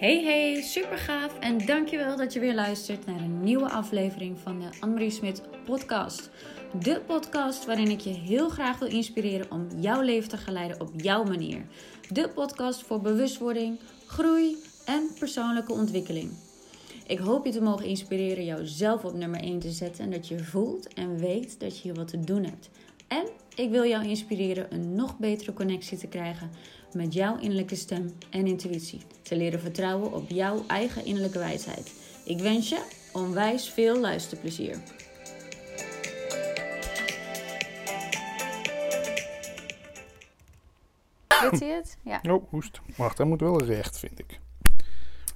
Hey hey, super gaaf en dankjewel dat je weer luistert naar een nieuwe aflevering van de Annemarie Smit podcast. De podcast waarin ik je heel graag wil inspireren om jouw leven te geleiden op jouw manier. De podcast voor bewustwording, groei en persoonlijke ontwikkeling. Ik hoop je te mogen inspireren jouzelf op nummer 1 te zetten en dat je voelt en weet dat je hier wat te doen hebt. En ik wil jou inspireren een nog betere connectie te krijgen met jouw innerlijke stem en intuïtie. Te leren vertrouwen op jouw eigen innerlijke wijsheid. Ik wens je onwijs veel luisterplezier. Weet hij het? Ja. Oh, hoest. Wacht, hij moet wel recht, vind ik.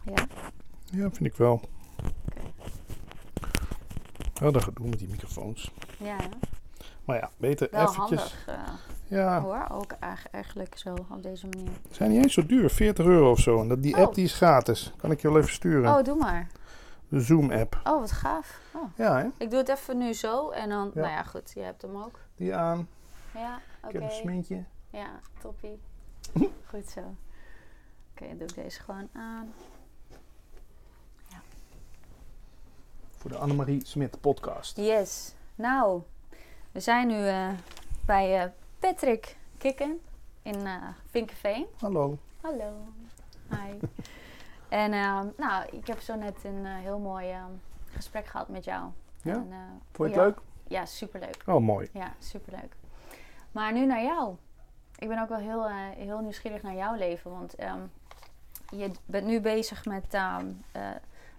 ja. Ja, vind ik wel. Wel dat gedoe met die microfoons. Ja? Maar ja, beter wel eventjes. handig eh, Ja, hoor. Ook eigenlijk, zo op deze manier. ze zijn niet eens zo duur. 40 euro of zo. En dat, die Oh. app die is gratis. Kan ik je wel even sturen. Oh, doe maar. De Zoom app. Oh, wat gaaf. Oh. Ja, hè? Ik doe het even nu zo en dan, Ja. nou ja, goed, je hebt hem ook. Die aan. Ja, Ik oké. heb een smintje. Ja, toppie. Goed zo. Oké, dan doe ik deze gewoon aan. Voor de Annemarie Smit podcast. Yes. Nou, we zijn nu eh, bij eh, Patrick Kikken in eh Vinkenveen. Hallo. Hallo. Hi. en nou, ik heb zo net een heel mooi gesprek gehad met jou. Ja? En, Vond je ja, het leuk? Ja, superleuk. Oh, mooi. Ja, superleuk. Maar nu naar jou. Ik ben ook wel heel, heel nieuwsgierig naar jouw leven. Want ehm, je bent nu bezig met, ehm, eh,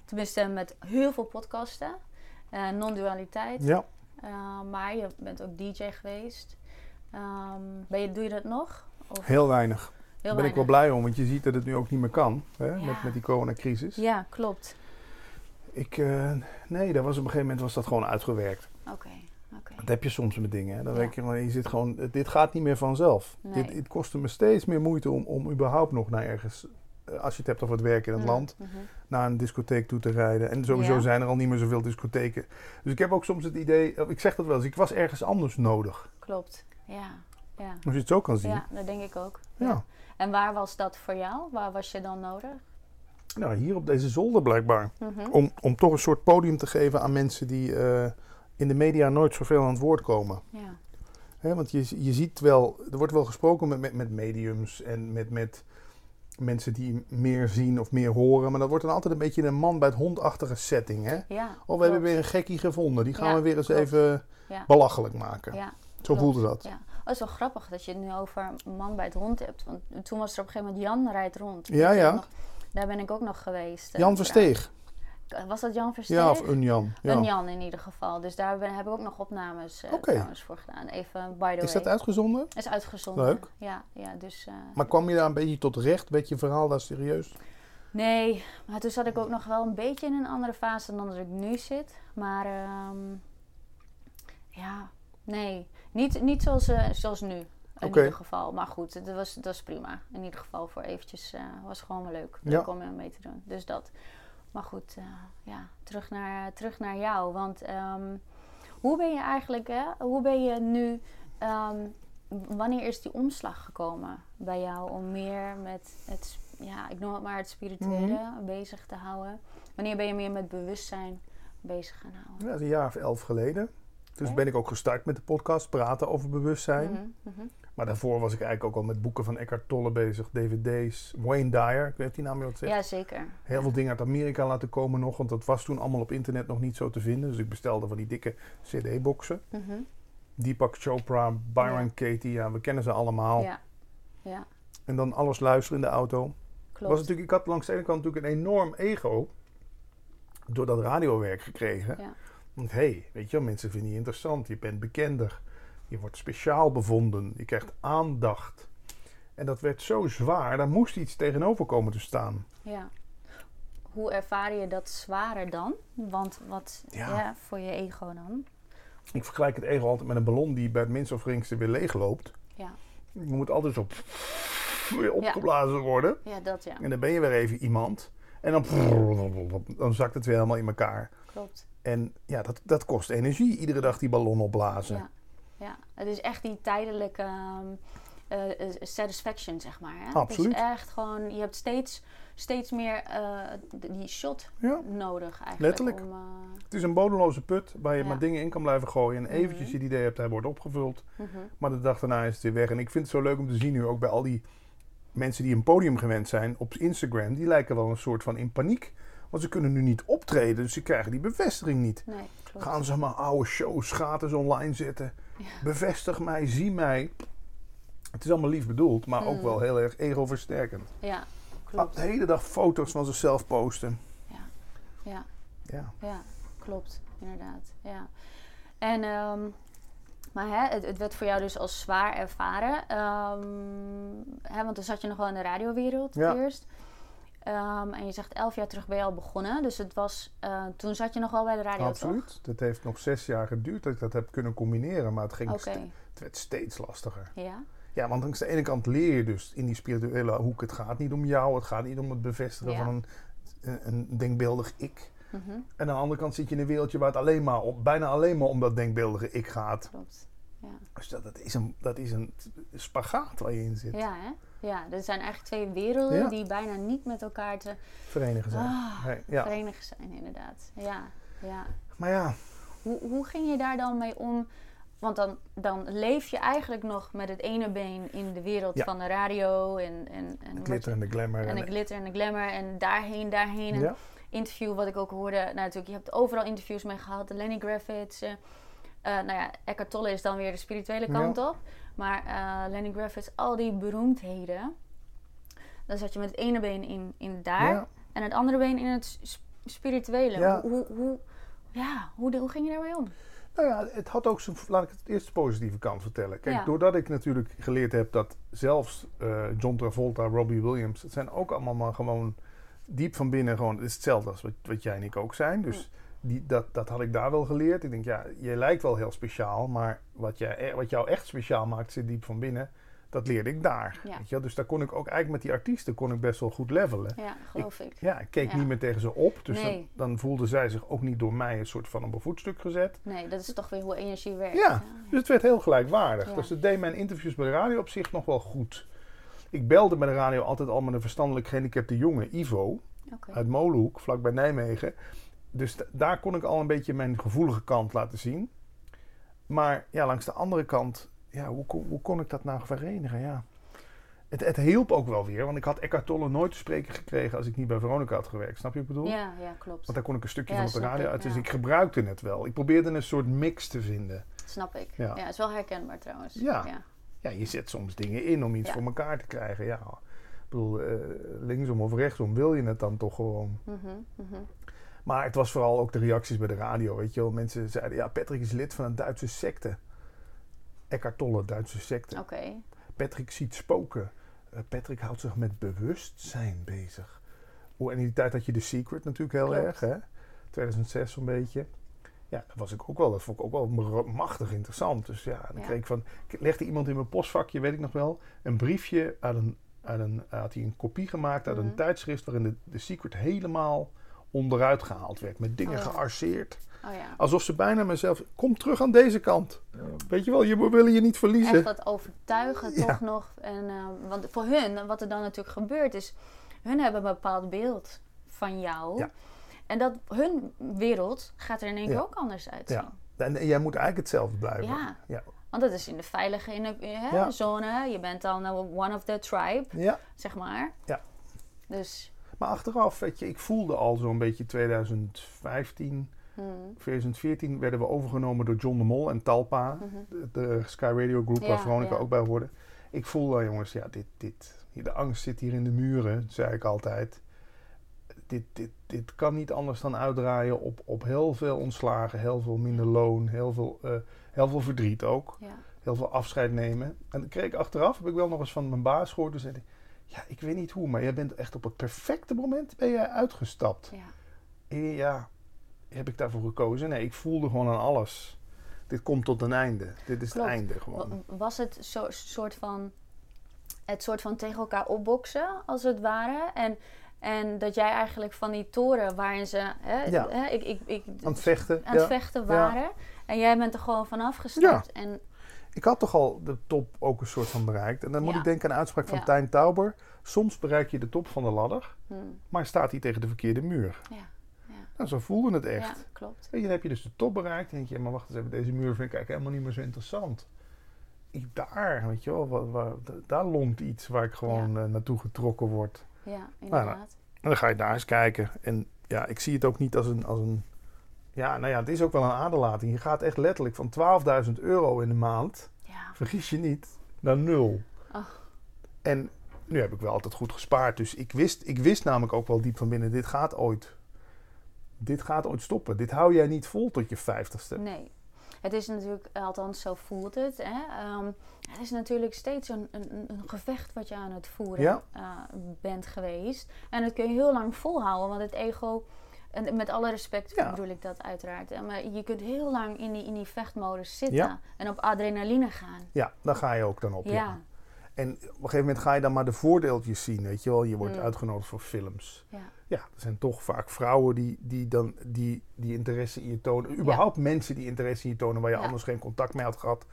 tenminste met heel veel podcasten. Non-dualiteit. Ja. Eh, maar je bent ook DJ geweest. Ehm, ben je, doe je dat nog? Of Heel weinig. Daar ben ik wel blij om, want je ziet dat het nu ook niet meer kan. Hè? Ja. Met, met die coronacrisis. Ja, klopt. Ik, eh, nee, dat was op een gegeven moment was dat gewoon uitgewerkt. Oké, oké. Dat heb je soms met dingen. Hè? Dan Ja. denk je, gewoon, je zit gewoon, dit gaat niet meer vanzelf. Nee. Dit, het kostte me steeds meer moeite om, om überhaupt nog naar ergens, eh, als je het hebt over het werken in het Mm, land, mhm. Naar een discotheek toe te rijden. En sowieso Ja. zijn er al niet meer zoveel discotheken. Dus ik heb ook soms het idee, ik zeg dat wel eens, ik was ergens anders nodig. Klopt. Ja, ja. Als je het zo kan zien. Ja, dat denk ik ook. Ja. En waar was dat voor jou? Waar was je dan nodig? Nou, hier op deze zolder blijkbaar. Mhm. Om, om toch een soort podium te geven aan mensen die eh, in de media nooit zoveel aan het woord komen. Ja, want je, je ziet wel, er wordt wel gesproken met, met, met mediums en met, met mensen die meer zien of meer horen. Maar dat wordt dan altijd een beetje een man bij het hondachtige setting. Hè? ja. Of we hebben weer een gekkie gevonden, die gaan Ja, we weer eens klopt. even Ja, belachelijk maken. Zo klopt. voelde dat. Ja. Oh, het is wel grappig dat je het nu over man bij het hond hebt. Want toen was er op een gegeven moment Jan rijdt rond. Ja, ja. nog? Daar ben ik ook nog geweest. eh, Jan Versteeg. Was dat Jan Versteeg? Ja, of een Jan. Ja. Een Jan in ieder geval. Dus daar ben, heb ik ook nog opnames eh, voor gedaan. Even by the Is dat uitgezonden? Is uitgezonden. Leuk. Ja, ja dus... eh, Maar kwam je daar een beetje tot recht? Werd je verhaal daar serieus? Nee, maar toen zat ik ook nog wel een beetje in een andere fase dan dat ik nu zit. Maar ehm, ja, nee. Niet, niet zoals, eh, zoals nu. In ieder geval. Maar goed, het was, dat was prima. In ieder geval voor eventjes eh, was gewoon wel leuk. Ja. Leuk om er mee te doen. Dus dat. Maar goed, eh, ja, terug naar, terug naar jou. Want ehm, hoe ben je eigenlijk, hè? Hoe ben je nu... ehm, wanneer is die omslag gekomen bij jou om meer met het, ja, ik noem het maar het spirituele Mhm. bezig te houden? Wanneer ben je meer met bewustzijn bezig gaan houden? Ja, dat is een jaar of elf geleden. Dus ben ik ook gestart met de podcast Praten over bewustzijn. Mhm. Maar daarvoor was ik eigenlijk ook al met boeken van Eckhart Tolle bezig, dvd's. Wayne Dyer, ik weet die naam je wat zegt. Ja, zeker. Heel veel dingen uit Amerika laten komen nog, want dat was toen allemaal op internet nog niet zo te vinden. Dus ik bestelde van die dikke cd-boxen. Mhm. Deepak Chopra, Byron Ja. Katie, ja, we kennen ze allemaal. Ja, ja, En dan alles luisteren in de auto. klopt. Was natuurlijk, ik had langs de ene kant natuurlijk een enorm ego door dat radiowerk gekregen. Ja. Want hé, hey, weet je wel, mensen vinden je interessant, je bent bekender, je wordt speciaal bevonden, je krijgt aandacht. En dat werd zo zwaar, daar moest iets tegenover komen te staan. ja. Hoe ervaar je dat zwaarder dan? Want wat Ja. ja. voor je ego dan? Ik vergelijk het ego altijd met een ballon die bij het minst of geringste weer leegloopt. Ja, Je moet altijd zo weer opgeblazen worden. ja dat ja. En dan ben je weer even iemand. En dan, dan zakt het weer helemaal in elkaar. Klopt. En ja, dat, dat kost energie, iedere dag die ballon opblazen. Ja, ja, het is echt die tijdelijke. ehm, eh, eh, satisfaction, zeg maar. Hè? Absoluut. Het is echt gewoon, je hebt steeds, steeds meer eh, die shot Ja. nodig eigenlijk. Letterlijk. Om, Het is een bodemloze put waar je Ja. maar dingen in kan blijven gooien. En eventjes Mhm. het idee hebt, hij wordt opgevuld. mhm. Maar de dag daarna is het weer weg. En ik vind het zo leuk om te zien nu ook bij al die mensen die een podium gewend zijn op Instagram. Die lijken wel een soort van in paniek. Want ze kunnen nu niet optreden, dus ze krijgen die bevestiging niet. Nee. Gaan ze maar oude shows gratis online zetten. Ja. Bevestig mij, zie mij. Het is allemaal lief bedoeld, maar ook Mm. wel heel erg ego-versterkend. Ja, klopt. De hele dag foto's van zichzelf posten. Ja. Ja, Ja, klopt, inderdaad. Ja. En, ehm, maar hè, het, het werd voor jou dus als zwaar ervaren. Ehm, hè, want dan zat je nog wel in de radiowereld Ja. eerst. Ehm, en je zegt elf jaar terug ben je al begonnen. Dus het was, eh, toen zat je nog wel bij de radio, absoluut. Het heeft nog zes jaar geduurd dat ik dat heb kunnen combineren. Maar het, ging toch? Het werd steeds lastiger. ja. Ja, want aan de ene kant leer je dus in die spirituele hoek... het gaat niet om jou, het gaat niet om het bevestigen Ja. van een, een, denkbeeldig ik. Mhm, En aan de andere kant zit je in een wereldje waar het alleen maar op, bijna alleen maar om dat denkbeeldige ik gaat. klopt. Ja. Dus dat, dat, is een, dat is een spagaat waar je in zit. ja, hè? Ja, er zijn eigenlijk twee werelden Ja. die bijna niet met elkaar te Verenigen zijn. Ah, Nee, ja. verenigen zijn, inderdaad. Ja, ja. Maar ja, Hoe, hoe ging je daar dan mee om? Want dan, dan leef je eigenlijk nog met het ene been in de wereld Ja. van de radio en, en, en, de glitter en de glamour. en en- de glitter en de glamour en daarheen, daarheen. Een ja. interview wat ik ook hoorde. Nou, natuurlijk, je hebt overal interviews mee gehad. De Lenny Graffits. eh, eh, nou ja, Eckhart Tolle is dan weer de spirituele kant op. Maar eh, Lenny Graffits, al die beroemdheden. Dan zat je met het ene been in, in daar. Ja. En het andere been in het spirituele. Ja. Hoe, hoe, hoe, ja, hoe, hoe ging je daarmee om? Nou ja, het had ook zijn, laat ik het eerst de positieve kant vertellen. Kijk, Ja. doordat ik natuurlijk geleerd heb dat zelfs eh, John Travolta, Robbie Williams, het zijn ook allemaal maar gewoon diep van binnen gewoon, het is hetzelfde als wat, wat jij en ik ook zijn. Dus die, dat, dat had ik daar wel geleerd. Ik denk, ja, je lijkt wel heel speciaal, maar wat, jij, e- wat jou echt speciaal maakt zit diep van binnen. Dat leerde ik daar. Ja. Weet je wel? Dus daar kon ik ook eigenlijk met die artiesten kon ik best wel goed levelen. Ja, geloof ik. Ja, ik keek Ja. niet meer tegen ze op. Dus Nee. dan, dan voelden zij zich ook niet door mij een soort van op een voetstuk gezet. Nee, dat is toch weer hoe energie werkt. Ja, dus het werd heel gelijkwaardig. Dus het deed mijn interviews bij de radio op zich nog wel goed. Ik belde bij de radio altijd al met een verstandelijk gehandicapte jongen, Ivo, uit Molenhoek, vlakbij Nijmegen. Dus daar kon ik al een beetje mijn gevoelige kant laten zien. Maar ja, langs de andere kant, ja, hoe, kon, hoe kon ik dat nou verenigen? Ja. Het, het hielp ook wel weer, want ik had Eckhart Tolle nooit te spreken gekregen als ik niet bij Veronica had gewerkt. Snap je wat ik bedoel? Ja, ja, klopt. Want daar kon ik een stukje Ja, van op de radio uit. Dus ja. ik gebruikte het wel. Ik probeerde een soort mix te vinden. Snap ik. Ja. Ja, is wel herkenbaar trouwens. Ja. ja. Je zet soms dingen in om iets voor elkaar te krijgen. Ja, ik bedoel, eh, linksom of rechtsom wil je het dan toch gewoon. Mhm. Maar het was vooral ook de reacties bij de radio, weet je wel. Mensen zeiden, ja, Patrick is lid van een Duitse secte. Eckhart Tolle, Duitse secte. Oké. Patrick ziet spoken. Eh, Patrick houdt zich met bewustzijn bezig. Oh, en in die tijd had je The Secret natuurlijk heel Klopt. erg, hè. 2006 zo'n beetje. Ja, dat was ik ook wel. Dat vond ik ook wel machtig interessant. Dus ja, dan Ja. kreeg ik van... legde iemand in mijn postvakje, weet ik nog wel... een briefje uit een... Uit een had hij een kopie gemaakt uit Mhm. een tijdschrift... waarin de, de Secret helemaal onderuit gehaald werd. Met dingen Oh ja. gearseerd. Oh ja. Alsof ze bijna mezelf... Kom terug aan deze kant. Weet je wel, je, we willen je niet verliezen. Echt dat overtuigen toch nog. En, eh, want voor hun, wat er dan natuurlijk gebeurt is... Hun hebben een bepaald beeld van jou. Ja. En dat hun wereld gaat er in één keer ook anders uitzien. Ja. En, en jij moet eigenlijk hetzelfde blijven. Ja. Want dat is in de veilige in de, hè, Ja. zone. Je bent dan nou one of the tribe, ja. zeg maar. Ja. Dus... Maar achteraf, weet je, ik voelde al zo'n beetje 2015, hmm, 2014 werden we overgenomen door John de Mol en Talpa, mhm. de, de Sky Radio Group Ja, waar Veronica ja. ook bij hoorde. Ik voelde al, jongens, ja, dit, dit, de angst zit hier in de muren, zei ik altijd. Dit, dit, dit kan niet anders dan uitdraaien op, op heel veel ontslagen, heel veel minder loon, heel veel, eh, heel veel verdriet ook. Ja. heel veel afscheid nemen. En dan kreeg ik achteraf, heb ik wel nog eens van mijn baas gehoord. Toen zei ja, ik weet niet hoe, maar jij bent echt op het perfecte moment ben jij uitgestapt. ja. Eh, Ja, heb ik daarvoor gekozen? Nee, ik voelde gewoon aan alles. Dit komt tot een einde. Dit is Klopt. het einde gewoon. Wa- Was het zo, soort van het soort van tegen elkaar opboksen, als het ware? En, en dat jij eigenlijk van die toren waarin ze hè, Ja. hè, ik, ik, ik, Aan het vechten. aan het ja. vechten waren. En jij bent er gewoon vanaf gestapt. En Ik had toch al de top ook een soort van bereikt. En dan moet Ja. ik denken aan een uitspraak van Ja. Tijn Tauber. Soms bereik je de top van de ladder, Hm. maar staat hij tegen de verkeerde muur. Ja. Ja. Nou, zo voelde het echt. ja, klopt. Weet je, dan heb je dus de top bereikt. En denk je, maar wacht eens even, deze muur vind ik eigenlijk helemaal niet meer zo interessant. Ik, daar, weet je wel, waar, waar- da- daar longt iets waar ik gewoon eh, naartoe getrokken word. Ja, inderdaad. En dan ga je daar eens kijken. En ja, ik zie het ook niet als een, als een... Ja, nou ja, het is ook wel een aderlating. Je gaat echt letterlijk van 12.000 euro in de maand, Ja. vergis je niet, naar nul. Ach. En nu heb ik wel altijd goed gespaard. Dus ik wist, ik wist namelijk ook wel diep van binnen, dit gaat ooit... Dit gaat ooit stoppen. Dit hou jij niet vol tot je vijftigste. Nee. Het is natuurlijk, althans zo voelt het. Hè? Ehm, het is natuurlijk steeds een, een, een gevecht wat je aan het voeren Ja. eh, bent geweest. En dat kun je heel lang volhouden, want het ego, en met alle respect Ja. bedoel ik dat uiteraard. Maar je kunt heel lang in die, in die vechtmodus zitten Ja. en op adrenaline gaan. Ja, daar ga je ook dan op. Ja, ja. En op een gegeven moment ga je dan maar de voordeeltjes zien, weet je wel. Je wordt Mm. uitgenodigd voor films. ja, Ja, er zijn toch vaak vrouwen die, die dan die, die interesse in je tonen. Überhaupt mensen die interesse in je tonen waar je anders geen contact mee had gehad.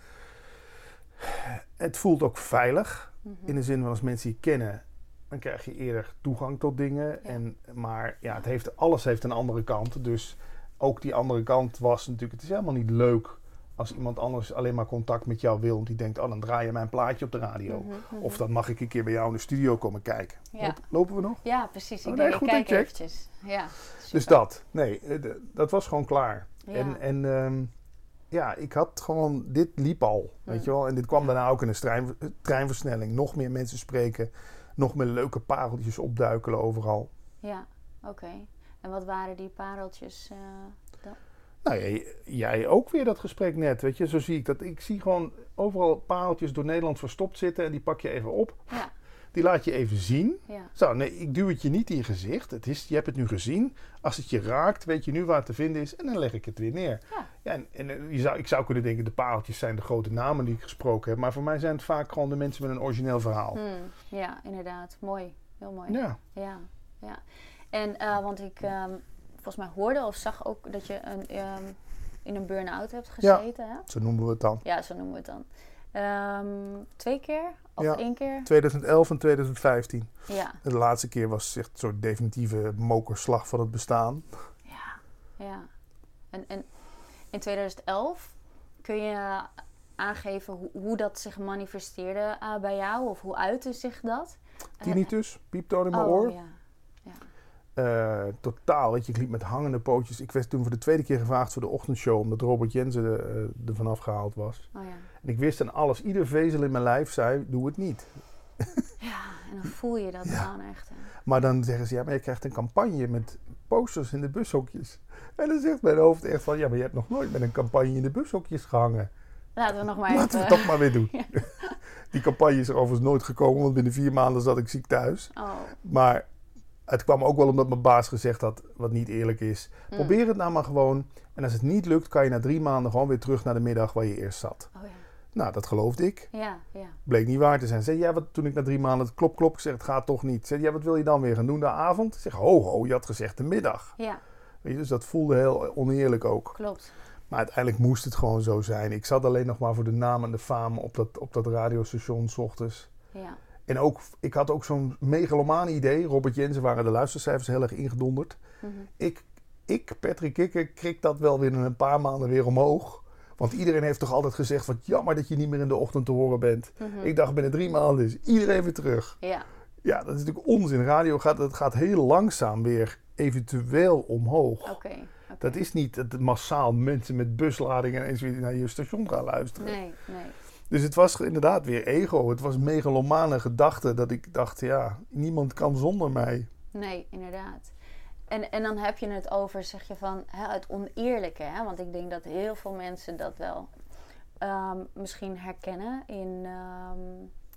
Het voelt ook veilig. Mhm. In de zin van als mensen je kennen, dan krijg je eerder toegang tot dingen. Ja. En, maar ja, het heeft, alles heeft een andere kant. Dus ook die andere kant was natuurlijk... Het is helemaal niet leuk als iemand anders alleen maar contact met jou wil. Want die denkt, oh dan draai je mijn plaatje op de radio. Mhm, mhm. Of dan mag ik een keer bij jou in de studio komen kijken. Ja. Lop- Lopen we nog? ja, precies. Ik Oh, denk, nee, goed ik kijk eventjes. Ja, Dus dat. Nee, eh, dat was gewoon klaar. Ja. En, en ehm, ja, ik had gewoon... Dit liep al, weet Mm. je wel. En dit kwam daarna ook in een trein, treinversnelling. Nog meer mensen spreken. Nog meer leuke pareltjes opduikelen overal. Ja, oké. En wat waren die pareltjes? eh, dan? Nou, jij, jij ook weer dat gesprek net, weet je. Zo zie ik dat. Ik zie gewoon overal pareltjes door Nederland verstopt zitten. En die pak je even op. Ja, Die laat je even zien. ja, Zo, nee, ik duw het je niet in je gezicht. Het is, je hebt het nu gezien. Als het je raakt, weet je nu waar het te vinden is. En dan leg ik het weer neer. Ja. Ja, en, en eh, je zou, ik zou kunnen denken, de pareltjes zijn de grote namen die ik gesproken heb. Maar voor mij zijn het vaak gewoon de mensen met een origineel verhaal. Hmm, ja, inderdaad. Mooi. Heel mooi. Ja, Ja, ja. En eh, want ik ehm, volgens mij hoorde of zag ook dat je een, ehm, in een burn-out hebt Ja. gezeten. Hè? zo noemen we het dan. Ja, zo noemen we het dan. Ehm, twee keer? Of Ja. één keer? 2011 en 2015. Ja, De laatste keer was echt een soort definitieve mokerslag van het bestaan. ja, ja. En, en in 2011 kun je aangeven hoe, hoe dat zich manifesteerde eh, bij jou? Of hoe uitte zich dat? Tinnitus, pieptoon in mijn oh, oor. Ja. ja. Eh, totaal, weet je, ik liep met hangende pootjes. Ik werd toen voor de tweede keer gevraagd voor de ochtendshow, omdat Robert Jensen er, eh, er vanaf gehaald was. Oh ja. En ik wist aan alles, ieder vezel in mijn lijf zei, doe het niet. Ja, en dan voel je dat Ja. dan echt. hè. Maar dan zeggen ze, ja, maar je krijgt een campagne met posters in de bushokjes. En dan zegt mijn hoofd echt van, ja, maar je hebt nog nooit met een campagne in de bushokjes gehangen. Laten we nog maar Laten we het toch maar weer doen. Die campagne is er overigens nooit gekomen, want binnen vier maanden zat ik ziek thuis. Oh, Maar het kwam ook wel omdat mijn baas gezegd had, wat niet eerlijk is. mm. Probeer het nou maar gewoon. En als het niet lukt, kan je na drie maanden gewoon weer terug naar de middag waar je eerst zat. Oh ja. Nou, dat geloofde ik. Ja, ja. Bleek niet waar te zijn. Zei, ja, wat, toen ik na drie maanden klop klop, zeg, het gaat toch niet. Zei, ja, wat wil je dan weer gaan doen de avond? Ik zeg, ho ho, je had gezegd de middag. Ja, Weet je, dus dat voelde heel oneerlijk ook. klopt. Maar uiteindelijk moest het gewoon zo zijn. Ik zat alleen nog maar voor de naam en de faam op dat, op dat radiostation s ochtends. Ja. En ook, ik had ook zo'n megalomane idee. Robert Jensen waren de luistercijfers heel erg ingedonderd. Mhm. Ik, ik, Patrick Kikker, krik dat wel weer in een paar maanden weer omhoog. Want iedereen heeft toch altijd gezegd van jammer dat je niet meer in de ochtend te horen bent. Mhm. Ik dacht binnen drie maanden is iedereen weer terug. Ja, Ja, dat is natuurlijk onzin. Radio gaat, het gaat heel langzaam weer eventueel omhoog. oké. Dat is niet dat massaal mensen met busladingen ineens weer naar je station gaan luisteren. Nee, nee. Dus het was inderdaad weer ego. Het was megalomane gedachte dat ik dacht, ja, niemand kan zonder mij. Nee, inderdaad. En, en dan heb je het over, zeg je van, hè, het oneerlijke. Hè? Want ik denk dat heel veel mensen dat wel ehm, misschien herkennen in, ehm,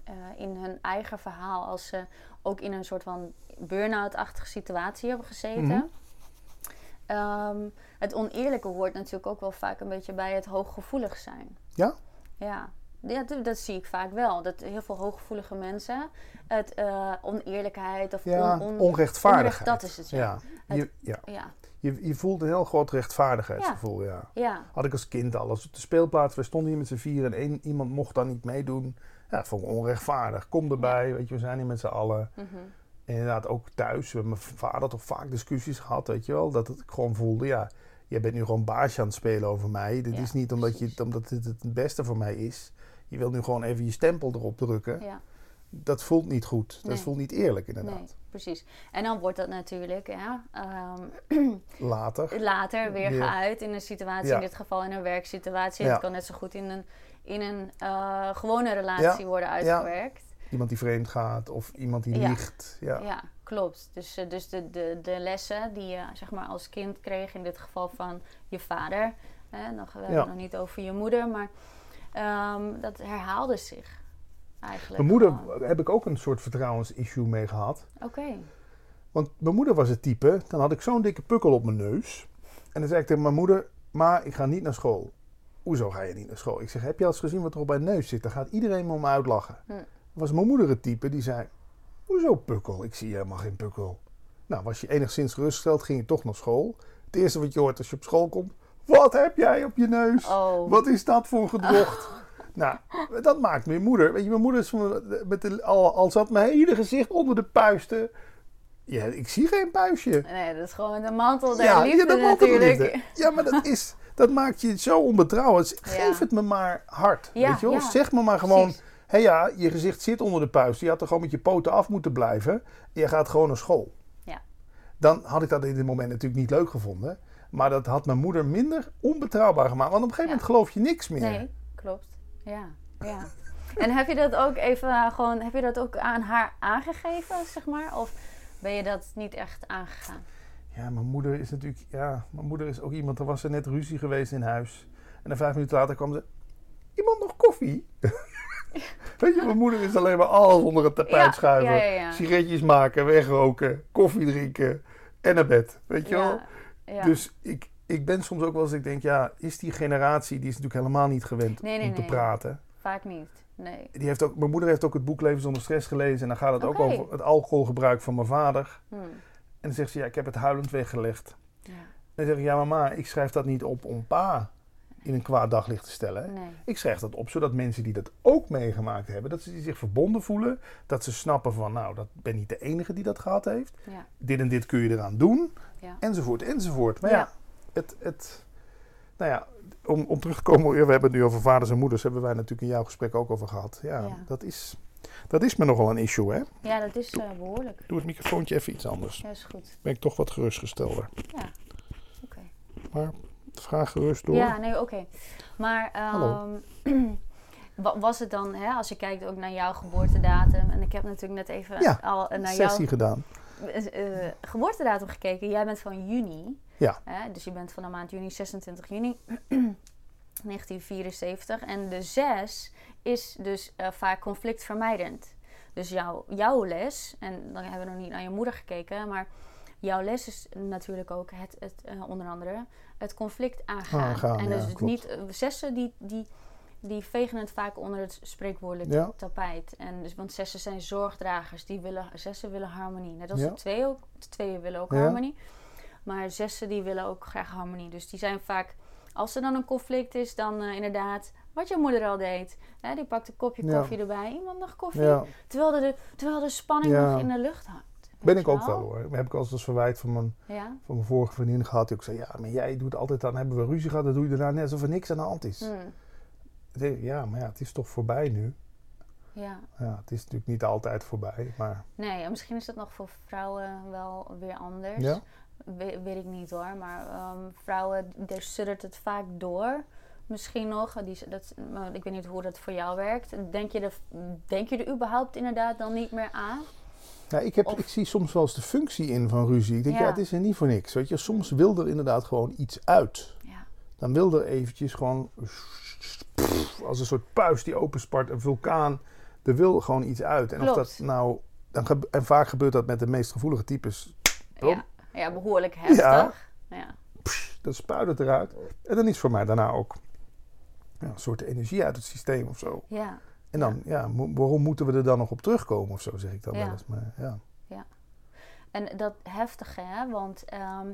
eh, in hun eigen verhaal. Als ze ook in een soort van burn-out-achtige situatie hebben gezeten. Mhm. Ehm, het oneerlijke hoort natuurlijk ook wel vaak een beetje bij het hooggevoelig zijn. Ja? Ja, ja dat, dat zie ik vaak wel. Dat heel veel hooggevoelige mensen het eh, oneerlijkheid of Ja, on- on- onrechtvaardigheid. onrecht- dat is het, ja. Ja, Het- je, ja. Ja, je, je voelt een heel groot rechtvaardigheidsgevoel, ja. Ja, Had ik als kind al. Als op de speelplaats, we stonden hier met z'n vier en één, iemand mocht dan niet meedoen. Ja, dat vond ik onrechtvaardig. Kom erbij, weet je, we zijn hier met z'n allen. mhm. En inderdaad ook thuis. We hebben mijn vader toch vaak discussies gehad, weet je wel. Dat ik gewoon voelde, ja, jij bent nu gewoon baasje aan het spelen over mij. Dit Ja, is niet omdat, je, omdat dit het beste voor mij is. Je wilt nu gewoon even je stempel erop drukken. ja. Dat voelt niet goed. Dat voelt niet eerlijk, inderdaad. Nee, precies. En dan wordt dat natuurlijk ja, ehm, Later. later weer Weer. geuit in een situatie, Ja. in dit geval in een werksituatie. Het kan net zo goed in een, in een eh, gewone relatie worden uitgewerkt. Iemand die vreemd gaat of iemand die liegt. Ja. Ja, klopt. Dus, eh, dus de, de, de lessen die je zeg maar, als kind kreeg, in dit geval van je vader, hè, nog, we hebben Ja. het nog niet over je moeder, maar ehm, dat herhaalde zich eigenlijk. Mijn moeder heb ik ook een soort vertrouwensissue mee gehad. Oké. Want mijn moeder was het type, dan had ik zo'n dikke pukkel op mijn neus. En dan zei ik tegen mijn moeder, ma, ik ga niet naar school. Hoezo ga je niet naar school? Ik zeg, heb je al eens gezien wat er op mijn neus zit? Dan gaat iedereen me om me uitlachen. Hm. Was mijn moeder het type die zei, hoezo pukkel? Ik zie helemaal geen pukkel. Nou, was je enigszins gerustgesteld, ging je toch naar school. Het eerste wat je hoort als je op school komt, wat heb jij op je neus? Oh. Wat is dat voor gedrocht? Nou, dat maakt mijn moeder. Weet je, mijn moeder is van, met de, al, al zat mijn hele gezicht onder de puisten. Ja, ik zie geen puistje. Nee, dat is gewoon de mantel der Ja, liefde ja, maakt het natuurlijk. liefde. Ja, maar dat, is, dat maakt je zo onbetrouwbaar. Dus Geef Ja. het me maar hard. Ja, weet je wel? Zeg me maar gewoon... Hé ja, je gezicht zit onder de puist. Je had er gewoon met je poten af moeten blijven. Je gaat gewoon naar school. Ja. Dan had ik dat in dit moment natuurlijk niet leuk gevonden. Maar dat had mijn moeder minder onbetrouwbaar gemaakt. Want op een gegeven Ja. moment geloof je niks meer. Nee, klopt. Ja, ja. En heb je dat ook even eh, gewoon, heb je dat ook aan haar aangegeven, zeg maar? Of ben je dat niet echt aangegaan? Ja, mijn moeder is natuurlijk... Ja, mijn moeder is ook iemand... Er was er net ruzie geweest in huis. En dan vijf minuten later kwam ze... Iemand nog koffie? Weet je, mijn moeder is alleen maar alles onder het tapijt Ja, schuiven. ja, ja, ja. Sigaretjes maken, wegroken, koffie drinken en naar bed. Weet je wel? Ja. Dus ik, ik ben soms ook wel eens... Ik denk, ja, is die generatie... Die is natuurlijk helemaal niet gewend Nee, nee, om te nee. praten. Vaak niet. Nee. Die heeft ook, mijn moeder heeft ook het boek Leven zonder stress gelezen. En dan gaat het ook over het alcoholgebruik van mijn vader. Hm. En dan zegt ze, ja, ik heb het huilend weggelegd. Ja. Dan zeg ik, ja mama, ik schrijf dat niet op om pa in een kwaad daglicht te stellen. Nee. Ik schrijf dat op zodat mensen die dat ook meegemaakt hebben, dat ze zich verbonden voelen. Dat ze snappen van, nou, dat ben niet de enige die dat gehad heeft. Ja. Dit en dit kun je eraan doen. Ja. Enzovoort, enzovoort. Maar ja, het, het, nou ja, om, om terug te komen, we hebben het nu over vaders en moeders, hebben wij natuurlijk in jouw gesprek ook over gehad. Ja. Dat, is, dat is me nogal een issue, hè. ja, dat is eh, behoorlijk. Doe het microfoontje even iets anders. Ja, is goed. Ben ik toch wat gerustgestelder. Ja. Oké. Maar vraag gerust door. Ja, nee, oké. Maar Hallo. ehm, wa- was het dan, hè, als je kijkt ook naar jouw geboortedatum, en ik heb natuurlijk net even Ja, al naar Sessie jouw gedaan. Eh, eh, geboortedatum gekeken. Jij bent van juni. Ja. Hè, dus je bent van de maand juni, 26 juni 1974. En de 6 is dus eh, vaak conflictvermijdend. Dus jouw, jouw les, en dan hebben we nog niet naar je moeder gekeken, maar jouw les is natuurlijk ook het, het onder andere het conflict aangaan. Aangaan, en ja, dus klopt. niet zessen die, die, die vegen het vaak onder het spreekwoordelijk Ja. tapijt. En dus, want zessen zijn zorgdragers, die willen, zessen willen harmonie. Net als Ja. de twee ook, de tweeën willen ook Ja. harmonie. Maar zessen die willen ook graag harmonie. Dus die zijn vaak, als er dan een conflict is, dan eh, inderdaad, wat je moeder al deed. Hè, die pakt een kopje koffie erbij. Iemand nog koffie? Terwijl, de, terwijl de spanning nog in de lucht hangt. ben ik ook wel hoor. Dat heb ik als als verwijt van mijn, Ja? van mijn vorige vriendin gehad. Die ook zei, ja, maar jij doet altijd dan hebben we ruzie gehad. Dan doe je daarna net alsof er niks aan de hand is. Hm. Ja, maar ja, het is toch voorbij nu. Ja. Ja, het is natuurlijk niet altijd voorbij, maar Nee, en misschien is dat nog voor vrouwen wel weer anders. Ja. We- weet ik niet hoor. Maar ehm, vrouwen, daar suddert het vaak door. Misschien nog. Die, dat, ik weet niet hoe dat voor jou werkt. Denk je, er, denk je er überhaupt inderdaad dan niet meer aan? Ja, ik, heb, Of- ik zie soms wel eens de functie in van ruzie. Ik denk, ja. Ja. het is er niet voor niks. Weet je, soms wil er inderdaad gewoon iets uit. Ja. Dan wil er eventjes gewoon als een soort puis die openspart, een vulkaan. Er wil gewoon iets uit. En of dat nou, dan en vaak gebeurt dat met de meest gevoelige types. Ja. ja, behoorlijk heftig. Ja. Dan spuit het eruit. En dan is voor mij daarna ook ja, een soort energie uit het systeem of zo. Ja. En dan, ja, mo- waarom moeten we er dan nog op terugkomen of zo, zeg ik dan Ja. wel eens. Maar ja, En dat heftige, hè? want ehm,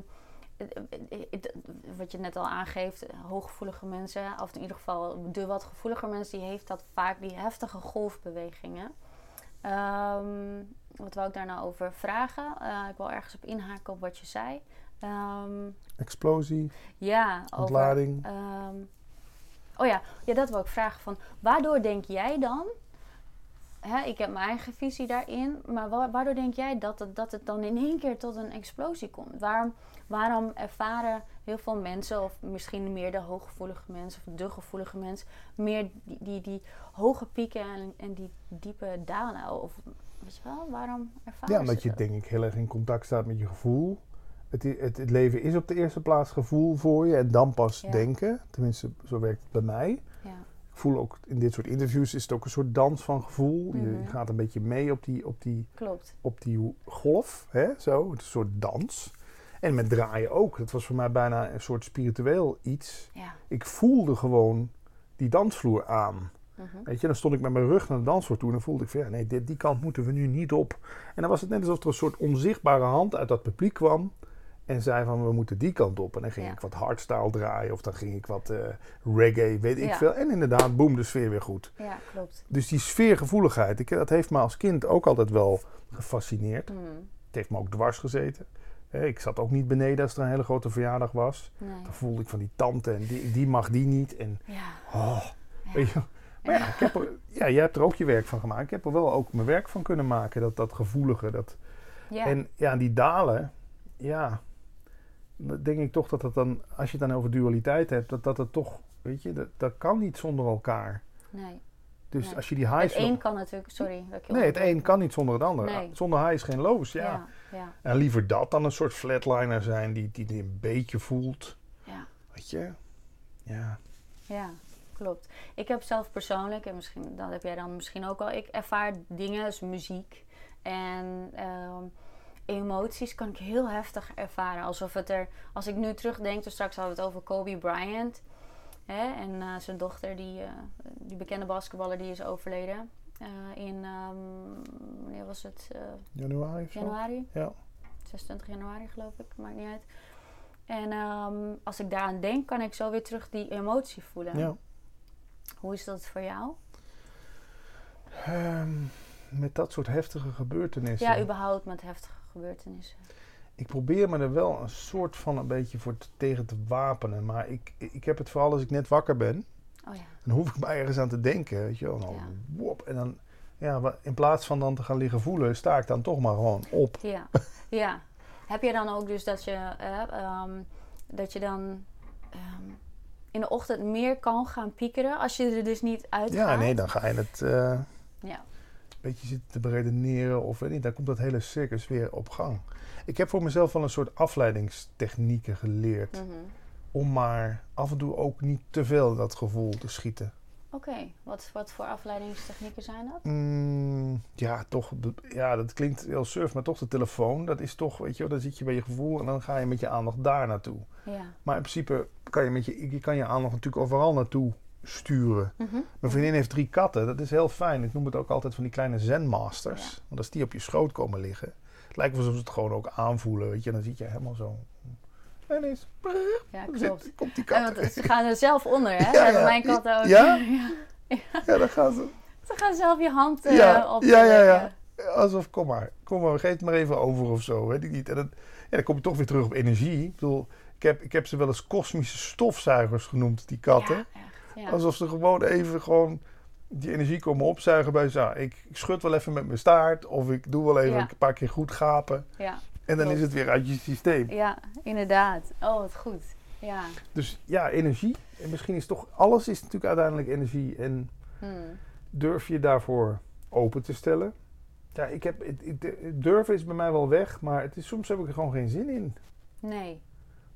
wat je net al aangeeft, hooggevoelige mensen, of in ieder geval de wat gevoeliger mensen, die heeft dat vaak die heftige golfbewegingen. Ehm, wat wou ik daar nou over vragen? Uh, ik wil ergens op inhaken op wat je zei. Ehm, Explosie. Ja, ontlading. Over, oh ja, ja, dat wil ik vragen van. Waardoor denk jij dan hè, ik heb mijn eigen visie daarin. Maar waardoor denk jij dat het, dat het dan in één keer tot een explosie komt? Waarom, waarom ervaren heel veel mensen, of misschien meer de hooggevoelige mensen of de gevoelige mensen, meer die, die, die hoge pieken en, en die diepe dalen? Of weet je wel, waarom ervaren Ja, omdat je denk ik heel erg in contact staat met je gevoel. Het, het, het, leven is op de eerste plaats gevoel voor je en dan pas denken. Tenminste, zo werkt het bij mij. Ja voel ook in dit soort interviews is het ook een soort dans van gevoel. je, mhm. gaat een beetje mee op die, op die, Klopt. Op die golf. Hè, zo. Het is een soort dans. En met draaien ook. Dat was voor mij bijna een soort spiritueel iets. Ja. Ik voelde gewoon die dansvloer aan. Mhm. Weet je, dan stond ik met mijn rug naar de dansvloer toe en dan voelde ik van ja, nee, dit, die kant moeten we nu niet op. En dan was het net alsof er een soort onzichtbare hand uit dat publiek kwam en zei van we moeten die kant op. En dan ging ik wat hardstyle draaien of dan ging ik wat uh, reggae, weet ik veel. En inderdaad, boem, de sfeer weer goed. Ja, klopt. Dus die sfeergevoeligheid, ik, dat heeft me als kind ook altijd wel gefascineerd. Mm. Het heeft me ook dwars gezeten. Ik zat ook niet beneden als er een hele grote verjaardag was. Nee. Dan voelde ik van die tante en die, die mag die niet. En, ja. Oh, Weet je, maar ja, ik heb er, ja, jij hebt er ook je werk van gemaakt. Ik heb er wel ook mijn werk van kunnen maken. Dat, dat gevoelige. Dat, ja. En ja, die dalen, ja, denk ik toch dat het dan, als je het dan over dualiteit hebt, dat, dat het toch, weet je, dat, dat kan niet zonder elkaar. Nee. Dus als je die highs... Het een kan natuurlijk, sorry. nee, het een kan niet zonder het ander. Zonder high is geen lows, ja. Ja. En liever dat dan een soort flatliner zijn die, die, die een beetje voelt. Ja. Weet je? Ja. Ja, klopt. Ik heb zelf persoonlijk, en misschien dat heb jij dan misschien ook al, ik ervaar dingen als muziek en... Ehm, emoties kan ik heel heftig ervaren. Alsof het er, als ik nu terugdenk, dus straks hadden we het over Kobe Bryant. Hè, en uh, zijn dochter, die, uh, die bekende basketballer, die is overleden. Uh, in, um, wanneer was het? januari. Januari? Ja. 26 januari geloof ik, maakt niet uit. En um, als ik daaraan denk, kan ik zo weer terug die emotie voelen. Ja. Hoe is dat voor jou? Um, met dat soort heftige gebeurtenissen. Ja, überhaupt met heftige gebeurtenissen. Ik probeer me er wel een soort van een beetje voor tegen te wapenen. Maar ik, ik heb het vooral als ik net wakker ben. Oh ja. Dan hoef ik maar ergens aan te denken. Weet je wel. Wop, en dan, ja, in plaats van dan te gaan liggen voelen, sta ik dan toch maar gewoon op. Ja, ja. Heb je dan ook dus dat je, uh, um, dat je dan um, in de ochtend meer kan gaan piekeren als je er dus niet uit Ja, nee, dan ga je het... Uh, ja beetje zitten te beredeneren of weet niet, dan komt dat hele circus weer op gang. Ik heb voor mezelf wel een soort afleidingstechnieken geleerd. Mhm. Om maar af en toe ook niet te veel dat gevoel te schieten. Oké, wat, wat voor afleidingstechnieken zijn dat? Mm, ja, toch, ja, dat klinkt heel surf, maar toch de telefoon. Dat is toch, weet je dan zit je bij je gevoel en dan ga je met je aandacht daar naartoe. Ja. Maar in principe kan je, met je, je kan je aandacht natuurlijk overal naartoe sturen. Mhm. Mijn vriendin heeft drie katten. Dat is heel fijn. Ik noem het ook altijd van die kleine zenmasters. Want als die op je schoot komen liggen... Het lijkt alsof ze het gewoon ook aanvoelen. Weet je, dan zit je helemaal zo... En ineens... Ja, klopt. Zit, komt die kat. Ja, ze gaan er zelf onder, hè? Ja, ja. Mijn katten ook. Ja? ja? Dan gaan ze... Ze gaan zelf je hand uh, ja, op. Ja, ja, ja. Alsof, kom maar. Kom maar, geef het maar even over of zo. Weet ik niet. En dan, ja, dan kom je toch weer terug op energie. Ik bedoel... Ik heb, ik heb ze wel eens kosmische stofzuigers genoemd, die katten. Ja, ja. Alsof ze gewoon even gewoon die energie komen opzuigen bij zo. Ik, ik schud wel even met mijn staart of ik doe wel even een paar keer goed gapen. Ja, En dan klopt. is het weer uit je systeem. ja, inderdaad. Oh, wat goed. Ja. Dus ja, energie. En misschien is toch alles is natuurlijk uiteindelijk energie. En Hmm. durf je daarvoor open te stellen. Ja, ik heb, het, het- het durven is bij mij wel weg, maar het is, soms heb ik er gewoon geen zin in. Nee.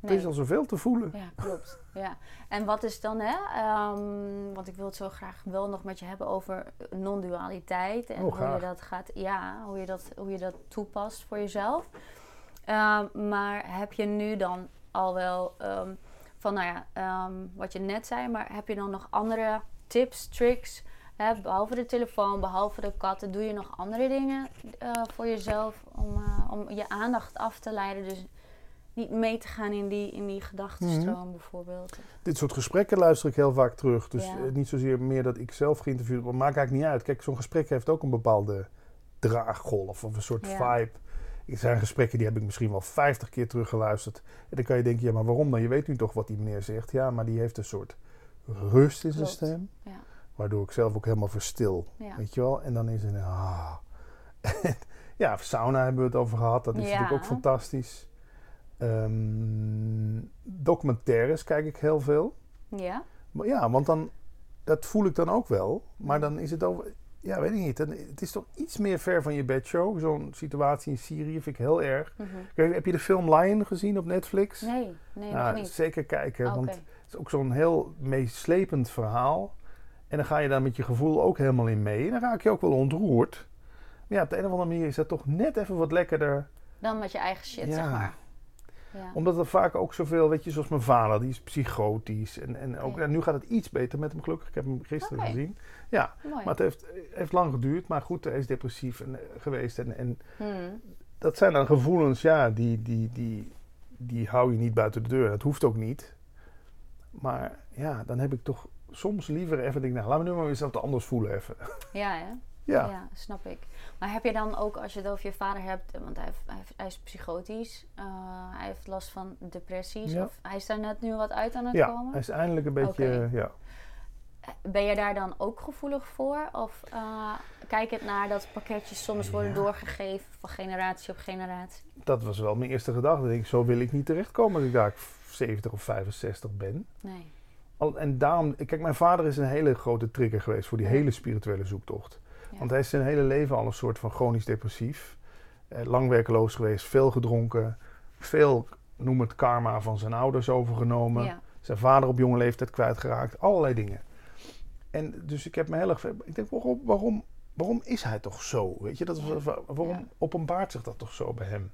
Er Nee. is al zoveel te voelen. Ja, klopt. Ja. En wat is dan, hè? ehm, want ik wil het zo graag wel nog met je hebben over non-dualiteit. En Oh, hoe je dat gaat, ja, hoe je dat, hoe je dat toepast voor jezelf. Ehm, maar heb je nu dan al wel ehm, van, nou ja, ehm, wat je net zei, maar heb je dan nog andere tips, tricks? Hè, behalve de telefoon, behalve de katten, doe je nog andere dingen eh, voor jezelf om, eh, om je aandacht af te leiden? Dus niet mee te gaan in die, in die gedachtenstroom bijvoorbeeld. Dit soort gesprekken luister ik heel vaak terug. Dus Ja. eh, niet zozeer meer dat ik zelf geïnterviewd word. Maakt eigenlijk niet uit. Kijk, zo'n gesprek heeft ook een bepaalde draaggolf of een soort Ja. vibe. Er zijn gesprekken die heb ik misschien wel 50 keer teruggeluisterd. En dan kan je denken, ja, maar waarom dan? Je weet nu toch wat die meneer zegt. Ja, maar die heeft een soort rust in zijn stem. Ja. Waardoor ik zelf ook helemaal verstil. Ja. Weet je wel? En dan is het... Ah. ja, sauna hebben we het over gehad. Dat is Ja. natuurlijk ook fantastisch. Ehm, documentaires kijk ik heel veel. Ja? Maar ja, want dan... Dat voel ik dan ook wel. Maar dan is het over... Ja, weet ik niet. Het is toch iets meer ver van je bedshow. Zo'n situatie in Syrië vind ik heel erg. Mhm. Kijk, heb je de film Lion gezien op Netflix? Nee, nee, nog niet. zeker kijken. Oké. Want het is ook zo'n heel meeslepend verhaal. En dan ga je daar met je gevoel ook helemaal in mee. En dan raak je ook wel ontroerd. Maar ja, op de een of andere manier is dat toch net even wat lekkerder. Dan met je eigen shit, Ja. zeg maar. Ja. Omdat er vaak ook zoveel, weet je, zoals mijn vader, die is psychotisch. En, en ook, Ja. ja, nu gaat het iets beter met hem gelukkig. Ik heb hem gisteren gezien. Ja, Mooi. maar het heeft, heeft lang geduurd. Maar goed, hij is depressief en, eh, geweest. En, en Hmm. dat zijn dan gevoelens, ja, die, die, die, die hou je niet buiten de deur. Dat hoeft ook niet. Maar ja, dan heb ik toch soms liever even denk, nou, laat me nu maar eens wat anders voelen even. Ja, hè? Ja, snap ik. Maar heb je dan ook, als je het over je vader hebt, want hij, heeft, hij, heeft- hij is psychotisch, eh, hij heeft last van depressies, Ja. of hij is daar net nu wat uit aan het ja komen? hij is eindelijk een beetje, Oké. ja. Ben je daar dan ook gevoelig voor? Of eh, kijk het naar dat pakketjes soms worden Ja. doorgegeven van generatie op generatie? Dat was wel mijn eerste gedachte. Ik denk, zo wil ik niet terechtkomen als ik daar 70 of 65 ben. Nee. Al, en daarom, kijk, mijn vader is een hele grote trigger geweest voor die Ja. hele spirituele zoektocht. Ja. Want hij is zijn hele leven al een soort van chronisch depressief. Eh, lang werkeloos geweest, veel gedronken. Veel, noem het karma, van zijn ouders overgenomen. Ja. Zijn vader op jonge leeftijd kwijtgeraakt. Allerlei dingen. En dus ik heb me heel erg... Ik denk, waarom, waarom, waarom is hij toch zo? Weet je, dat, waarom openbaart zich dat toch zo bij hem?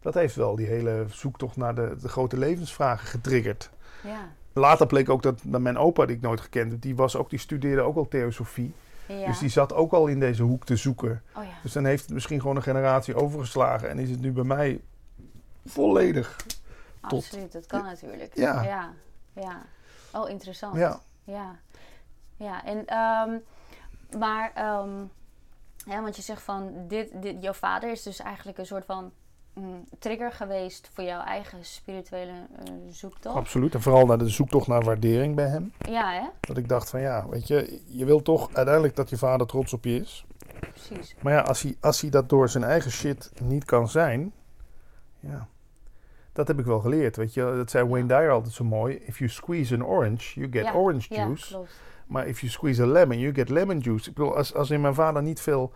Dat heeft wel die hele zoektocht naar de, de grote levensvragen getriggerd. Ja. Later bleek ook dat, dat mijn opa, die ik nooit gekend heb, die, was ook, die studeerde ook al theosofie. Ja. Dus die zat ook al in deze hoek te zoeken. Oh ja. Dus dan heeft het misschien gewoon een generatie overgeslagen. En is het nu bij mij volledig. tot- Absoluut, dat kan natuurlijk. Ja. ja. Ja. Oh, interessant. Ja, Ja, ja. En, ehm, maar, ehm, ja, want je zegt van, dit, dit, jouw vader is dus eigenlijk een soort van trigger geweest voor jouw eigen spirituele eh, zoektocht. absoluut. En vooral naar de zoektocht naar waardering bij hem. Ja, hè? Dat ik dacht van ja, weet je, je wil toch uiteindelijk dat je vader trots op je is. Precies. Maar ja, als hij, als hij dat door zijn eigen shit niet kan zijn, ja, dat heb ik wel geleerd. Weet je, dat zei Wayne Dyer altijd zo mooi. If you squeeze an orange, you get Ja, orange Ja, juice. klopt. Maar if you squeeze a lemon, you get lemon juice. Ik bedoel, als, als in mijn vader niet veel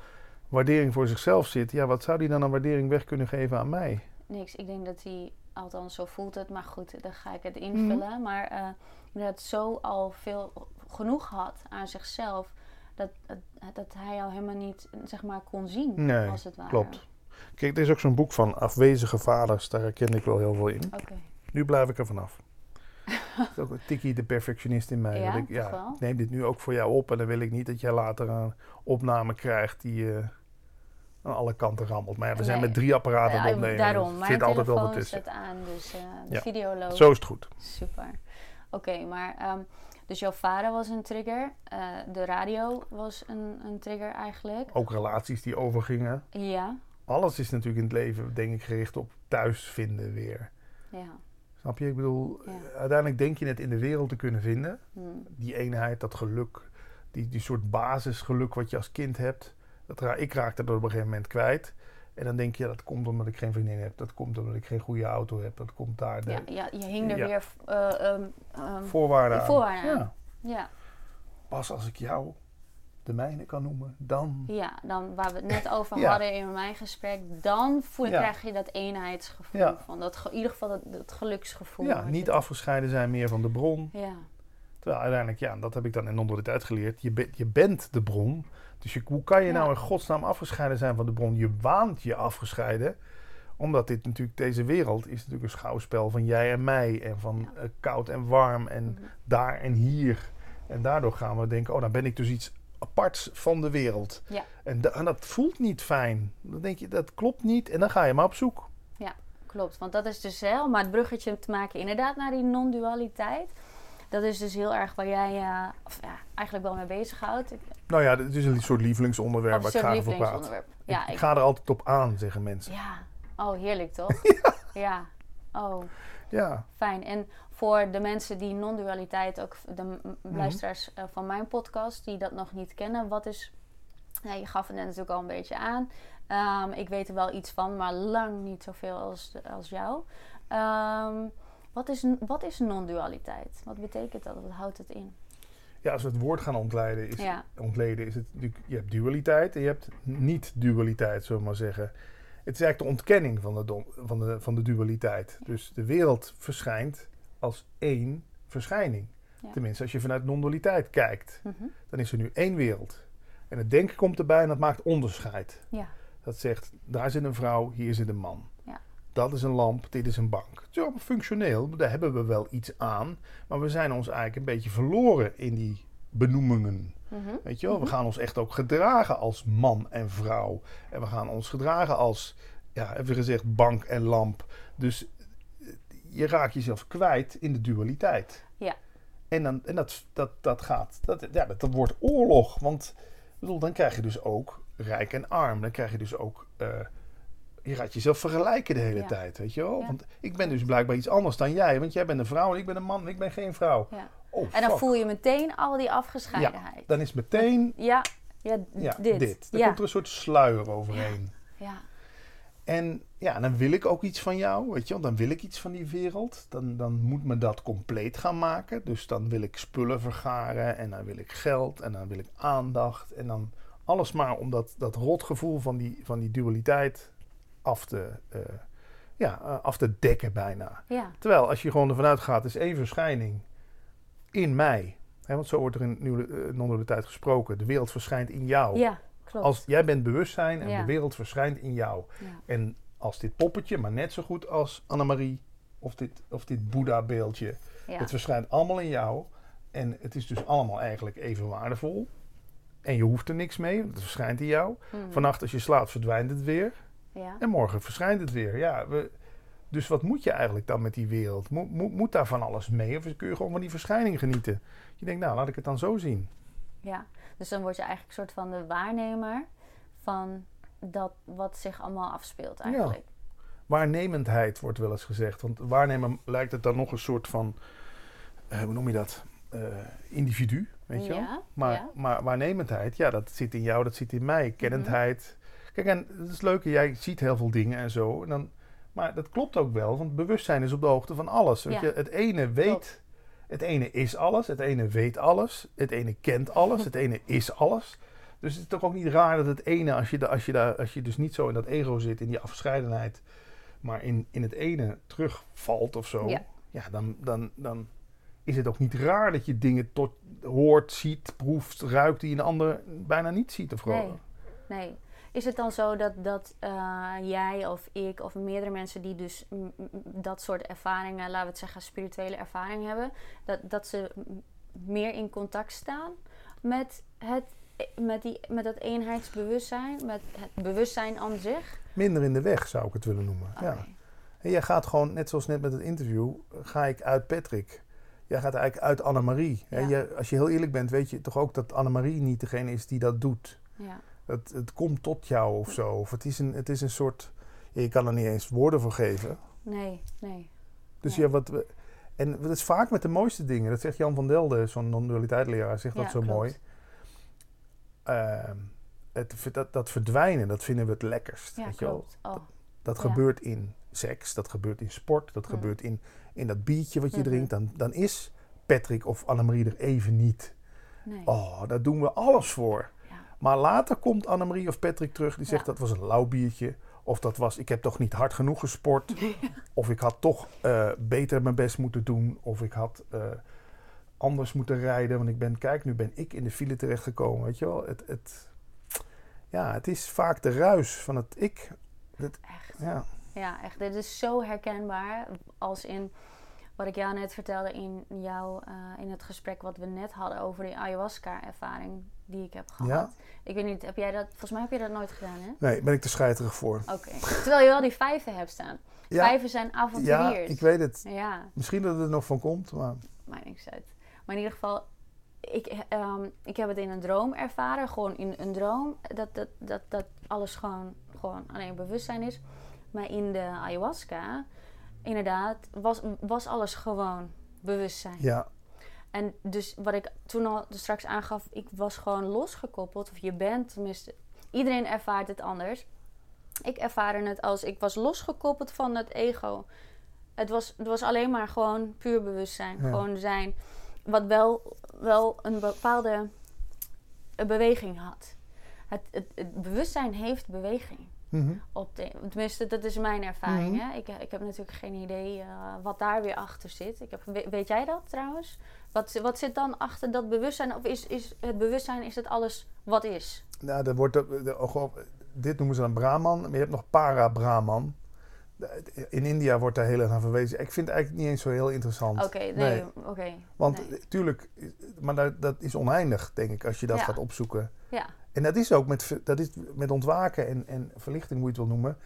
waardering voor zichzelf zit, ja, wat zou hij dan aan waardering weg kunnen geven aan mij? Niks. Ik denk dat hij, althans zo voelt het, maar goed, dan ga ik het invullen. Maar eh dat zo al veel genoeg had aan zichzelf, dat, dat, dat hij jou helemaal niet, zeg maar, kon zien, Nee, als het ware. klopt. Kijk, er is ook zo'n boek van afwezige vaders, daar herken ik wel heel veel in. Oké. Nu blijf ik er vanaf. Dat is ook een tikkie de perfectionist in mij. Ja, ik, toch wel? ik neem dit nu ook voor jou op en dan wil ik niet dat jij later een opname krijgt die eh, aan alle kanten rammelt. Maar ja, we zijn Nee. met drie apparaten Ja, opnemen. Daarom, er mijn zit altijd wel wat tussen. aan, dus eh, de Ja. video loopt. Zo is het goed. Super. Oké, maar ehm, dus jouw vader was een trigger. eh, de radio was een, een trigger eigenlijk. Ook relaties die overgingen. Ja, Alles is natuurlijk in het leven, denk ik, gericht op thuis vinden weer. ja. Snap je? Ik bedoel, Ja. uiteindelijk denk je het in de wereld te kunnen vinden. Hm. Die eenheid, dat geluk, die, die soort basisgeluk wat je als kind hebt. Dat ra ik raakte dat op een gegeven moment kwijt. En dan denk je, dat komt omdat ik geen vriendin heb. Dat komt omdat ik geen goede auto heb. Dat komt daar de ja, ja, je hing er Ja. weer eh, ehm, ehm, voorwaarden aan. voorwaarden aan. Ja. ja. Pas als ik jou de mijne kan noemen, dan... ja, dan waar we het net over Ja. hadden in mijn gesprek, dan voel, Ja. krijg je dat eenheidsgevoel. Ja. Van dat, in ieder geval dat, dat geluksgevoel. Ja, niet afgescheiden zijn meer van de bron. Ja, Terwijl uiteindelijk, ja, dat heb ik dan in onder de tijd geleerd. Je, bent je bent de bron. Dus je, hoe kan je Ja. nou in godsnaam afgescheiden zijn van de bron? Je waant je afgescheiden. Omdat dit natuurlijk, deze wereld is natuurlijk een schouwspel van jij en mij. En van Ja. eh, koud en warm en Mhm. daar en hier. En daardoor gaan we denken, oh, dan ben ik dus iets aparts van de wereld. Ja. En, da- en dat voelt niet fijn. Dan denk je, dat klopt niet. En dan ga je maar op zoek. klopt. Want dat is dus hè, om maar het bruggetje te maken inderdaad naar die non-dualiteit. Dat is dus heel erg waar jij uh, of, ja, eigenlijk wel mee bezighoudt. Nou ja, het is een soort lievelingsonderwerp waar ik graag over praat. lievelingsonderwerp. Ja, ik ik- ga er altijd op aan, zeggen mensen. ja. Oh, heerlijk toch? ja. Oh, Ja, fijn. En voor de mensen die non-dualiteit, ook de m- Mhm. luisteraars eh, van mijn podcast, die dat nog niet kennen, wat is. Nou, je gaf het net natuurlijk al een beetje aan. Ehm, ik weet er wel iets van, maar lang niet zoveel als, als jou. Ehm, wat is, wat is non-dualiteit? Wat betekent dat? Wat houdt het in? ja als we het woord gaan ontleiden, is, Ja. ontleden, is het natuurlijk, je hebt dualiteit en je hebt niet-dualiteit, zullen we maar zeggen. Het is eigenlijk de ontkenning van de, van de, van de dualiteit. Dus de wereld verschijnt als één verschijning. Ja. Tenminste, als je vanuit non-dualiteit kijkt, Mhm. dan is er nu één wereld. En het denken komt erbij en dat maakt onderscheid. Ja. Dat zegt, daar zit een vrouw, hier zit een man. Dat is een lamp, dit is een bank. Het is allemaal functioneel, daar hebben we wel iets aan. Maar we zijn ons eigenlijk een beetje verloren in die benoemingen. Mhm. Weet je wel, we gaan ons echt ook gedragen als man en vrouw. En we gaan ons gedragen als, ja, even gezegd, bank en lamp. Dus eh, je raakt jezelf kwijt in de dualiteit. Ja. En, dan, en dat, dat, dat gaat, dat, ja, dat, dat wordt oorlog. Want bedoel, dan krijg je dus ook rijk en arm. Dan krijg je dus ook, eh, je gaat jezelf vergelijken de hele Ja. tijd, weet je wel. Ja. Want ik ben dus blijkbaar iets anders dan jij. Want jij bent een vrouw en ik ben een man en ik ben geen vrouw. Ja. Oh, En dan fuck. voel je meteen al die afgescheidenheid. Dan is meteen Ja, ja, ja, dit. dit. Komt er een soort sluier overheen. ja. En ja, dan wil ik ook iets van jou, weet je wel. Dan wil ik iets van die wereld. Dan, dan moet me dat compleet gaan maken. Dus dan wil ik spullen vergaren en dan wil ik geld en dan wil ik aandacht. En dan alles maar om dat, dat rotgevoel van die, van die dualiteit af te, eh, ja, eh, af te dekken bijna. ja. Terwijl als je gewoon ervan uitgaat, is één verschijning in mij. Hè, want zo wordt er in nieuwe uh, non-dualiteit gesproken. De wereld verschijnt in jou. Ja, klopt. Als jij bent bewustzijn en Ja. de wereld verschijnt in jou. Ja. En als dit poppetje, maar net zo goed als Annemarie of dit, of dit Boeddha-beeldje, het verschijnt allemaal in jou. En het is dus allemaal eigenlijk even waardevol. En je hoeft er niks mee, want het verschijnt in jou. Mhm. Vannacht als je slaapt verdwijnt het weer. Ja. En morgen verschijnt het weer. Ja, we, dus wat moet je eigenlijk dan met die wereld? Moet, moet, moet daar van alles mee? Of kun je gewoon van die verschijning genieten? Je denkt, nou, laat ik het dan zo zien. ja. Dus dan word je eigenlijk een soort van de waarnemer van dat wat zich allemaal afspeelt eigenlijk. Waarnemendheid wordt wel eens gezegd. Want waarnemen lijkt het dan nog een soort van, eh, hoe noem je dat? Eh, individu, weet je wel? Maar, ja. maar waarnemendheid, ja, dat zit in jou, dat zit in mij. Kennendheid. Kijk, en het is leuk, jij ziet heel veel dingen en zo. En dan, maar dat klopt ook wel, want bewustzijn is op de hoogte van alles. Weet Ja. je? Het ene weet, Klopt. het ene is alles, het ene weet alles, het ene kent alles, het ene is alles. Dus het is toch ook niet raar dat het ene, als je, als je, daar, als je dus niet zo in dat ego zit, in die afgescheidenheid, maar in, in het ene terugvalt of zo, Ja. ja, dan, dan, dan is het ook niet raar dat je dingen tot, hoort, ziet, proeft, ruikt die een ander bijna niet ziet of Nee. gewoon. Nee. Is het dan zo dat, dat eh, jij of ik of meerdere mensen die dus dat soort ervaringen, laten we het zeggen spirituele ervaring hebben, dat, dat ze meer in contact staan met, het, met, die, met dat eenheidsbewustzijn, met het bewustzijn aan zich? Minder in de weg zou ik het willen noemen. Ja. En jij gaat gewoon, net zoals net met het interview, ga ik uit Patrick. Jij gaat eigenlijk uit Annemarie. Ja. Je- als je heel eerlijk bent, weet je toch ook dat Annemarie niet degene is die dat doet. Ja. Het, het komt tot jou of zo. Of het is een, het is een soort. je kan er niet eens woorden voor geven. Nee, nee. Dus Nee. ja, wat we, en dat is vaak met de mooiste dingen. Dat zegt Jan van Delden, zo'n non-dualiteitleraar, zegt dat zo klopt. mooi. Ehm, het, dat, dat verdwijnen, dat vinden we het lekkerst. Ja, weet je wel? klopt. Oh, Dat Ja. gebeurt in seks, dat gebeurt in sport, dat Mm. gebeurt in, in dat biertje wat je Mhm. drinkt. Dan, dan is Patrick of Annemarie er even niet. nee. Oh, daar doen we alles voor. Maar later komt Annemarie of Patrick terug die zegt Ja. dat was een lauw biertje. Of dat was, ik heb toch niet hard genoeg gesport. Of ik had toch eh, beter mijn best moeten doen. Of ik had eh, anders moeten rijden. Want ik ben, kijk, nu ben ik in de file terechtgekomen. Weet je wel? Het, het, ja, het is vaak de ruis van het ik. Het, Echt. ja. Ja, echt. Dit is zo herkenbaar. Als in wat ik jou net vertelde in, jou, eh, in het gesprek wat we net hadden over die ayahuasca-ervaring die ik heb gehad. Ja. Ik weet niet, heb jij dat, volgens mij heb je dat nooit gedaan, hè? Nee, ben ik te scheiterig voor. Oké. Terwijl je wel die vijven hebt staan. Ja, Vijven zijn ja, avonturiers. ik weet het. Ja, Misschien dat het er nog van komt, maar maakt niks uit. Maar in ieder geval, ik, ehm, ik heb het in een droom ervaren. Gewoon in een droom. Dat, dat, dat, dat alles gewoon, gewoon alleen bewustzijn is. Maar in de ayahuasca, inderdaad, was, was alles gewoon bewustzijn. ja, En dus wat ik toen al straks aangaf, ik was gewoon losgekoppeld. Of je bent, tenminste, iedereen ervaart het anders. Ik ervaarde het als ik was losgekoppeld van het ego. Het was, het was alleen maar gewoon puur bewustzijn. Ja. Gewoon zijn. Wat wel, wel een bepaalde beweging had. Het, het, het bewustzijn heeft beweging. Mhm. Op de, tenminste, dat is mijn ervaring. Mhm. hè? Ik, ik heb natuurlijk geen idee eh, wat daar weer achter zit. Ik heb, we- weet jij dat trouwens? Wat, wat zit dan achter dat bewustzijn? Of is, is het bewustzijn is het alles wat is? Nou, er wordt, de- oh, dit noemen ze dan Brahman, maar je hebt nog para-Brahman. In India wordt daar heel erg naar verwezen. Ik vind het eigenlijk niet eens zo heel interessant. Oké, nee, Nee. oké. Want nee. eh, tuurlijk, eh, maar dat, dat is oneindig, denk ik, als je dat Ja. gaat opzoeken. Ja, En dat is ook met, dat is met ontwaken en, en verlichting, hoe je het wil noemen.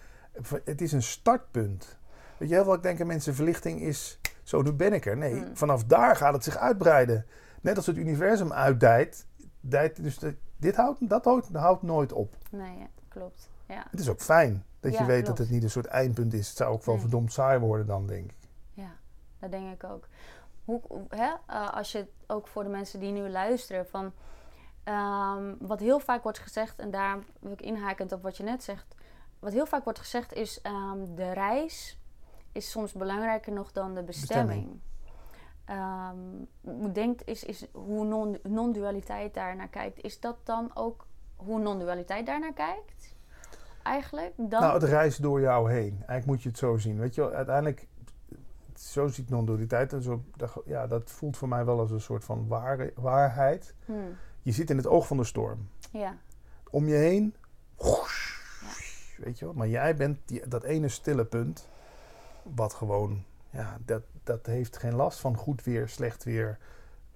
Het is een startpunt. Weet je, heel vaak denken mensen, verlichting is, zo nu ben ik er. Nee, Hmm. vanaf daar gaat het zich uitbreiden. Net als het universum uitdijt, dijt, dus dit houdt, dat houdt, houdt nooit op. nee, ja, klopt. Ja, Het is ook fijn dat je weet klopt. dat het niet een soort eindpunt is. Het zou ook wel Nee. verdomd saai worden dan, denk ik. ja, dat denk ik ook. Hoe, hoe- hè? eh, als je ook voor de mensen die nu luisteren, van ehm, wat heel vaak wordt gezegd, en daar wil ik inhakend op wat je net zegt, wat heel vaak wordt gezegd is ehm, de reis is soms belangrijker nog dan de bestemming. Ehm, hoe denkt is, is hoe non- non-dualiteit daar naar kijkt, is dat dan ook hoe non-dualiteit daar naar kijkt? Eigenlijk dan? Nou, het reist door jou heen. Eigenlijk moet je het zo zien. Weet je wel, uiteindelijk, zo ziet non-dualiteit. en Zo, dat, ja, dat voelt voor mij wel als een soort van waarheid. Hmm, Je zit in het oog van de storm. ja, Om je heen, weet je wel. Maar jij bent die, dat ene stille punt, wat gewoon, ja, dat, dat heeft geen last van goed weer, slecht weer,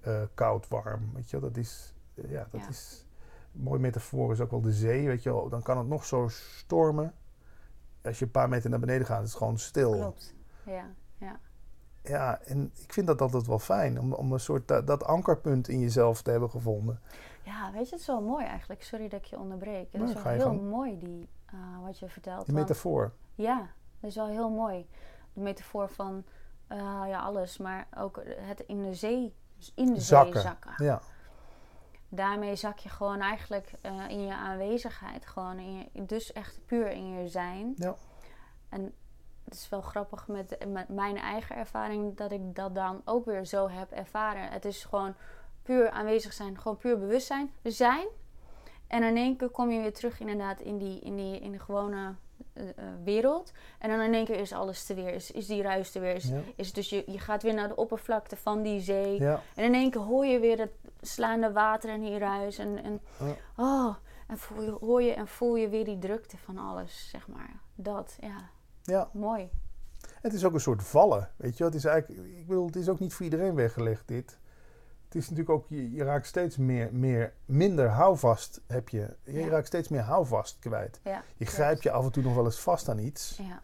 eh, koud, warm. Weet je wel, dat is, eh, ja, dat Ja. is, een mooie metafoor is ook wel de zee, weet je wel. Dan kan het nog zo stormen. Als je een paar meter naar beneden gaat, is het gewoon stil. klopt. Ja, ja. En ik vind dat altijd wel fijn, om, om een soort dat, dat ankerpunt in jezelf te hebben gevonden. Ja, weet je, het is wel mooi eigenlijk. Sorry dat ik je onderbreek. Het Nee, is wel heel mooi die, eh, wat je vertelt. Die want- metafoor. ja, dat is wel heel mooi. De metafoor van eh, ja, alles, maar ook het in de zee, in de Zakken. zee zakken. Ja, Daarmee zak je gewoon eigenlijk eh, in je aanwezigheid, gewoon in je, dus echt puur in je zijn. Ja. En het is wel grappig met, met mijn eigen ervaring dat ik dat dan ook weer zo heb ervaren. Het is gewoon puur aanwezig zijn, gewoon puur bewustzijn zijn. En in één keer kom je weer terug inderdaad in die, in die in de gewone eh, eh, wereld. En dan in één keer is alles er weer, is, is die ruis er weer. Is, ja, is dus je, je gaat weer naar de oppervlakte van die zee. ja. En in één keer hoor je weer het slaande water en die ruis. En, en, Ja. oh, en voel je, hoor je en voel je weer die drukte van alles, zeg maar. Dat, ja, ja. mooi. Het is ook een soort vallen, weet je wel. Het is eigenlijk, ik bedoel, het is ook niet voor iedereen weggelegd dit. Het is natuurlijk ook, je, je raakt steeds meer, meer, minder houvast heb je. Je Ja. raakt steeds meer houvast kwijt. Ja, Je grijpt je af en toe nog wel eens vast aan iets. ja,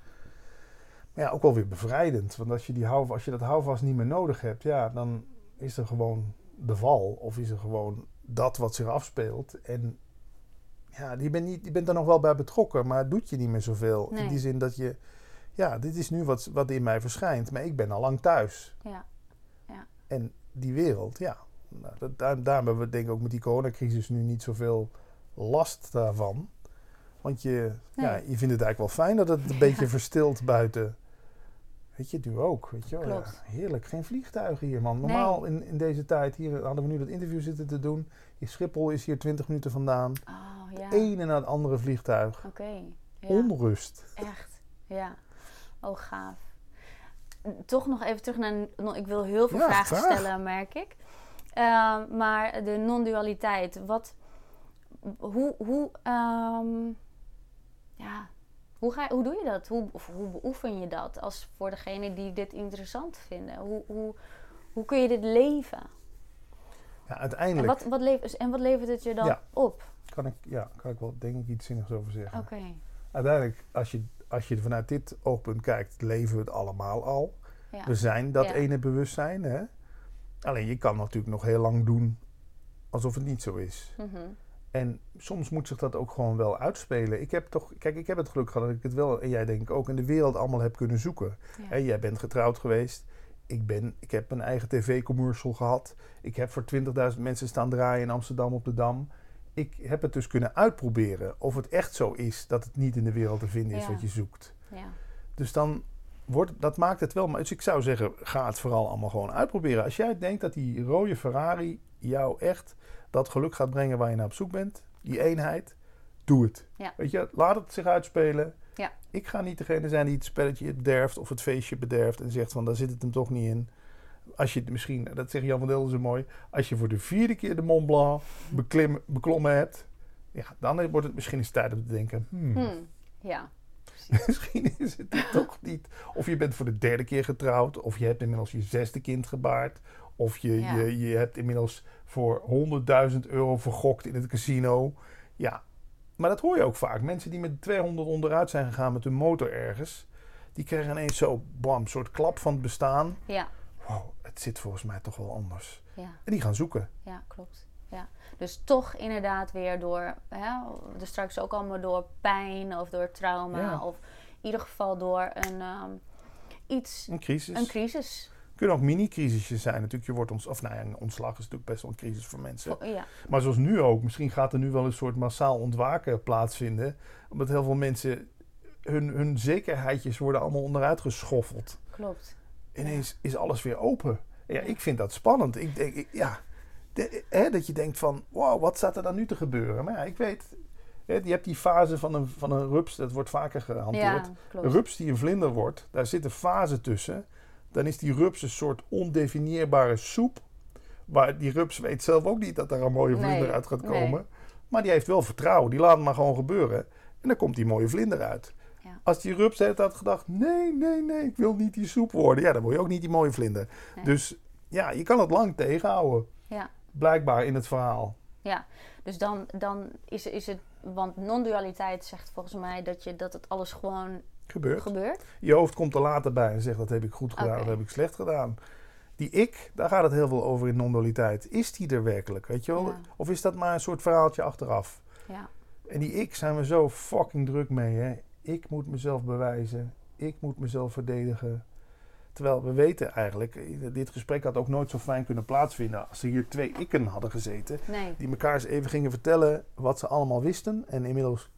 Maar ja, ook wel weer bevrijdend. Want als je, die hou, als je dat houvast niet meer nodig hebt, ja, dan is er gewoon de val. Of is er gewoon dat wat zich afspeelt. En ja, je bent, niet, je bent er nog wel bij betrokken, maar het doet je niet meer zoveel. In die zin dat je, ja, dit is nu wat, wat in mij verschijnt. Maar ik ben al lang thuis. ja, En die wereld, ja. Nou, dat, daar, daarom hebben we denk ik ook met die coronacrisis nu niet zoveel last daarvan. Want je, ja, je vindt het eigenlijk wel fijn dat het een beetje verstilt buiten. Weet je, nu ook. Weet je. Ja, heerlijk, geen vliegtuigen hier, man. Normaal in, in deze tijd, hier hadden we nu dat interview zitten te doen. In Schiphol is hier 20 minuten vandaan. oh ja, ene na het andere vliegtuig. oké. Ja, Onrust. echt, ja. Oh, gaaf. Toch nog even terug naar, ik wil heel veel Ja, vragen stellen, merk ik. Ehm, maar de non-dualiteit, wat, hoe, hoe, ehm, ja, Hoe, ga, hoe doe je dat? Hoe, of hoe beoefen je dat als voor degene die dit interessant vinden? Hoe, hoe, hoe kun je dit leven? Ja, En uiteindelijk wat, wat, levert, en wat levert het je dan Ja. op? kan ik, ja, kan ik wel denk ik iets zinnigs over zeggen. Oké. Uiteindelijk, als je, als je vanuit dit oogpunt kijkt, leven we het allemaal al. Ja. We zijn dat Ja. ene bewustzijn. Hè? Alleen je kan natuurlijk nog heel lang doen alsof het niet zo is. Mhm. En soms moet zich dat ook gewoon wel uitspelen. Ik heb toch, kijk, ik heb het geluk gehad dat ik het wel, en jij denk ik ook, in de wereld allemaal heb kunnen zoeken. Ja. Jij bent getrouwd geweest. Ik, ben, ik heb een eigen tv-commercial gehad. Ik heb voor 20.000 mensen staan draaien in Amsterdam op de Dam. Ik heb het dus kunnen uitproberen of het echt zo is dat het niet in de wereld te vinden is Ja. wat je zoekt. Ja. Dus dan wordt, dat maakt het wel. Maar dus ik zou zeggen, ga het vooral allemaal gewoon uitproberen. Als jij denkt dat die rode Ferrari jou echt dat geluk gaat brengen waar je naar op zoek bent, die eenheid, doe het. Ja. Weet je, laat het zich uitspelen. Ja. Ik ga niet degene zijn die het spelletje bederft of het feestje bederft en zegt van daar zit het hem toch niet in. Als je het misschien, dat zegt Jan van Delden zo mooi, als je voor de vierde keer de Mont Blanc beklim, beklommen hebt, ja, dan wordt het misschien eens tijd om te denken, hmm, Hmm. Ja. Misschien is het toch niet. Of je bent voor de derde keer getrouwd. Of je hebt inmiddels je zesde kind gebaard. Of je, Ja. je, je hebt inmiddels voor 100.000 euro vergokt in het casino. Ja, maar dat hoor je ook vaak. Mensen die met 200 onderuit zijn gegaan met hun motor ergens. Die krijgen ineens zo, bam, een soort klap van het bestaan. Ja. Wow, het zit volgens mij toch wel anders. Ja. En die gaan zoeken. Ja, klopt. Ja. Dus toch inderdaad weer door, hè, dus straks ook allemaal door pijn of door trauma. Ja. Of in ieder geval door een, ehm, iets, Een crisis. een crisis. Kunnen ook mini-crisisjes zijn. Natuurlijk, je wordt ons, of nou ja, een ontslag is natuurlijk best wel een crisis voor mensen. Ja, Maar zoals nu ook, misschien gaat er nu wel een soort massaal ontwaken plaatsvinden. Omdat heel veel mensen, hun, hun zekerheidjes worden allemaal onderuit geschoffeld. klopt. Ineens is alles weer open. Ja, ik vind dat spannend. Ik denk, ik- ja, de- hè, dat je denkt van, wow, wat staat er dan nu te gebeuren? Maar ja, ik weet, hè, je hebt die fase van een, van een rups, dat wordt vaker gehanteerd. Ja, Een rups die een vlinder wordt, daar zit een fase tussen. Dan is die rups een soort ondefinieerbare soep. Maar die rups weet zelf ook niet dat er een mooie vlinder Nee, uit gaat nee. komen. Maar die heeft wel vertrouwen. Die laat het maar gewoon gebeuren. En dan komt die mooie vlinder uit. Ja. Als die rups heeft had gedacht... Nee, nee, nee, ik wil niet die soep worden. Ja, dan word je ook niet die mooie vlinder. Nee. Dus ja, je kan het lang tegenhouden. Ja. Blijkbaar in het verhaal. Ja, dus dan, dan is, is het, want non-dualiteit zegt volgens mij dat, je, dat het alles gewoon Gebeurt. gebeurt. Je hoofd komt er later bij en zegt dat heb ik goed gedaan, dat heb ik slecht gedaan. Die ik, daar gaat het heel veel over in non-dualiteit. Is die er werkelijk, weet je wel? Ja. Of is dat maar een soort verhaaltje achteraf? Ja, En die ik zijn we zo fucking druk mee, hè? Ik moet mezelf bewijzen. Ik moet mezelf verdedigen. Terwijl we weten eigenlijk, dit gesprek had ook nooit zo fijn kunnen plaatsvinden als er hier twee ikken hadden gezeten. nee. Die elkaar eens even gingen vertellen wat ze allemaal wisten en inmiddels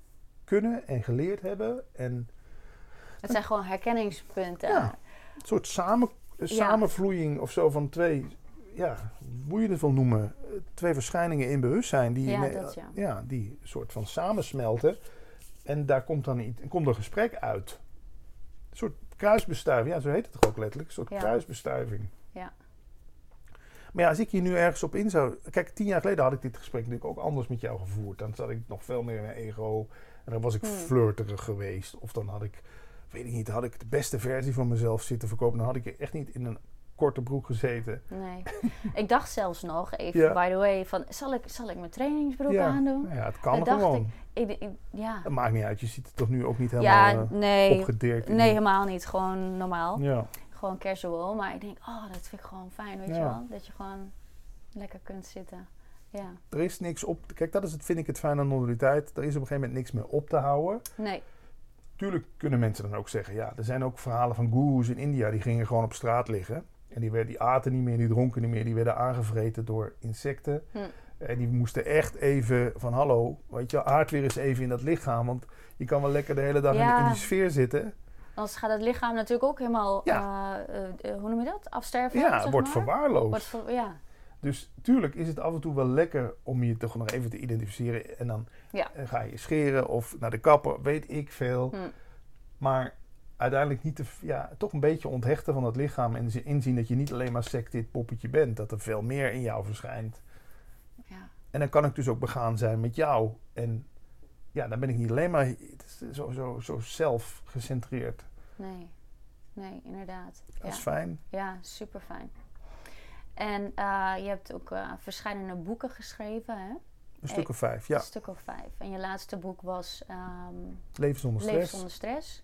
kunnen en geleerd hebben. En Het zijn gewoon herkenningspunten. Ja. een soort samen, samenvloeiing of zo van twee, ja, hoe je het wil noemen, twee verschijningen in bewustzijn die, Ja, die soort van samensmelten. En daar komt dan iets, komt een gesprek uit. Een soort kruisbestuiving, ja, zo heet het toch ook letterlijk, een soort Ja. kruisbestuiving. Ja. Maar ja, als ik hier nu ergens op in zou... Kijk, tien jaar geleden had ik dit gesprek natuurlijk ook anders met jou gevoerd. Dan zat ik nog veel meer in mijn ego. En dan was ik Hmm. flirterig geweest. Of dan had ik, weet ik niet, had ik de beste versie van mezelf zitten verkopen. Dan had ik echt niet in een korte broek gezeten. Nee. ik dacht zelfs nog even, Ja. by the way, van zal ik, zal ik mijn trainingsbroek aandoen? Ja, het kan gewoon. Ik, ik, ja, Dat maakt niet uit. Je ziet er toch nu ook niet ja helemaal eh, nee, opgedirkt. nee, helemaal niet. Gewoon normaal. Ja. Gewoon casual. Maar ik denk, oh, dat vind ik gewoon fijn, weet je Ja. wel? Dat je gewoon lekker kunt zitten. Ja. Er is niks op... Kijk, dat is het, vind ik het fijn aan non-dualiteit. Er is op een gegeven moment niks meer op te houden. Nee. Tuurlijk kunnen mensen dan ook zeggen, ja, er zijn ook verhalen van goeroes in India die gingen gewoon op straat liggen. En die, werden, die aten niet meer, die dronken niet meer, die werden aangevreten door insecten. Hm. En die moesten echt even van, hallo, weet je, aard weer eens even in dat lichaam. Want je kan wel lekker de hele dag in, Ja. in die sfeer zitten. Anders gaat het lichaam natuurlijk ook helemaal, Ja. eh, eh, eh, hoe noem je dat? Afsterven? Ja, wordt maar? verwaarloosd. Wordt ver- ja. Dus tuurlijk is het af en toe wel lekker om je toch nog even te identificeren. En dan Ja. eh, ga je scheren of naar de kapper, weet ik veel. Hm. Maar uiteindelijk niet te, ja, toch een beetje onthechten van het lichaam. En zi- inzien dat je niet alleen maar sect dit poppetje bent. Dat er veel meer in jou verschijnt. ja. En dan kan ik dus ook begaan zijn met jou. En ja, dan ben ik niet alleen maar zo, zo, zo zelfgecentreerd. Nee, nee, inderdaad. Dat ja. is fijn. Ja, super fijn. En eh, je hebt ook uh, verschillende boeken geschreven, hè? Een stuk of vijf, ja. Een stuk of vijf. En je laatste boek was um, Leven zonder stress. Leven zonder stress.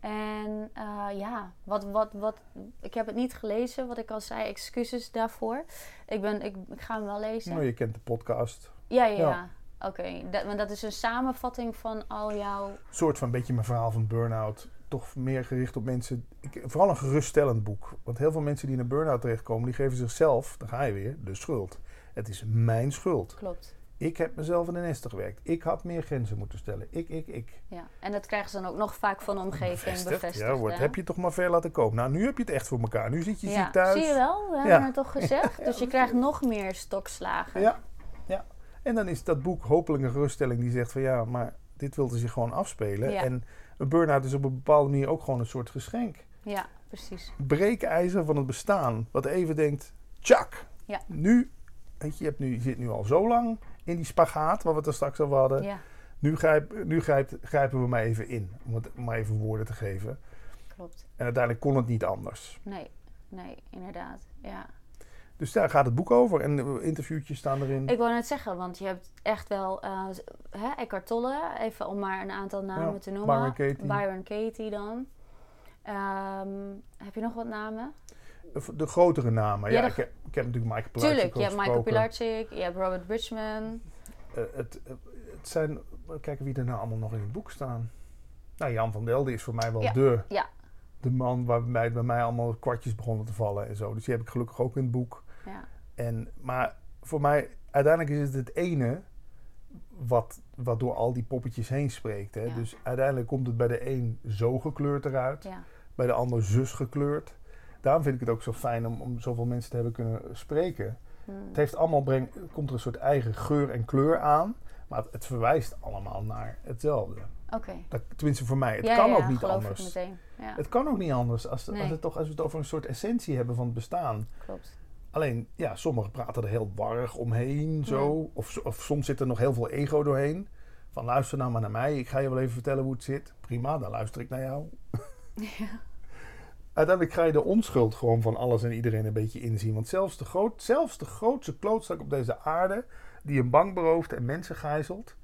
En uh, ja, wat, wat, wat, ik heb het niet gelezen, wat ik al zei, excuses daarvoor. Ik, ben, ik, ik ga hem wel lezen. Nou, je kent de podcast. Ja, ja, ja. Oké, okay. dat, dat is een samenvatting van al jouw... Een soort van een beetje mijn verhaal van burn-out. Toch meer gericht op mensen... Ik, vooral een geruststellend boek. Want heel veel mensen die in een burn-out terechtkomen... die geven zichzelf, dan ga je weer, de schuld. Het is mijn schuld. Klopt. Ik heb mezelf in de nesten gewerkt. Ik had meer grenzen moeten stellen. Ik, ik, ik. Ja, en dat krijgen ze dan ook nog vaak van de omgeving bevestigd. bevestigd ja, wordt, heb je toch maar ver laten komen. Nou, nu heb je het echt voor elkaar. Nu zit je ja, ziek thuis. Zie je wel, we ja. hebben het toch gezegd. Dus je krijgt nog meer stokslagen. Ja, ja. En dan is dat boek hopelijk een geruststelling die zegt van ja, maar dit wilde zich gewoon afspelen. En een burn-out is op een bepaalde manier ook gewoon een soort geschenk. Ja, precies. Breekijzer van het bestaan. Wat even denkt, tjak. Ja. Nu, weet je, je, hebt nu, je zit nu al zo lang in die spagaat, waar we het er straks over hadden. Ja, Nu, grijp, nu grijpt, grijpen we maar even in, om het maar even woorden te geven. klopt. En uiteindelijk kon het niet anders. Nee, nee, inderdaad. Ja. Dus daar gaat het boek over en interviewtjes staan erin. Ik wou net zeggen, want je hebt echt wel uh, hè, Eckhart Tolle, even om maar een aantal namen Ja, te noemen. Byron Katie. Byron Katie dan. Ehm, heb je nog wat namen? De grotere namen. Ja, Ja, de- ik, heb, ik heb natuurlijk Michael Pilarczyk Tuurlijk, je hebt Michael. Pilarczyk, je hebt Robert Bridgman. Eh, het, eh, het zijn, kijken wie er nou allemaal nog in het boek staan. Nou, Jan van Delden is voor mij wel Ja, de, ja. de man waarbij bij mij allemaal kwartjes begonnen te vallen en zo. Dus die heb ik gelukkig ook in het boek. Ja, En, maar voor mij, uiteindelijk is het het ene wat, wat door al die poppetjes heen spreekt. Hè? Ja. Dus uiteindelijk komt het bij de een zo gekleurd eruit, ja, bij de ander zus gekleurd. Daarom vind ik het ook zo fijn om, om zoveel mensen te hebben kunnen spreken. Hmm. Het heeft allemaal breng, komt er een soort eigen geur en kleur aan, maar het, verwijst allemaal naar hetzelfde. Oké. Dat, tenminste voor mij, het Ja, kan ook niet anders. Het kan ook niet anders als, Nee. als, het toch, als we het over een soort essentie hebben van het bestaan. klopt. Alleen, ja, sommigen praten er heel warrig omheen, zo. Of, of soms zit er nog heel veel ego doorheen. Van luister nou maar naar mij, ik ga je wel even vertellen hoe het zit. Prima, dan luister ik naar jou. Ja. Uiteindelijk ga je de onschuld gewoon van alles en iedereen een beetje inzien. Want zelfs de, groot, zelfs de grootste klootzak op deze aarde, die een bank berooft en mensen gijzelt,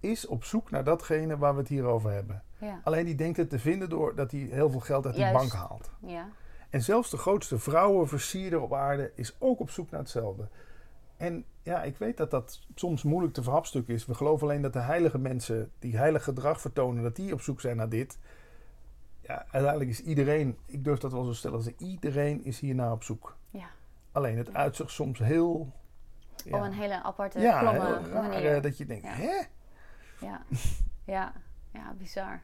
is op zoek naar datgene waar we het hier over hebben. Ja. Alleen die denkt het te vinden door dat hij heel veel geld uit die bank haalt. ja, En zelfs de grootste vrouwenversierder op aarde is ook op zoek naar hetzelfde. En ja, ik weet dat dat soms moeilijk te verhapstukken is. We geloven alleen dat de heilige mensen die heilig gedrag vertonen, dat die op zoek zijn naar dit. Ja, uiteindelijk is iedereen, ik durf dat wel zo stellen, als iedereen is hiernaar op zoek. ja. Alleen het uitzicht soms heel. Ja, Op een hele aparte, ja, klomme heel raar, manier. eh, dat je denkt, Ja. hè? Ja, ja, ja, bizar.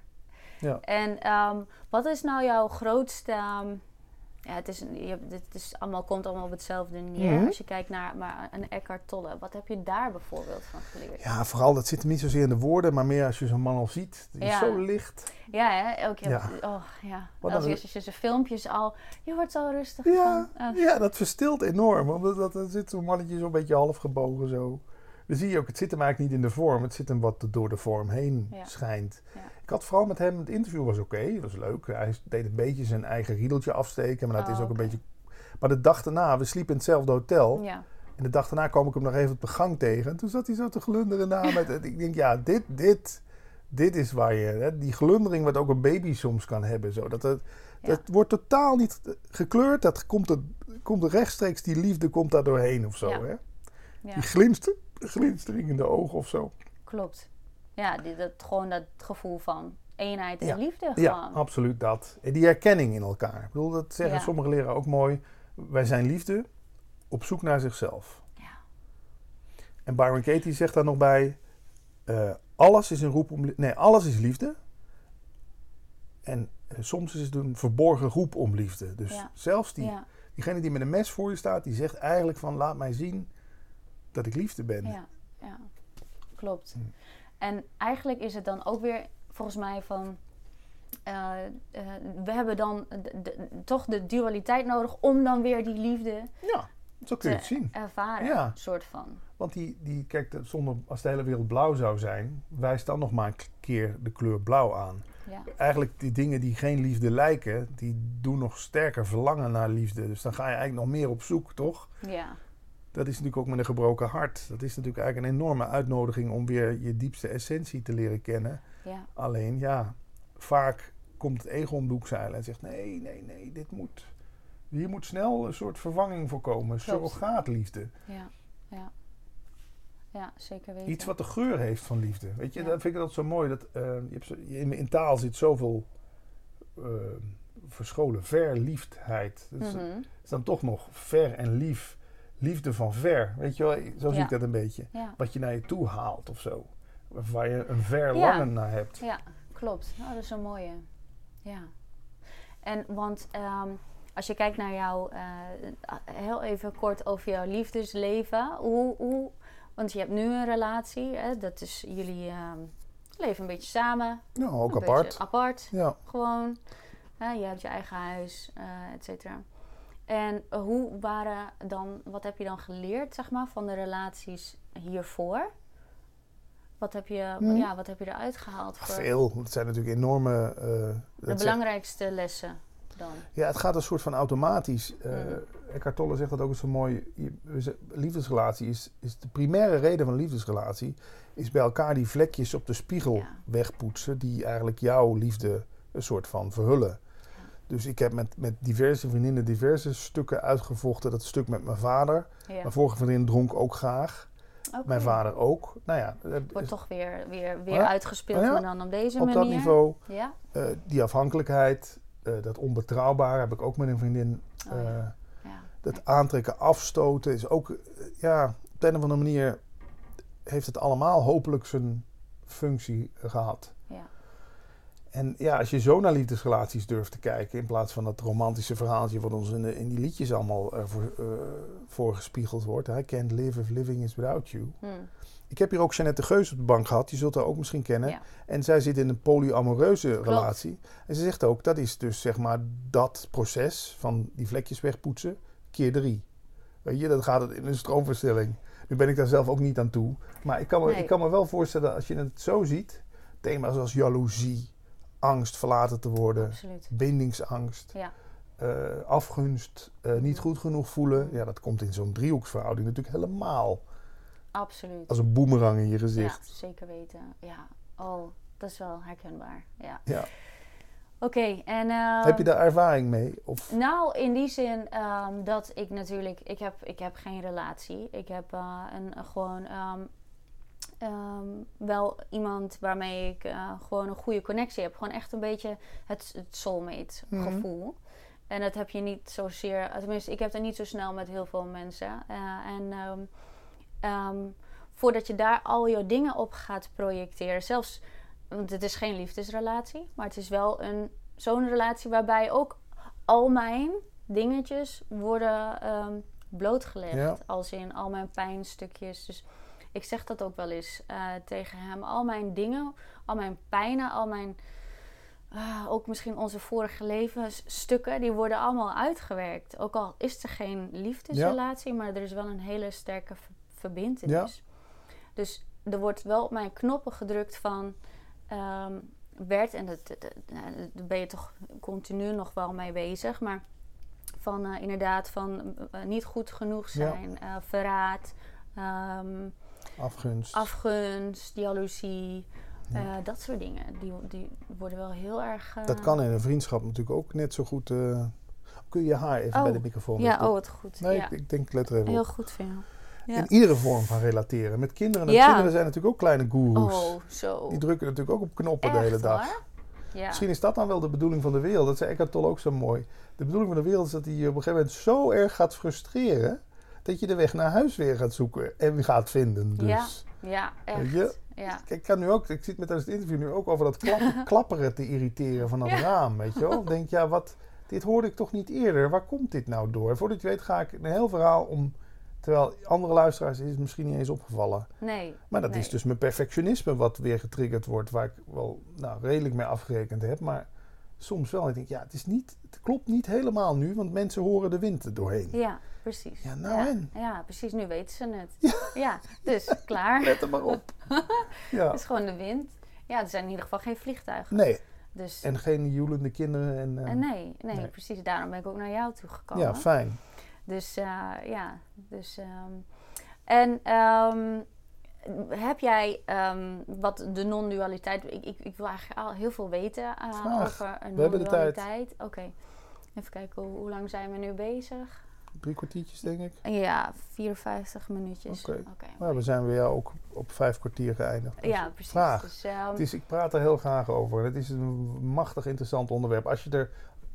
Ja. En ehm, wat is nou jouw grootste... ehm, ja, het, is, je het is allemaal, komt allemaal op hetzelfde neer. Mhm. Als je kijkt naar maar een Eckhart Tolle. Wat heb je daar bijvoorbeeld van geleerd? Ja, vooral dat zit hem niet zozeer in de woorden, maar meer als je zo'n man al ziet. Die is zo licht. Ja, hè? Elke keer. Ja. Oh, ja. Als je, als je zijn filmpjes al... Je wordt zo rustig Ja, van. Oh, ja, dat verstilt enorm. Omdat dat, er zit zo'n mannetje zo'n beetje half gebogen zo. Dan zie je ook, het zit hem eigenlijk niet in de vorm. Het zit hem wat door de vorm heen Ja. schijnt. Ja. Ik had vooral met hem, het interview was oké. dat was leuk. Hij deed een beetje zijn eigen riedeltje afsteken. Maar dat Oh, is ook een beetje... Maar de dag daarna, we sliepen in hetzelfde hotel. ja. En de dag daarna kwam ik hem nog even op de gang tegen. En toen zat hij zo te glunderen na. Met, ik denk, ja, dit, dit, dit is waar je... Hè, die glundering wat ook een baby soms kan hebben. Zo. Dat, het, Ja. dat wordt totaal niet gekleurd. Dat komt er, komt er rechtstreeks, die liefde komt daar doorheen of zo. Ja. Hè? ja, Die glinster, glinstering in de ogen of zo. klopt. Ja, die, dat, gewoon dat gevoel van eenheid en Ja. liefde Ja, gewoon. absoluut dat. En die herkenning in elkaar. Ik bedoel, dat zeggen Ja. sommige leraar ook mooi. Wij zijn liefde op zoek naar zichzelf. Ja. En Byron Katie zegt daar nog bij: eh, alles is een roep om. Nee, alles is liefde. En eh, soms is het een verborgen roep om liefde. Dus Ja. zelfs die, Ja, diegene die met een mes voor je staat, die zegt eigenlijk van laat mij zien dat ik liefde ben. ja, ja, klopt. Hm. En eigenlijk is het dan ook weer volgens mij van. eh, eh, we hebben dan toch de dualiteit nodig om dan weer die liefde Ja, zo kun je het te zien. ervaren. Ja. soort van. Want die, die kijk, de- zonder, als de hele wereld blauw zou zijn, wijst dan nog maar een keer de kleur blauw aan. Ja. Eigenlijk die dingen die geen liefde lijken, die doen nog sterker verlangen naar liefde. Dus dan ga je eigenlijk nog meer op zoek, toch? Ja. Dat is natuurlijk ook met een gebroken hart. Dat is natuurlijk eigenlijk een enorme uitnodiging om weer je diepste essentie te leren kennen. Ja. Alleen ja, vaak komt het ego om zeilen en zegt: nee, nee, nee, dit moet. Hier moet snel een soort vervanging voor komen. Surrogaatliefde. Ja. Ja. Ja, zeker weten. Iets wat de geur heeft van liefde. Weet je, Ja. dat vind ik dat zo mooi. Dat, eh, je hebt zo, in, in taal zit zoveel eh, verscholen. Verliefdheid. Dat is, Mhm. is dan toch nog ver en lief. Liefde van ver. Weet je wel, zo zie Ja. ik dat een beetje. Ja. Wat je naar je toe haalt of zo. Waar je een verlangen naar hebt. Ja, klopt. Nou, dat is een mooie. Ja. En want ehm, als je kijkt naar jou, eh, heel even kort over jouw liefdesleven. Hoe, hoe, want je hebt nu een relatie, hè? dat is jullie ehm, leven een beetje samen. Nou, ook apart. apart, Ja. gewoon. Je hebt je eigen huis, eh et cetera. En hoe waren dan, wat heb je dan geleerd, zeg maar, van de relaties hiervoor? Wat heb je, Hmm. ja, wat heb je eruit gehaald? Voor Veel. Het zijn natuurlijk enorme. eh, de belangrijkste lessen dan? Ja, het gaat een soort van automatisch. eh Mhm. Eckhart Tolle zegt dat ook eens zo mooi. Je- Liefdesrelatie is, is de primaire reden van liefdesrelatie. Is bij elkaar die vlekjes op de spiegel Ja. wegpoetsen. Die eigenlijk jouw liefde een soort van verhullen. Dus ik heb met, met diverse vriendinnen diverse stukken uitgevochten. Dat stuk met mijn vader. Ja. Mijn vorige vriendin dronk ook graag. Mijn vader ook. Nou ja, Wordt is toch weer, weer, weer Ja. uitgespeeld, Oh ja. maar dan op deze op manier. dat niveau. Ja? eh, die afhankelijkheid, eh, dat onbetrouwbare heb ik ook met een vriendin. Oh eh, ja. Dat aantrekken, afstoten is ook, ja, op een of andere manier heeft het allemaal hopelijk zijn functie eh, gehad. En ja, als je zo naar liefdesrelaties durft te kijken, in plaats van dat romantische verhaaltje wat ons in, de- in die liedjes allemaal voor, eh, voorgespiegeld wordt. I can't live if living is without you. Hm. Ik heb hier ook Jeannette Geus op de bank gehad, je zult haar ook misschien kennen. Ja. En zij zit in een polyamoreuze relatie. En ze zegt ook, dat is dus zeg maar dat proces van die vlekjes wegpoetsen, keer drie. Weet je, dat gaat het in een stroomversnelling. Nu ben ik daar zelf ook niet aan toe. Maar ik kan me, Nee. ik kan me wel voorstellen, als je het zo ziet, thema's als jaloezie, angst verlaten te worden, Absoluut. bindingsangst, Ja. eh, afgunst, eh, niet goed genoeg voelen. Ja, dat komt in zo'n driehoeksverhouding natuurlijk helemaal Absoluut. als een boemerang in je Ja, gezicht. zeker weten. Ja. Oh, dat is wel herkenbaar. Ja. Ja. Oké, en... ehm, Heb je daar ervaring mee? Of, Nou, in die zin ehm, dat ik natuurlijk... Ik heb, ik heb geen relatie. Ik heb eh, een, een gewoon... ehm, ehm, wel iemand waarmee ik eh, gewoon een goede connectie heb. Gewoon echt een beetje het, het soulmate Mhm. gevoel. En dat heb je niet zozeer... Tenminste, ik heb dat niet zo snel met heel veel mensen. Eh, en ehm, ehm, voordat je daar al je dingen op gaat projecteren... Zelfs, want het is geen liefdesrelatie... maar het is wel een, zo'n relatie waarbij ook al mijn dingetjes worden blootgelegd. Ja. Als in al mijn pijnstukjes. Dus ik zeg dat ook wel eens eh, tegen hem. Al mijn dingen, al mijn pijnen, al mijn... ah, ook misschien onze vorige levensstukken, die worden allemaal uitgewerkt. Ook al is er geen liefdesrelatie, maar er is wel een hele sterke ver- verbintenis. Dus er wordt wel op mijn knoppen gedrukt van... ehm, werd, en dat- dat- nou, daar ben je toch continu nog wel mee bezig, maar van eh, inderdaad van eh, niet goed genoeg Ja. zijn, eh, verraad, ehm, afgunst? afgunst, jaloezie, Ja. eh, dat soort dingen. Die, die worden wel heel erg... eh, Dat kan in een vriendschap natuurlijk ook net zo goed. eh, kun je je haar even Oh. bij de microfoon Ja, oh wat goed. Nee, ja. ik, ik denk, let er even Heel goed jou. Ja. In iedere vorm van relateren. Met kinderen. En Ja. kinderen zijn natuurlijk ook kleine goeroes. Oh, zo. Die drukken natuurlijk ook op knoppen de hele dag. Misschien is dat dan wel de bedoeling van de wereld. Dat zei Eckhart Tolle ook zo mooi. De bedoeling van de wereld is dat hij je op een gegeven moment zo erg gaat frustreren... dat je de weg naar huis weer gaat zoeken en gaat vinden. Dus. Ja, echt. Weet je? Ja. Ik, kan nu ook, ik zit met het interview nu ook over dat klap- klapperen te irriteren van dat Ja. raam. Weet je wel? Denk, ja, wat, dit hoorde ik toch niet eerder. Waar komt dit nou door? Voordat je weet ga ik een heel verhaal om... Terwijl andere luisteraars is het misschien niet eens opgevallen. Nee. Maar dat nee. is dus mijn perfectionisme wat weer getriggerd wordt. Waar ik wel nou, redelijk mee afgerekend heb. Maar soms wel. Ik denk, ja, het, is niet, het klopt niet helemaal nu, want mensen horen de wind er doorheen. Ja, precies. Ja, nou ja. en? Ja, precies. Nu weten ze het. Ja, dus klaar. Let er maar op. ja. Het is gewoon de wind. Ja, er zijn in ieder geval geen vliegtuigen. Nee, Dus, en geen joelende kinderen. En, eh, en nee, nee, nee. precies. Daarom ben ik ook naar jou toe gekomen. ja, fijn. Dus eh, ja, dus. ehm, en ehm, heb jij wat wat de non-dualiteit. Ik, ik, ik wil eigenlijk al heel veel weten eh, over een non-dualiteit. Oké. Even kijken, hoe, hoe lang zijn we nu bezig? Drie kwartiertjes, denk ik. Ja, 54 minuutjes. Oké. Maar we zijn weer ook op vijf kwartier geëindigd. Dus Ja, precies. vraag. Dus, ehm, Het is, ik praat er heel graag over. Het is een machtig interessant onderwerp. Als je er,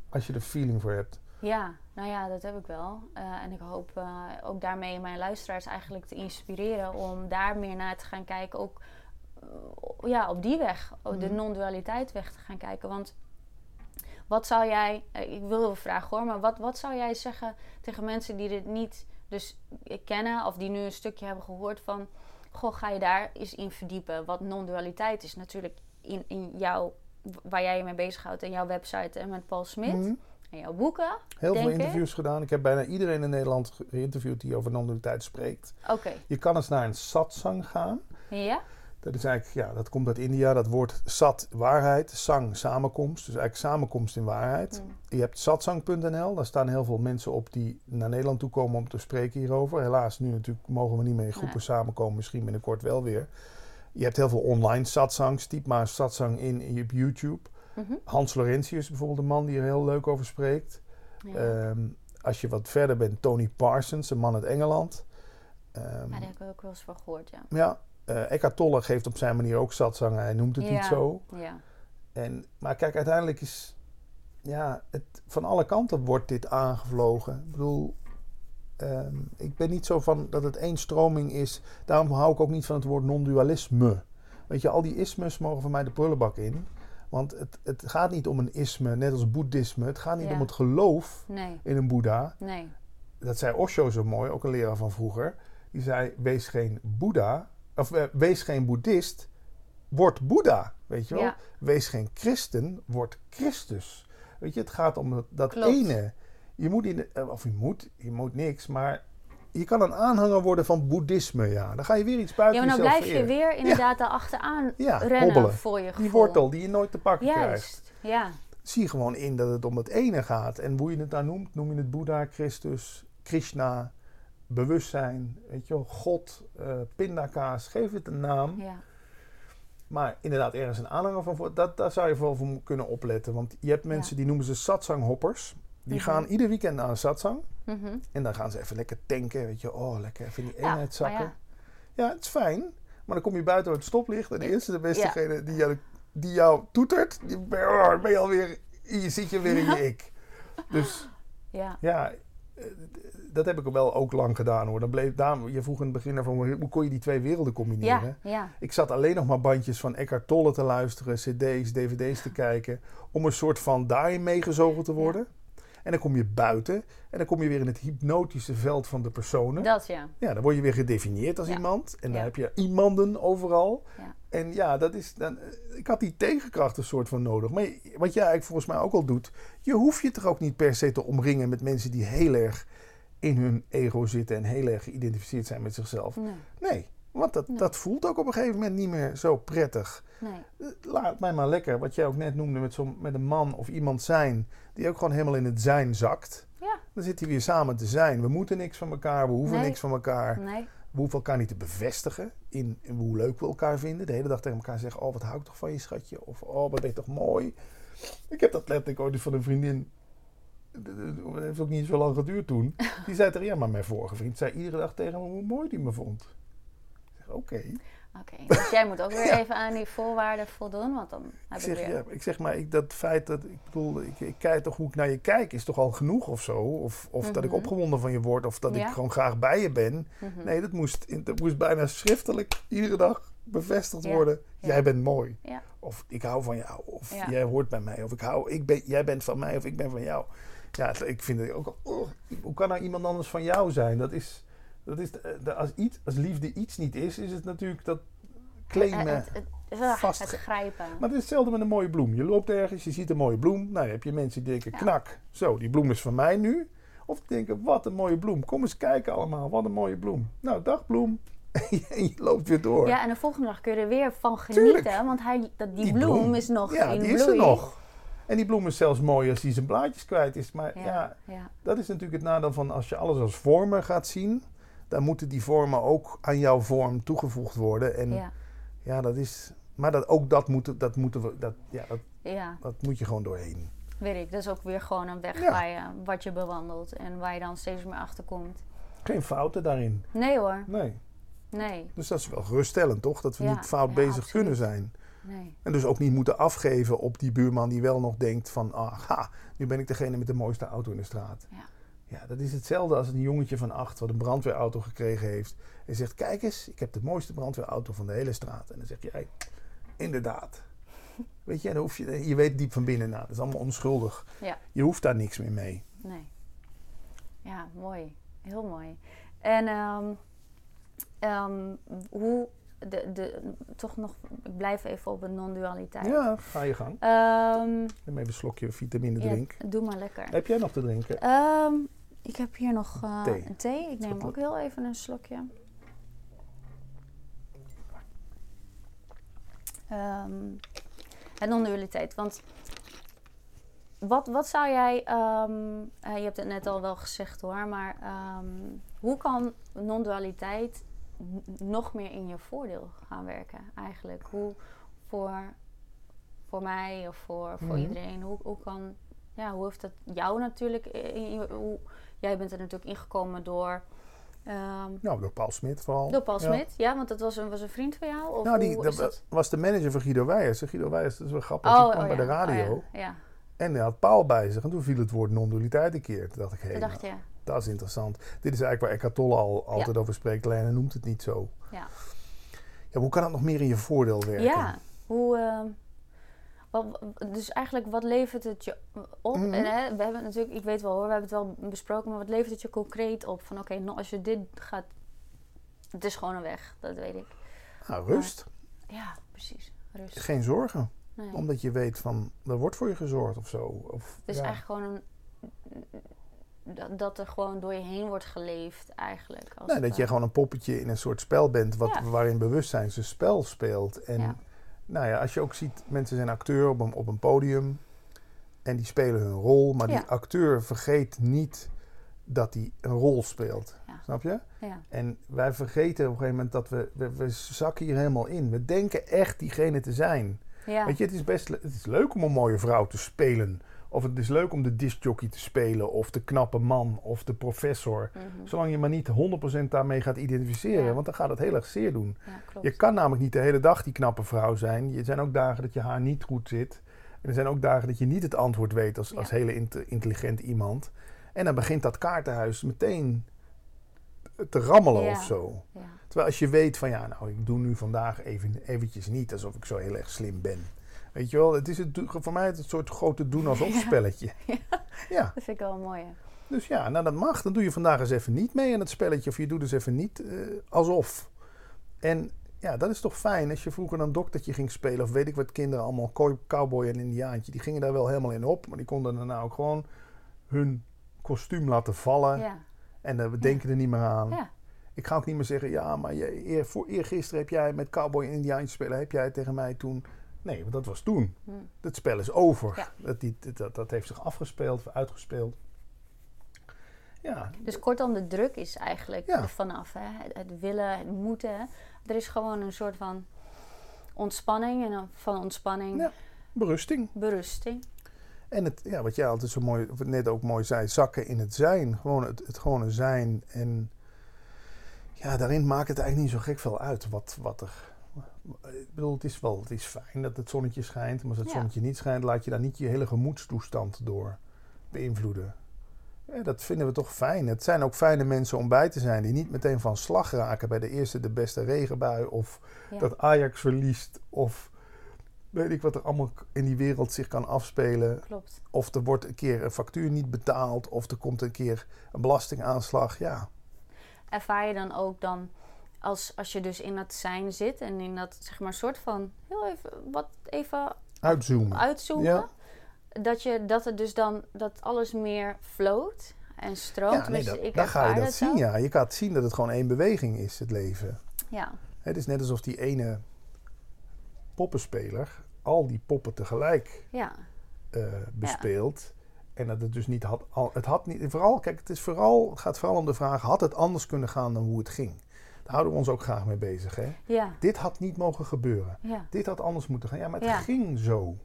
als je er feeling voor hebt. Ja, nou ja, dat heb ik wel. Eh, en ik hoop eh, ook daarmee mijn luisteraars eigenlijk te inspireren om daar meer naar te gaan kijken. Ook eh, ja, op die weg, op de Mhm. non-dualiteit weg te gaan kijken. Want wat zou jij, ik wil wel vragen hoor, maar wat, wat zou jij zeggen tegen mensen die dit niet dus kennen of die nu een stukje hebben gehoord van, goh, ga je daar eens in verdiepen? Wat non-dualiteit is natuurlijk in, in jouw, waar jij je mee bezighoudt en jouw website en met Paul Smit Mhm. En jouw boeken. Heel veel ik. interviews gedaan. Ik heb bijna iedereen in Nederland ge- geïnterviewd die over non-dualiteit spreekt. Oké, Je kan eens naar een satsang gaan. ja? Dat is eigenlijk, ja, dat komt uit India. Dat woord sat, waarheid. Sang, samenkomst. Dus eigenlijk samenkomst in waarheid. Mm. Je hebt satsang.nl. Daar staan heel veel mensen op die naar Nederland toe komen om te spreken hierover. Helaas, nu natuurlijk mogen we niet meer in groepen Nee. samenkomen. Misschien binnenkort wel weer. Je hebt heel veel online satsangs. Typ maar satsang in, in op YouTube. Mhm. Hans Laurentius bijvoorbeeld een man die er heel leuk over spreekt. Ja. Ehm, als je wat verder bent, Tony Parsons, een man uit Engeland. Ja, daar heb ik ook wel eens van gehoord, ja. ja, eh Eckhart Tolle geeft op zijn manier ook satsang. Hij noemt het Ja. niet zo. Ja, En, maar kijk, uiteindelijk is... Ja, het, van alle kanten wordt dit aangevlogen. Ik bedoel... ehm, ik ben niet zo van dat het één stroming is. Daarom hou ik ook niet van het woord non-dualisme. Weet je, al die ismes mogen van mij de prullenbak in. Want het, het gaat niet om een isme, net als boeddhisme. Het gaat niet Ja. om het geloof nee, in een boeddha. nee. Dat zei Osho zo mooi, ook een leraar van vroeger. Die zei, wees geen boeddha, of eh, wees geen boeddhist, word boeddha. Weet je wel? Ja. Wees geen christen, word Christus. Weet je, het gaat om dat, dat ene. Je moet, in eh, of je moet, je moet niks, maar je kan een aanhanger worden van boeddhisme, ja. Dan ga je weer iets buiten Ja, maar dan blijf je weer inderdaad daar achteraan Ja, rennen hobbelen. voor je gevoel. Die wortel die je nooit te pakken krijgt. Ja. Zie gewoon in dat het om het ene gaat. En hoe je het nou noemt, noem je het Boeddha, Christus, Krishna, bewustzijn, weet je wel, God, eh pindakaas, geef het een naam. ja. Maar inderdaad, ergens een aanhanger van, dat, daar zou je vooral voor kunnen opletten. Want je hebt mensen die noemen ze satsanghoppers. Die Mhm. gaan ieder weekend naar een satsang. Mhm. En dan gaan ze even lekker tanken, weet je, oh lekker even in die Ja, eenheid zakken. maar Ja, het is fijn. Maar dan kom je buiten waar het stoplicht. En de eerste, de beste Ja. degene die jou, die jou toetert, die ben, oh, ben je alweer, je zit je weer in je ik. Dus Ja, ja, eh, dat heb ik wel ook lang gedaan hoor. Dan bleef, je vroeg in het begin van hoe kon je die twee werelden combineren? ja, ja. Ik zat alleen nog maar bandjes van Eckhart Tolle te luisteren, cd's, dvd's te kijken. Om een soort van daarin meegezogen te worden. En dan kom je buiten en dan kom je weer in het hypnotische veld van de personen. Dat ja. Ja, dan word je weer gedefinieerd als Ja. iemand. En dan Ja. heb je iemanden overal. Ja. En ja, dat is dan, eh, ik had die tegenkracht een soort van nodig. Maar wat jij eigenlijk volgens mij ook al doet. Je hoeft je toch ook niet per se te omringen met mensen die heel erg in hun ego zitten. En heel erg geïdentificeerd zijn met zichzelf. Nee, Nee, want dat, Nee. dat voelt ook op een gegeven moment niet meer zo prettig. Nee. Laat mij maar lekker, wat jij ook net noemde, met, zo'n met een man of iemand zijn. Die ook gewoon helemaal in het zijn zakt. Ja, Dan zit hij weer samen te zijn. We moeten niks van elkaar, we hoeven Nee. niks van elkaar. nee. We hoeven elkaar niet te bevestigen in, in hoe leuk we elkaar vinden. De hele dag tegen elkaar zeggen: Oh, wat hou ik toch van je schatje? Of Oh, wat ben je toch mooi? Ik heb dat letterlijk ooit van een vriendin. Dat heeft ook niet zo lang geduurd toen. Die zei tegen ja, maar mijn vorige vriend zei iedere dag tegen me hoe mooi die me vond. Ik zeg: Oké. Oké, dus jij moet ook weer Ja. even aan die voorwaarden voldoen, want dan Ik heb ik zeg, weer... ja, ik zeg maar, ik, dat feit dat ik bedoel, ik, ik kijk toch hoe ik naar je kijk, is toch al genoeg of zo? Of, of dat ik Mhm. opgewonden van je word, of dat Ja. ik gewoon graag bij je ben. Mhm. Nee, dat moest, dat moest bijna schriftelijk iedere dag bevestigd worden. Jij bent mooi. Of ik hou van jou. Of jij hoort bij mij. Of ik hou, ik ben, jij bent van mij of ik ben van jou. Ja, ik vind het ook oh, hoe kan nou iemand anders van jou zijn? Dat is, dat is de- de- als, iets, als liefde iets niet is, is het natuurlijk dat claimen. Het, het, ugh, vast- het grijpen. Maar het is hetzelfde met een mooie bloem. Je loopt ergens, je ziet een mooie bloem. Nou, dan heb je mensen die denken, Ja. knak, zo, die bloem is van mij nu. Of die denken, wat een mooie bloem. Kom eens kijken allemaal, wat een mooie bloem. Nou, dag bloem. en je loopt weer door. Ja, en de volgende dag kun je er weer van genieten. Tuurlijk. Want hij, dat, die, Die bloem, bloem. is nog ja, in die bloei. is er nog. En die bloem is zelfs mooi als hij zijn blaadjes kwijt is. Maar ja. Ja, ja. dat is natuurlijk het nadeel van als je alles als vormen gaat zien. Dan moeten die vormen ook aan jouw vorm toegevoegd worden. En ja, ja, dat is... Maar dat, ook dat, moeten, dat, moeten we, dat, ja, dat, ja, dat moet je gewoon doorheen. weet ik. Dat is ook weer gewoon een weg Ja. waar je, wat je bewandelt. En waar je dan steeds meer achter komt. Geen fouten daarin. Nee hoor, Nee. nee, Dus dat is wel geruststellend, toch? Dat we Ja, niet fout bezig absoluut. kunnen zijn. nee. En dus ook niet moeten afgeven op die buurman die wel nog denkt van... Ah, ha, nu ben ik degene met de mooiste auto in de straat. Ja. Ja, dat is hetzelfde als een jongetje van acht wat een brandweerauto gekregen heeft. En zegt, kijk eens, ik heb de mooiste brandweerauto van de hele straat. En dan zeg jij, inderdaad. Weet je, dan hoef je, je weet diep van binnen, nou, dat is allemaal onschuldig. Ja. Je hoeft daar niks meer mee. Nee. Ja, mooi. Heel mooi. En ehm, ehm, hoe, de, de, toch nog, ik blijf even op een non-dualiteit. Ja, ga je gang. Ehm, Neem even een slokje vitamine ja, drink. doe maar lekker. Heb jij nog te drinken? Ik heb hier nog eh, Thee. een thee. Ik neem ook heel even een slokje. Ehm en non-dualiteit. Want wat, wat zou jij... ehm, eh, je hebt het net al wel gezegd hoor. Maar ehm, hoe kan non-dualiteit nog meer in je voordeel gaan werken eigenlijk? Hoe voor, voor mij of voor, voor Mhm. iedereen... Hoe, hoe kan... Ja, hoe heeft dat jou natuurlijk... In, in- hoe, jij bent er natuurlijk ingekomen door... ehm, Nou, door Paul Smit vooral. door Paul Ja. Smit, ja, want dat was een, was een vriend van jou? Of Nou, die, dat dat? was de manager van Guido Weijers. En Guido Weijers, dat is wel grappig, die kwam bij de radio. Oh, ja. ja. En hij had Paul bij zich. En toen viel het woord non-dualiteit een keer. Toen dacht ik, hé, dacht nou, je, dat is interessant. Dit is eigenlijk waar Eckhart Tolle al altijd over spreekt. Alleen hij noemt het niet zo. ja. Ja, hoe kan dat nog meer in je voordeel werken? Ja, hoe... ehm, wat, dus eigenlijk, wat levert het je op? Mhm. En, hè, we hebben het natuurlijk, ik weet wel hoor, we hebben het wel besproken, maar wat levert het je concreet op? Van oké, nou, als je dit gaat, het is gewoon een weg, dat weet ik. Nou, rust. Ja, precies. Rust. Geen zorgen. Nee. Omdat je weet van, er wordt voor je gezorgd of zo. Of, Dus ja. eigenlijk gewoon een, dat, er gewoon door je heen wordt geleefd eigenlijk. Als Nee, het dat je gewoon een poppetje in een soort spel bent wat, Ja. waarin bewustzijn zijn spel speelt. En Ja. Nou ja, als je ook ziet, mensen zijn acteur op een, op een podium en die spelen hun rol, maar Ja. die acteur vergeet niet dat hij een rol speelt. Ja. Snap je? Ja, En wij vergeten op een gegeven moment dat we, we, we zakken hier helemaal in. We denken echt diegene te zijn. Weet je, het is best het is leuk om een mooie vrouw te spelen. Of het is leuk om de discjockey te spelen. Of de knappe man. Of de professor. Mhm. Zolang je maar niet 100% daarmee gaat identificeren. Ja. Want dan gaat het heel erg zeer doen. ja. Je kan namelijk niet de hele dag die knappe vrouw zijn. Er zijn ook dagen dat je haar niet goed zit. En er zijn ook dagen dat je niet het antwoord weet als, Ja. als hele int- intelligent iemand. En dan begint dat kaartenhuis meteen te rammelen of zo. Terwijl als je weet van ja, nou ik doe nu vandaag even, eventjes niet alsof ik zo heel erg slim ben. Weet je wel, het is het, voor mij het soort grote doen alsof Ja. spelletje. Ja, Dat vind ik wel mooi. dus ja, nou dat mag. Dan doe je vandaag eens even niet mee aan het spelletje. Of je doet dus even niet eh, alsof. En ja, dat is toch fijn. Als je vroeger een doktertje ging spelen, of weet ik wat kinderen allemaal, cow- cowboy en indiaantje, die gingen daar wel helemaal in op. Maar die konden daarna ook gewoon hun kostuum laten vallen. Ja. En we denken er niet meer aan. Ja. Ik ga ook niet meer zeggen, ja, maar je, eer, voor, eergisteren heb jij met cowboy en indiaantje spelen, heb jij tegen mij toen... Nee, want dat was toen. Hm. Het spel is over. Ja. Dat, die, dat, dat heeft zich afgespeeld, uitgespeeld. Ja, Dus kortom, de druk is eigenlijk Ja. er vanaf. Hè? Het, het willen, het moeten. hè. Er is gewoon een soort van ontspanning. En dan van ontspanning Ja. berusting. berusting. En het, ja, wat jij altijd zo mooi, net ook mooi zei, zakken in het zijn. Gewoon het, het gewone zijn. En ja, daarin maakt het eigenlijk niet zo gek veel uit wat, wat er... Ik bedoel, het is wel het is fijn dat het zonnetje schijnt. Maar als het Ja. zonnetje niet schijnt, laat je daar niet je hele gemoedstoestand door beïnvloeden. Ja, dat vinden we toch fijn. Het zijn ook fijne mensen om bij te zijn. Die niet meteen van slag raken bij de eerste de beste regenbui. Of Ja. dat Ajax verliest. Of weet ik wat er allemaal in die wereld zich kan afspelen. Klopt. Of er wordt een keer een factuur niet betaald. Of er komt een keer een belastingaanslag. Ja, Ervaar je dan ook dan als, als je dus in dat zijn zit en in dat zeg maar soort van heel even wat even Uitzoomen. uitzoomen, Ja. dat je dat het dus dan dat alles meer float en stroomt. Ja, nee, dat, ik dan ga je dat zien. Ja. Je gaat zien dat het gewoon één beweging is, het leven. Ja, Het is net alsof die ene poppenspeler al die poppen tegelijk ja, eh, bespeelt. En dat het dus niet had. Al, het had niet. Vooral, kijk, het, is vooral, het gaat vooral om de vraag: had het anders kunnen gaan dan hoe het ging? Daar houden we ons ook graag mee bezig. Hè? ja, Dit had niet mogen gebeuren. ja, Dit had anders moeten gaan. Ja, maar het Ja. ging zo.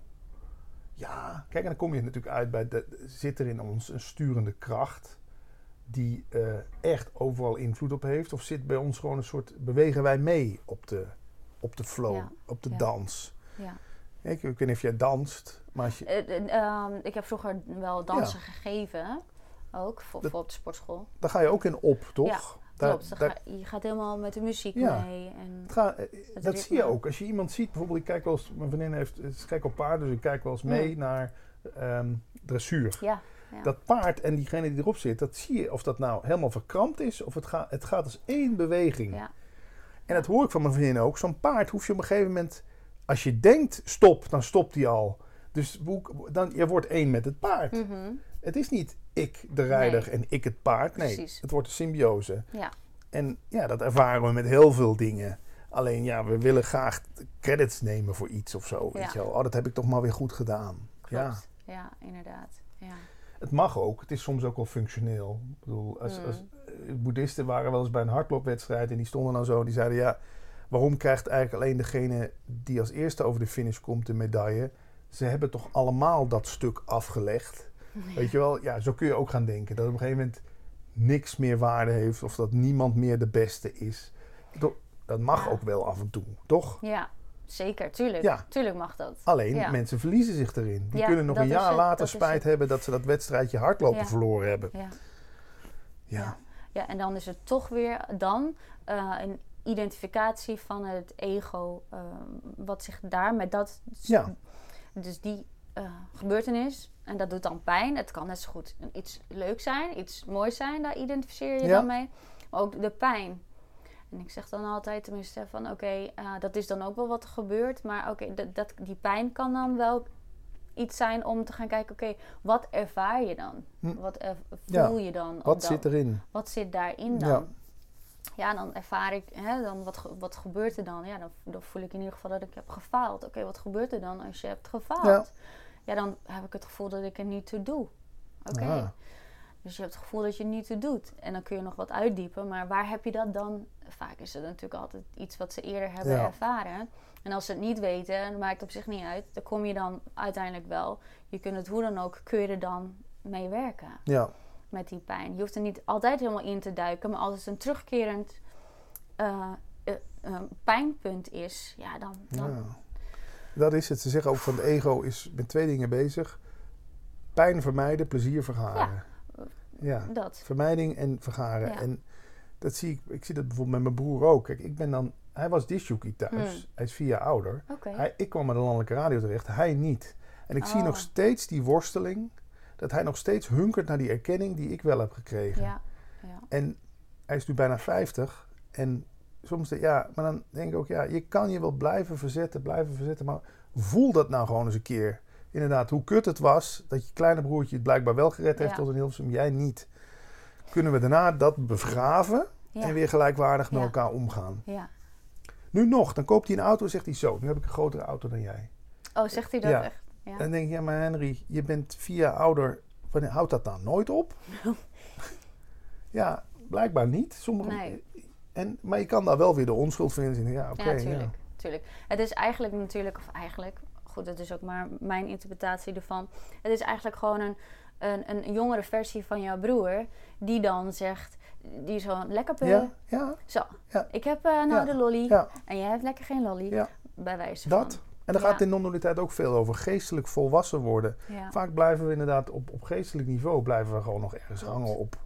Ja, kijk, en dan kom je natuurlijk uit bij. De, zit er in ons een sturende kracht. die eh, echt overal invloed op heeft? Of zit bij ons gewoon een soort. bewegen wij mee op de, op de flow, op de dans? ja. Ik, ik weet niet of jij danst, maar als je. Eh, eh, ehm, ik heb vroeger wel dansen gegeven, ook voor, Dat- voor op de sportschool. Daar ga je ook in op, toch? Daar- Klopt, daar- je gaat helemaal met de muziek Ja. mee. En, ga- eh, dat ritme. zie je ook. Als je iemand ziet, bijvoorbeeld, ik kijk wel eens, mijn vriendin heeft, is gek op paard, dus ik kijk wel eens mee Mm. naar ehm, dressuur. ja, ja. Dat paard en diegene die erop zit, dat zie je of dat nou helemaal verkrampt is of het, gaat het gaat als één beweging. ja, En dat hoor ik van mijn vriendin ook. Zo'n paard hoef je op een gegeven moment, als je denkt stop, dan stopt hij al. Dus dan, je wordt één met het paard. Mhm. Het is niet ik de rijder Nee. en ik het paard. Nee, Precies. het wordt een symbiose. ja, En ja, dat ervaren we met heel veel dingen. Alleen ja, we willen graag credits nemen voor iets of zo. Weet je wel. Oh, dat heb ik toch maar weer goed gedaan. Ja, klopt. Ja, inderdaad. Ja. het mag ook. Het is soms ook wel functioneel. Ik bedoel, als, Mm. als, eh, boeddhisten waren wel eens bij een hardloopwedstrijd en die stonden dan zo. Die zeiden ja, waarom krijgt eigenlijk alleen degene die als eerste over de finish komt de medaille? Ze hebben toch allemaal dat stuk afgelegd. Weet je wel, ja, zo kun je ook gaan denken. Dat op een gegeven moment niks meer waarde heeft of dat niemand meer de beste is. Dat- Dat mag ook wel af en toe, toch? Ja, zeker, tuurlijk. Ja. Tuurlijk mag dat. Alleen Ja. mensen verliezen zich erin. Die Ja, kunnen nog een jaar later dat spijt hebben dat ze dat wedstrijdje hardlopen verloren hebben. Ja. Ja. En dan is het toch weer dan eh, een identificatie van het ego, eh, wat zich daar met dat, Ja. dus die eh, gebeurtenis, en dat doet dan pijn. Het kan net zo goed iets leuks zijn, iets moois zijn, daar identificeer je Ja. dan mee. Maar ook de pijn. En ik zeg dan altijd tenminste van oké, eh, dat is dan ook wel wat er gebeurt, maar oké, dat, dat, die pijn kan dan wel iets zijn om te gaan kijken, oké, wat ervaar je dan? Hm. Wat er, Ja. voel je dan? Wat zit erin? wat zit daarin dan? Ja. Ja, dan ervaar ik, hè, dan wat, wat gebeurt er dan? Ja, dan, dan voel ik in ieder geval dat ik heb gefaald. Oké, wat gebeurt er dan als je hebt gefaald? Ja. Ja, dan heb ik het gevoel dat ik er niet toe doe. Oké. Ah. Dus je hebt het gevoel dat je het niet toe doet. En dan kun je nog wat uitdiepen. Maar waar heb je dat dan? Vaak is het natuurlijk altijd iets wat ze eerder hebben Ja. ervaren. En als ze het niet weten, maakt het op zich niet uit. Dan kom je dan uiteindelijk wel. Je kunt het hoe dan ook, kun je er dan mee werken Ja. met die pijn. Je hoeft er niet altijd helemaal in te duiken, maar als het een terugkerend eh, eh, pijnpunt is, ja, dan. dan ja. Dat is het. Ze zeggen ook van de ego is met twee dingen bezig. Pijn vermijden, plezier vergaren. Ja. Dat. Vermijding en vergaren. Ja. En dat zie ik, ik zie dat bijvoorbeeld met mijn broer ook. Kijk, ik ben dan, hij was disjockey thuis. Hmm. Hij is vier jaar ouder. Oké. Hij, ik kwam met een landelijke radio terecht, hij niet. En ik zie Oh. nog steeds die worsteling. Dat hij nog steeds hunkert naar die erkenning die ik wel heb gekregen. Ja. ja. En hij is nu bijna 50. En soms, de- ja, maar dan denk ik ook, ja, je kan je wel blijven verzetten, blijven verzetten. Maar voel dat nou gewoon eens een keer. Inderdaad, hoe kut het was dat je kleine broertje het blijkbaar wel gered heeft Ja. tot een Hilversum, jij niet. Kunnen we daarna dat begraven Ja. en weer gelijkwaardig met elkaar omgaan. ja. Nu nog, dan koopt hij een auto en zegt hij zo, nu heb ik een grotere auto dan jij. Oh, zegt hij dat echt? Ja. En dan denk ik, ja maar Henry, je bent vier jaar ouder. Wanneer houdt dat dan nooit op? ja, blijkbaar niet. Sommige, Nee. En, maar je kan daar wel weer de onschuld vinden. en zeggen, Ja, oké. ja, ja. tuurlijk, tuurlijk. Het is eigenlijk natuurlijk, of eigenlijk, goed, dat is ook maar mijn interpretatie ervan. Het is eigenlijk gewoon een, een, een jongere versie van jouw broer, die dan zegt, die zo lekker pe, Ja, ja, Zo, Ja. ik heb eh, nou Ja. de lolly ja, en jij hebt lekker geen lolly, Ja. bij wijze dat. van. En dan Ja. gaat het in non-dualiteit ook veel over geestelijk volwassen worden. Ja. Vaak blijven we inderdaad op, op geestelijk niveau blijven we gewoon nog ergens hangen op,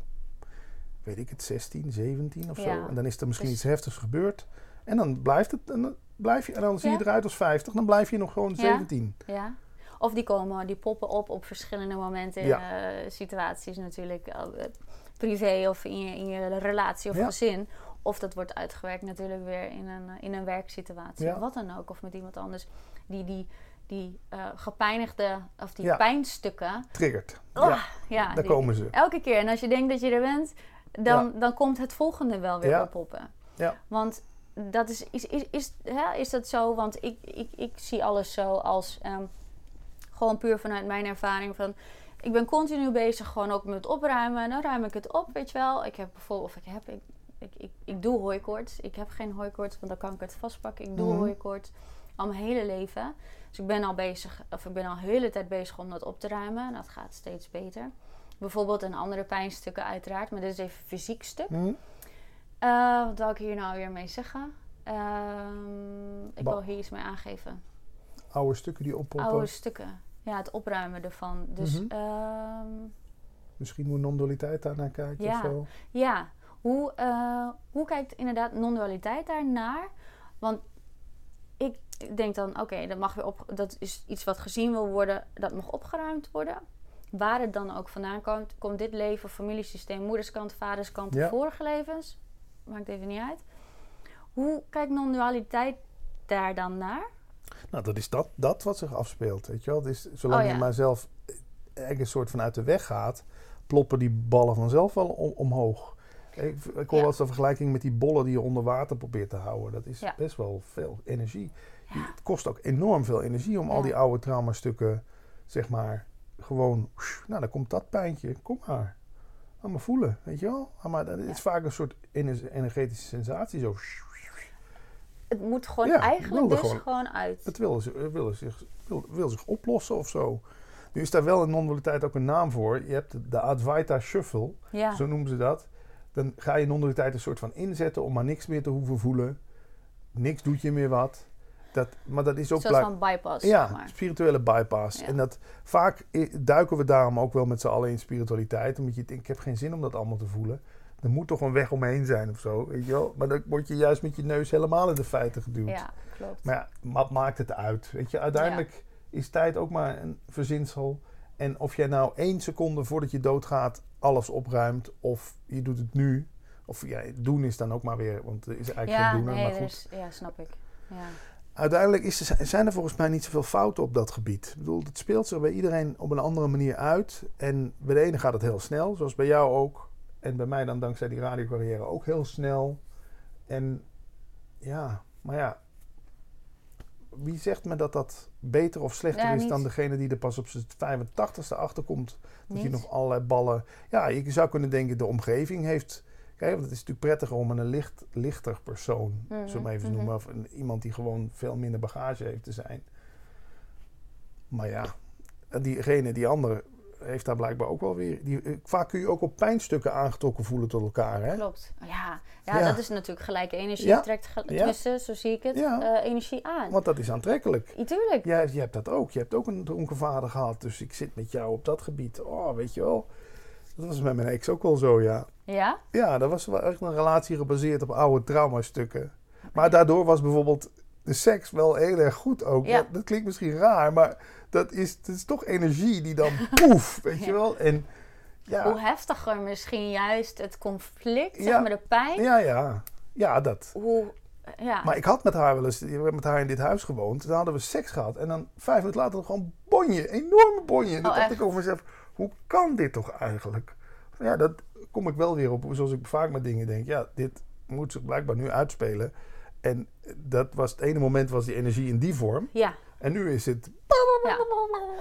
weet ik het, 16, 17 of Ja. zo. En dan is er misschien Dus- iets heftigs gebeurd. En dan blijft het, en dan, blijf je, en dan zie je eruit als 50, dan blijf je nog gewoon Ja. 17. Ja. Of die komen, die poppen op op verschillende momenten, Ja. eh, situaties natuurlijk, eh, privé of in je, in je relatie of gezin. Of dat wordt uitgewerkt natuurlijk weer in een, in een werksituatie. Ja. Wat dan ook. Of met iemand anders. Die, die, die eh, gepijnigde, of die Ja. pijnstukken. Triggert. Ah, Ja, ja, daar die- komen ze. Elke keer. En als je denkt dat je er bent, dan, dan komt het volgende wel weer oppoppen. Ja. Want dat is, is, is, is, hè, is dat zo? Want ik, ik, ik zie alles zo als ehm, gewoon puur vanuit mijn ervaring van. Ik ben continu bezig gewoon ook met opruimen. Dan ruim ik het op, weet je wel. Ik heb bijvoorbeeld, of ik heb, ik, ik, ik, ik doe hooikoorts. Ik heb geen hooikoorts, want dan kan ik het vastpakken. Ik doe Mhm. hooikoorts al mijn hele leven. Dus ik ben al bezig, of ik ben al de hele tijd bezig om dat op te ruimen. En dat gaat steeds beter. Bijvoorbeeld een andere pijnstukken uiteraard, maar dit is even fysiek stuk. Hm? Eh, wat wil ik hier nou weer mee zeggen? Ehm, ik Ba- wil hier iets mee aangeven. Oude stukken die oppoppen. Oude stukken. Ja, het opruimen ervan. Dus Mhm. ehm, Misschien moet non-dualiteit daar naar kijken Ja. of zo. ja, hoe, eh, hoe kijkt inderdaad non-dualiteit daarnaar? Want ik denk dan, oké, dat mag weer op, dat is iets wat gezien wil worden, dat mag opgeruimd worden. Waar het dan ook vandaan komt, komt dit leven, familiesysteem, moederskant, vaderskant, Ja. vorige levens, maakt even niet uit. Hoe kijkt non-dualiteit daar dan naar? Nou, dat is dat, dat wat zich afspeelt, weet je wel. Dus zolang Oh, ja. je maar zelf een soort van uit de weg gaat, ploppen die ballen vanzelf wel om- omhoog. Ik, ik hoor Ja. wel eens de vergelijking met die bollen die je onder water probeert te houden. Dat is Ja. best wel veel energie. Het kost ook enorm veel energie om al die oude traumastukken, zeg maar, gewoon... Nou, dan komt dat pijntje. Kom maar. Ga maar voelen, weet je wel. Ga maar, het is vaak een soort ener- energetische sensatie. Zo. Het moet gewoon Ja, eigenlijk dus gewoon- gewoon, uit. Het wil, zich- wil, zich, wil, wil zich oplossen of zo. Nu is daar wel in non-dualiteit ook een naam voor. Je hebt de, de Advaita Shuffle, Ja, zo noemen ze dat. Dan ga je non-dualiteit een soort van inzetten om maar niks meer te hoeven voelen. Niks doet je meer wat. Dat, maar dat is ook blijk- van bypass, ja, zeg maar. spirituele bypass. Ja. En dat, vaak duiken we daarom ook wel met z'n allen in spiritualiteit. Omdat je denkt, ik heb geen zin om dat allemaal te voelen. Er moet toch een weg omheen zijn of zo, weet je wel. Maar dan word je juist met je neus helemaal in de feiten geduwd. Ja, klopt. Maar ja, wat maakt het uit? Weet je, uiteindelijk is tijd ook maar een verzinsel. En of jij nou één seconde voordat je doodgaat alles opruimt, of je doet het nu. Of ja, doen is dan ook maar weer, want er is eigenlijk ja, geen doen. nee, maar goed. is- ja, snap ik. Ja. Uiteindelijk is er, zijn er volgens mij niet zoveel fouten op dat gebied. Ik bedoel, het speelt zich bij iedereen op een andere manier uit. En bij de ene gaat het heel snel, zoals bij jou ook. En bij mij dan dankzij die radiocarrière ook heel snel. En ja, maar ja. Wie zegt me dat dat beter of slechter Ja, is niet. dan degene die er pas op zijn 85ste achterkomt? Dat Niet? nog allerlei ballen... Ja, je zou kunnen denken de omgeving heeft... Kijk, want het is natuurlijk prettiger om een licht, lichter persoon, Mhm, zo maar even mhm. noemen, of een, iemand die gewoon veel minder bagage heeft te zijn. Maar ja, diegene, die andere, heeft daar blijkbaar ook wel weer... Die, eh, vaak kun je ook op pijnstukken aangetrokken voelen tot elkaar, hè? Klopt. Ja. Ja, Ja. dat is natuurlijk gelijke energie. Ja. Trekt, Ja. tenminste, zo zie ik het, eh, energie aan. Want dat is aantrekkelijk. Ja, tuurlijk. Jij, je hebt dat ook. Je hebt ook een dronken vader gehad. Dus ik zit met jou op dat gebied. Oh, weet je wel. Dat was met mijn ex ook wel zo, ja. Ja? Ja, dat was wel echt een relatie gebaseerd op oude traumastukken. Maar daardoor was bijvoorbeeld de seks wel heel erg goed ook. Ja. Dat, dat klinkt misschien raar, maar dat is, dat is toch energie die dan poef, weet je wel. En ja, Hoe heftiger misschien juist het conflict, Ja. zeg maar de pijn. ja, ja. Ja, dat. Hoe, ja. Maar ik had met haar wel eens, we hebben met haar in dit huis gewoond. Toen hadden we seks gehad. En dan vijf minuten later gewoon bonje, enorme bonje. En toen Oh, dacht echt? ik over mezelf, hoe kan dit toch eigenlijk? Ja, dat kom ik wel weer op, zoals ik vaak met dingen denk. Ja, dit moet zich blijkbaar nu uitspelen. En dat was het ene moment was die energie in die vorm. ja. En nu is het... Ja.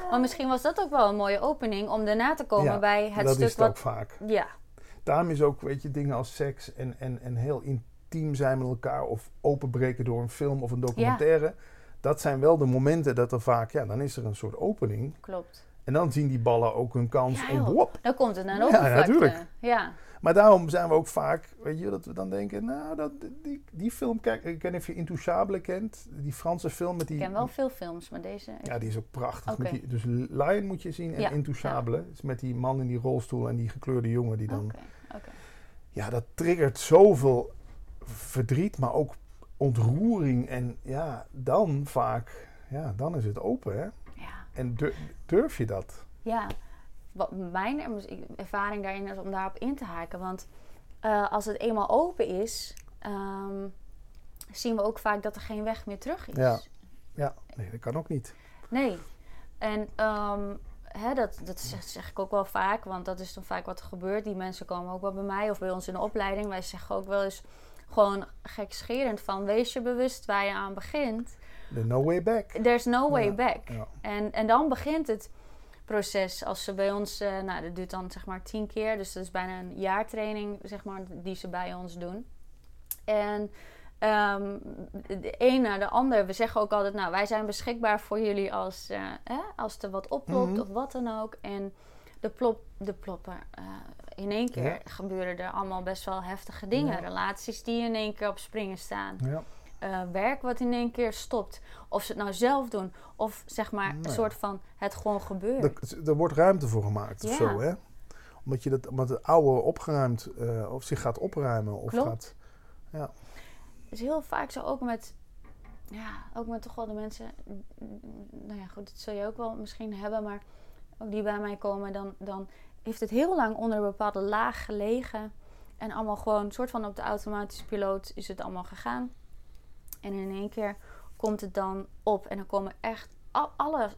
Maar misschien was dat ook wel een mooie opening om daarna te komen Ja, bij het dat stuk is het ook vaak. Ja, Daarom is ook, weet je, dingen als seks en, en, en heel intiem zijn met elkaar... of openbreken door een film of een documentaire... Dat zijn wel de momenten dat er vaak, ja, dan is er een soort opening. klopt. En dan zien die ballen ook hun kans Ja, om joh. wop. Dan komt het naar de Ja, natuurlijk. Ja, Maar daarom zijn we ook vaak, weet je, dat we dan denken, nou, dat, die, die film, kijk, ik weet niet of je Intouchable kent, die Franse film met die... ik ken wel veel films, maar deze... Ja, die is ook prachtig. Met die, dus Lion moet je zien en Ja, Intouchable. is met die man in die rolstoel en die gekleurde jongen die dan... Oké, oké. Ja, dat triggert zoveel verdriet, maar ook ontroering. En ja, dan vaak, ja, dan is het open, hè. En dur- durf je dat? Ja, wat mijn er- ervaring daarin is om daarop in te haken. Want eh, als het eenmaal open is, ehm, zien we ook vaak dat er geen weg meer terug is. Ja. Ja, nee, dat kan ook niet. Nee. En ehm, hè, dat, dat zeg, zeg ik ook wel vaak, want dat is dan vaak wat er gebeurt. Die mensen komen ook wel bij mij of bij ons in de opleiding. Wij zeggen ook wel eens gewoon gekscherend van wees je bewust waar je aan begint. The no way back. There's no way Ja, back. ja. En, en dan begint het proces. Als ze bij ons, eh, nou dat duurt dan zeg maar tien keer. Dus dat is bijna een jaartraining zeg maar, die ze bij ons doen. En ehm, de een naar de ander. We zeggen ook altijd, nou wij zijn beschikbaar voor jullie als, eh, als er wat oplopt Mhm. of wat dan ook. En de, plop, de ploppen. eh, in één keer Ja. gebeuren er allemaal best wel heftige dingen. Relaties die in één keer op springen staan Ja. Eh, werk wat in één keer stopt. Of ze het nou zelf doen, of zeg maar een Nee. soort van het gewoon gebeurt. Er, er wordt ruimte voor gemaakt of Ja. zo, hè? Omdat, je dat, omdat het oude opgeruimd, eh, of zich gaat opruimen. Of Klopt. gaat, Het is heel vaak zo ook met, ja, ook met toch wel de mensen, mm, nou ja goed, dat zul je ook wel misschien hebben, maar ook die bij mij komen, dan, dan heeft het heel lang onder een bepaalde laag gelegen. En allemaal gewoon, een soort van op de automatische piloot is het allemaal gegaan. En in één keer komt het dan op en dan komen echt al, alle,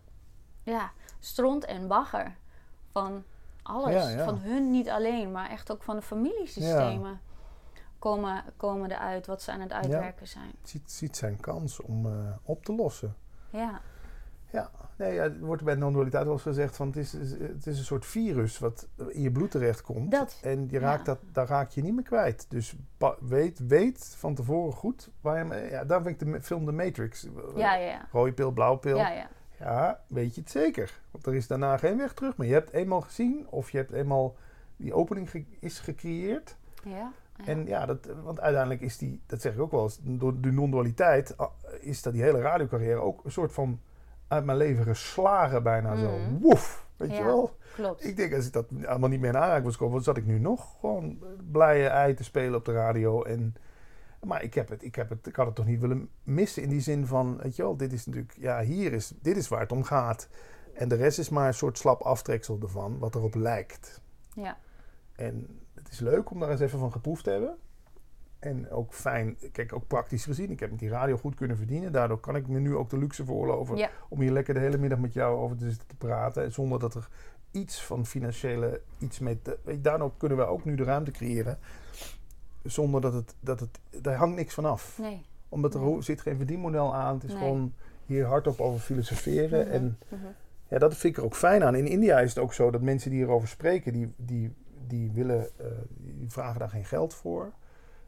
ja, stront en bagger van alles. Ja, ja. Van hun niet alleen, maar echt ook van de familiesystemen komen, komen eruit wat ze aan het uitwerken zijn. ziet, ziet zijn kans om eh, op te lossen. Ja, Ja, nee, ja, wordt bij non-dualiteit wel eens gezegd van het is, het is een soort virus wat in je bloed terechtkomt. Dat, En je ja. raakt dat, daar raak je niet meer kwijt. Dus weet, weet van tevoren goed waar je mee- Ja, daar vind ik de film The Matrix. ja, ja, ja. Rode pil, blauwe pil. ja, ja. Ja, weet je het zeker. Want er is daarna geen weg terug meer. Je hebt eenmaal gezien of je hebt eenmaal... Die opening ge- is gecreëerd. ja. ja. En ja, dat, want uiteindelijk is die... Dat zeg ik ook wel eens. Door de non-dualiteit ah, is dat die hele radiocarrière ook een soort van... Uit mijn leven geslagen bijna zo. Mhm. Woef! Weet je wel? Klopt. Ik denk als ik dat allemaal niet meer in aanraking was gekomen... wat zat ik nu nog gewoon blije ei te spelen op de radio. En, maar ik, heb het, ik, heb het, ik had het toch niet willen missen in die zin van... Weet je wel, dit is natuurlijk... Ja, hier is... Dit is waar het om gaat. En de rest is maar een soort slap aftreksel ervan, wat erop lijkt. Ja, En het is leuk om daar eens even van geproefd te hebben. En ook fijn, kijk, ook praktisch gezien. Ik heb met die radio goed kunnen verdienen. Daardoor kan ik me nu ook de luxe veroorloven Ja. om hier lekker de hele middag met jou over te zitten te praten. Zonder dat er iets van financiële, iets met. Weet je, daardoor kunnen we ook nu de ruimte creëren. Zonder dat het, dat het, daar hangt niks van af. nee. Omdat er Nee. zit geen verdienmodel aan. Het is Nee. gewoon hier hardop over filosoferen. Mhm, En mhm. ja, dat vind ik er ook fijn aan. In India is het ook zo dat mensen die hierover spreken, die, die, die, willen, eh, die vragen daar geen geld voor.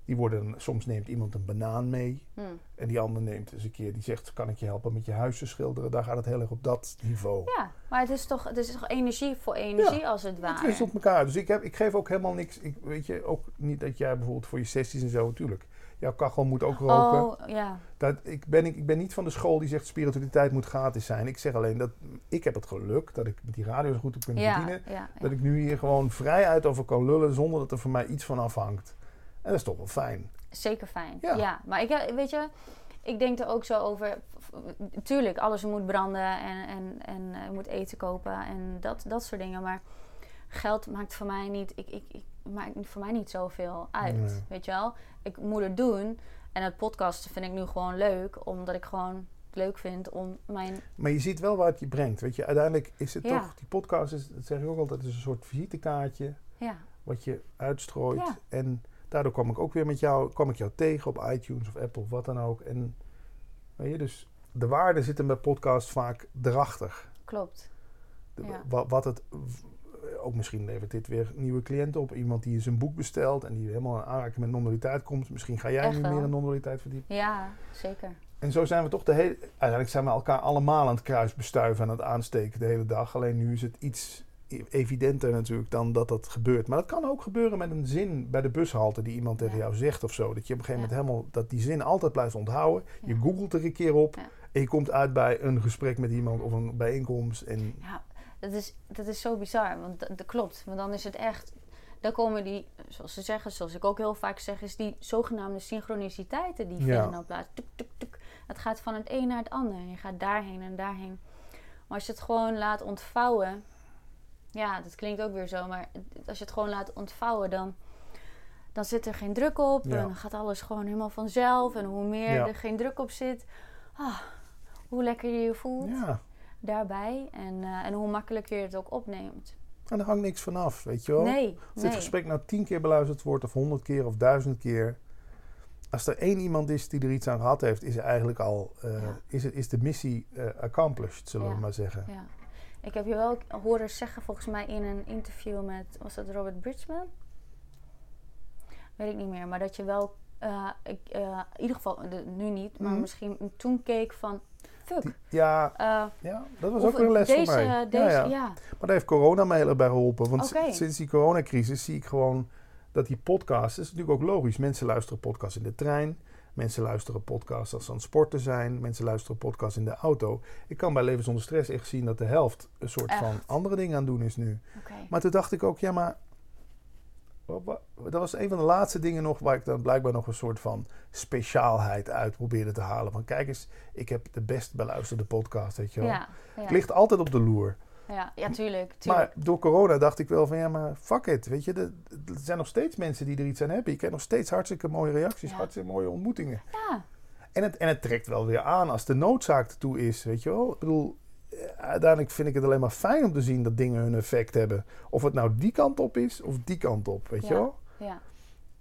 Die worden, soms neemt iemand een banaan mee. Hm. En die ander neemt eens een keer, die zegt, kan ik je helpen met je huis te schilderen? Daar gaat het heel erg op dat niveau. Ja, maar het is toch, het is toch energie voor energie als het Het ware. wisselt elkaar. Dus ik, heb, ik geef ook helemaal niks. Ik, weet je, ook niet dat jij bijvoorbeeld voor je sessies en zo, natuurlijk. Jouw kachel moet ook roken. Oh, ja. Dat, ik, ben, ik, ik ben niet van de school die zegt spiritualiteit moet gratis zijn. Ik zeg alleen dat ik heb het geluk dat ik met die radio zo goed heb kunnen Ja, ja. Dat ik nu hier gewoon vrij uit over kan lullen zonder dat er voor mij iets van afhangt. En dat is toch wel fijn. Zeker fijn. Ja. Ja. maar ik, weet je, ik denk er ook zo over. Tuurlijk, alles moet branden en, en, en eh, je moet eten kopen en dat, dat soort dingen. Maar geld maakt voor mij niet, ik, ik, ik, maakt voor mij niet zoveel uit. Nee. Weet je wel? Ik moet het doen. En het podcasten vind ik nu gewoon leuk, omdat ik gewoon leuk vind om mijn. Maar je ziet wel waar het je brengt. Weet je, uiteindelijk is het Ja. toch, die podcast is, dat zeg ik ook altijd, is een soort visitekaartje Ja, wat je uitstrooit. Ja. En daardoor kwam ik ook weer met jou, kwam ik jou tegen op iTunes of Apple of wat dan ook. En weet je, dus de waarde zit hem bij podcast vaak erachter. klopt. De- Ja. wa- wat het, ook misschien levert dit weer nieuwe cliënten op. Iemand die zijn boek bestelt en die helemaal in aanraking met non-dualiteit komt. Misschien ga jij nu meer in non-dualiteit verdiepen. Ja, zeker. En zo zijn we toch de hele... Uiteindelijk zijn we elkaar allemaal aan het kruis bestuiven en aan het aansteken de hele dag. Alleen nu is het iets evidenter natuurlijk dan dat dat gebeurt. Maar dat kan ook gebeuren met een zin bij de bushalte die iemand tegen Ja. jou zegt of zo. Dat je op een gegeven Ja. moment helemaal... Dat die zin altijd blijft onthouden. Je googelt er een keer op. En je komt uit bij een gesprek met iemand of een bijeenkomst. En Ja, dat is, dat is zo bizar. Want dat, dat klopt. Want dan is het echt. Dan komen die, zoals ze zeggen, zoals ik ook heel vaak zeg, is die zogenaamde synchroniciteiten die vinden dan plaats. Tuk, tuk, tuk. Het gaat van het een naar het ander. Je gaat daarheen en daarheen. Maar als je het gewoon laat ontvouwen. Ja, dat klinkt ook weer zo. Maar als je het gewoon laat ontvouwen, dan, dan zit er geen druk op. Ja. En dan gaat alles gewoon helemaal vanzelf. En hoe meer Ja. er geen druk op zit, ah, hoe lekker je je voelt Ja, daarbij. En, eh, en hoe makkelijker je het ook opneemt. en er hangt niks vanaf, weet je wel. Nee, Als dit nee. gesprek nou tien keer beluisterd wordt, of honderd keer, of duizend keer. Als er één iemand is die er iets aan gehad heeft, is er eigenlijk al eh, is, het, is de missie eh, accomplished, zullen we maar zeggen. Ja. Ik heb je wel horen zeggen, volgens mij in een interview met, was dat Robert Bridgman? Weet ik niet meer, maar dat je wel, eh, ik, eh, in ieder geval, de- nu niet, maar Mhm. misschien toen keek van, fuck. Ja, eh, ja, dat was ook weer een les deze, voor mij. Deze, ja, ja, ja. Maar daar heeft corona mij heel erg bij geholpen. Want sinds die coronacrisis zie ik gewoon dat die podcasts, dat is natuurlijk ook logisch. Mensen luisteren podcasts in de trein. Mensen luisteren podcasts als ze aan het sporten zijn. Mensen luisteren podcasts in de auto. Ik kan bij Leven zonder Stress echt zien dat de helft een soort van andere dingen aan het doen is nu. Maar toen dacht ik ook, ja, maar. Dat was een van de laatste dingen nog waar ik dan blijkbaar nog een soort van speciaalheid uit probeerde te halen. Van kijk eens, ik heb de best beluisterde podcast, weet je wel. Ja, ja, Het ligt altijd op de loer. Ja, ja, tuurlijk, tuurlijk. Maar door corona dacht ik wel van ja, maar fuck it. Weet je, er, er zijn nog steeds mensen die er iets aan hebben. Je krijgt nog steeds hartstikke mooie reacties, Ja. hartstikke mooie ontmoetingen. ja, En het, en het trekt wel weer aan als de noodzaak ertoe is, weet je wel. Ik bedoel, eh, uiteindelijk vind ik het alleen maar fijn om te zien dat dingen hun effect hebben. Of het nou die kant op is of die kant op, weet je wel. ja,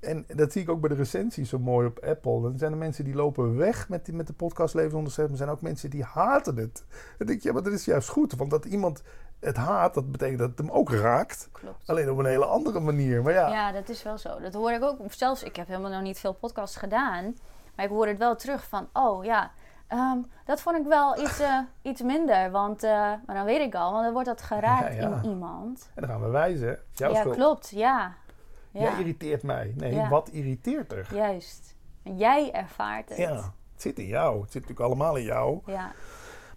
En dat zie ik ook bij de recensies zo mooi op Apple. Dan zijn er mensen die lopen weg met, die, met de podcast Leven zonder er zijn ook mensen die haten het. Dan denk je, ja, maar dat is juist goed. Want dat iemand het haat, dat betekent dat het hem ook raakt. klopt. Alleen op een hele andere manier. Maar ja, Ja, dat is wel zo. Dat hoor ik ook. Zelfs, ik heb helemaal nog niet veel podcasts gedaan. Maar ik hoor het wel terug van, oh ja, ehm, dat vond ik wel iets, eh, iets minder. Want, eh, maar dan weet ik al, want dan wordt dat geraakt Ja, ja. in iemand. en dan gaan we wijzen. Jouw ja, schuld. klopt. Ja. Ja, Jij irriteert mij. Nee, wat irriteert er? juist. En jij ervaart het. Ja, het zit in jou. Het zit natuurlijk allemaal in jou. Ja.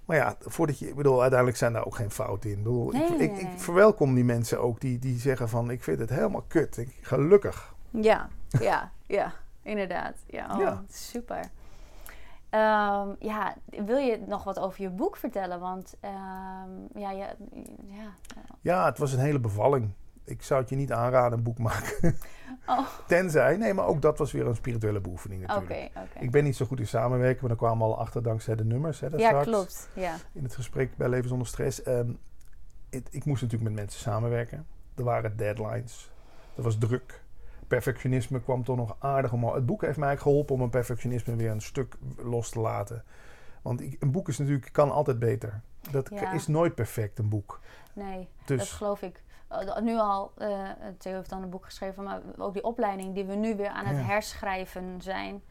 Maar ja, voordat je, ik bedoel, uiteindelijk zijn daar ook geen fouten in. Ik, bedoel, Nee, ik, nee, ik, verwelkom die mensen ook die, die zeggen van, ik vind het helemaal kut. Ik, gelukkig. Ja, ja, ja, inderdaad. Ja, oh, Ja. super. Ehm, ja, wil je nog wat over je boek vertellen? Want ehm, ja, ja, ja. Ja, het was een hele bevalling. Ik zou het je niet aanraden, een boek maken. Oh, Tenzij, nee, maar ook dat was weer een spirituele beoefening oké, natuurlijk. oké. Ik ben niet zo goed in samenwerken, maar daar kwamen we al achter dankzij de nummers. Hè, Ja, straks. klopt. Ja, in het gesprek bij Leven zonder Stress. Ehm, ik moest natuurlijk met mensen samenwerken. Er waren deadlines. Er was druk. Perfectionisme kwam toch nog aardig omhoog. Het boek heeft mij geholpen om mijn perfectionisme weer een stuk los te laten. Want ik- een boek is natuurlijk, kan altijd beter. Dat Ja. is nooit perfect, een boek. nee, Dus dat geloof ik. Uh, Nu al, uh, Theo heeft dan een boek geschreven, maar ook die opleiding die we nu weer aan het Ja. herschrijven zijn.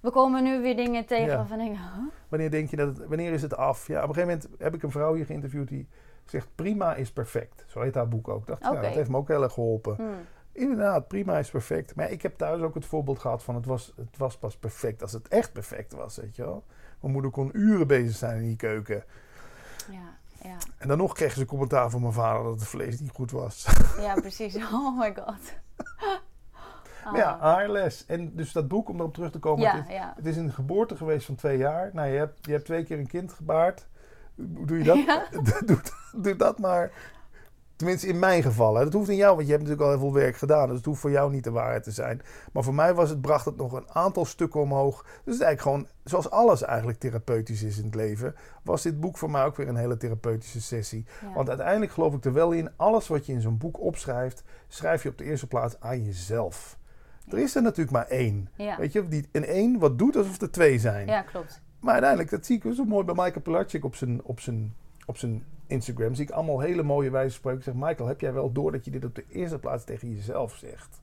We komen nu weer dingen tegen Ja. ik denk, huh? wanneer denk je dat het, wanneer is het af? Ja, op een gegeven moment heb ik een vrouw hier geïnterviewd die zegt prima is perfect. Zo heet haar boek ook. Ik dacht, ja, Oké. dat heeft me ook heel erg geholpen. Hmm. Inderdaad, prima is perfect. Maar ik heb thuis ook het voorbeeld gehad van het was, het was pas perfect als het echt perfect was, weet je wel. Mijn moeder kon uren bezig zijn in die keuken. Ja, ja, En dan nog kreeg ze commentaar van mijn vader dat het vlees niet goed was. ja, precies. Oh my god. Maar ja, Ah. haar les. En dus dat boek, om erop terug te komen. ja, Het, is, ja. het is een geboorte geweest van twee jaar. Nou, je hebt, je hebt twee keer een kind gebaard. Doe je dat? Ja. doe, doe dat maar. Tenminste, in mijn geval. Hè. Dat hoeft in jou, want je hebt natuurlijk al heel veel werk gedaan. Dus het hoeft voor jou niet de waarheid te zijn. Maar voor mij was het, bracht het nog een aantal stukken omhoog. Dus het is eigenlijk gewoon, zoals alles eigenlijk therapeutisch is in het leven, was dit boek voor mij ook weer een hele therapeutische sessie. ja. Want uiteindelijk geloof ik er wel in, alles wat je in zo'n boek opschrijft, schrijf je op de eerste plaats aan jezelf. Er is er natuurlijk maar één. ja. Weet je, die in één wat doet alsof er twee zijn. ja, klopt. Maar uiteindelijk, dat zie ik zo mooi bij Michael Pilarczyk op zijn, op zijn, op zijn Instagram. Zie ik allemaal hele mooie wijze spreken. Ik zeg, Michael, heb jij wel door dat je dit op de eerste plaats tegen jezelf zegt?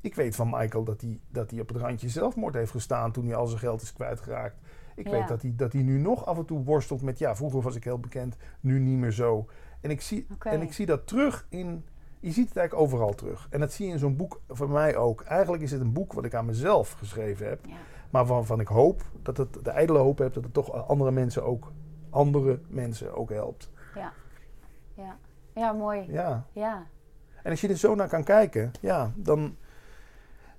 Ik weet van Michael dat hij, dat hij op het randje zelfmoord heeft gestaan toen hij al zijn geld is kwijtgeraakt. Ik Ja. weet dat hij, dat hij nu nog af en toe worstelt met, ja, vroeger was ik heel bekend, nu niet meer zo. En ik zie, en ik zie dat terug in, je ziet het eigenlijk overal terug. En dat zie je in zo'n boek van mij ook. Eigenlijk is het een boek wat ik aan mezelf geschreven heb. Ja. Maar waarvan ik hoop dat het de ijdele hoop heb dat het toch andere mensen ook, andere mensen ook helpt. Ja. Ja. Ja, mooi. Ja. Ja. En als je er zo naar kan kijken, ja, dan,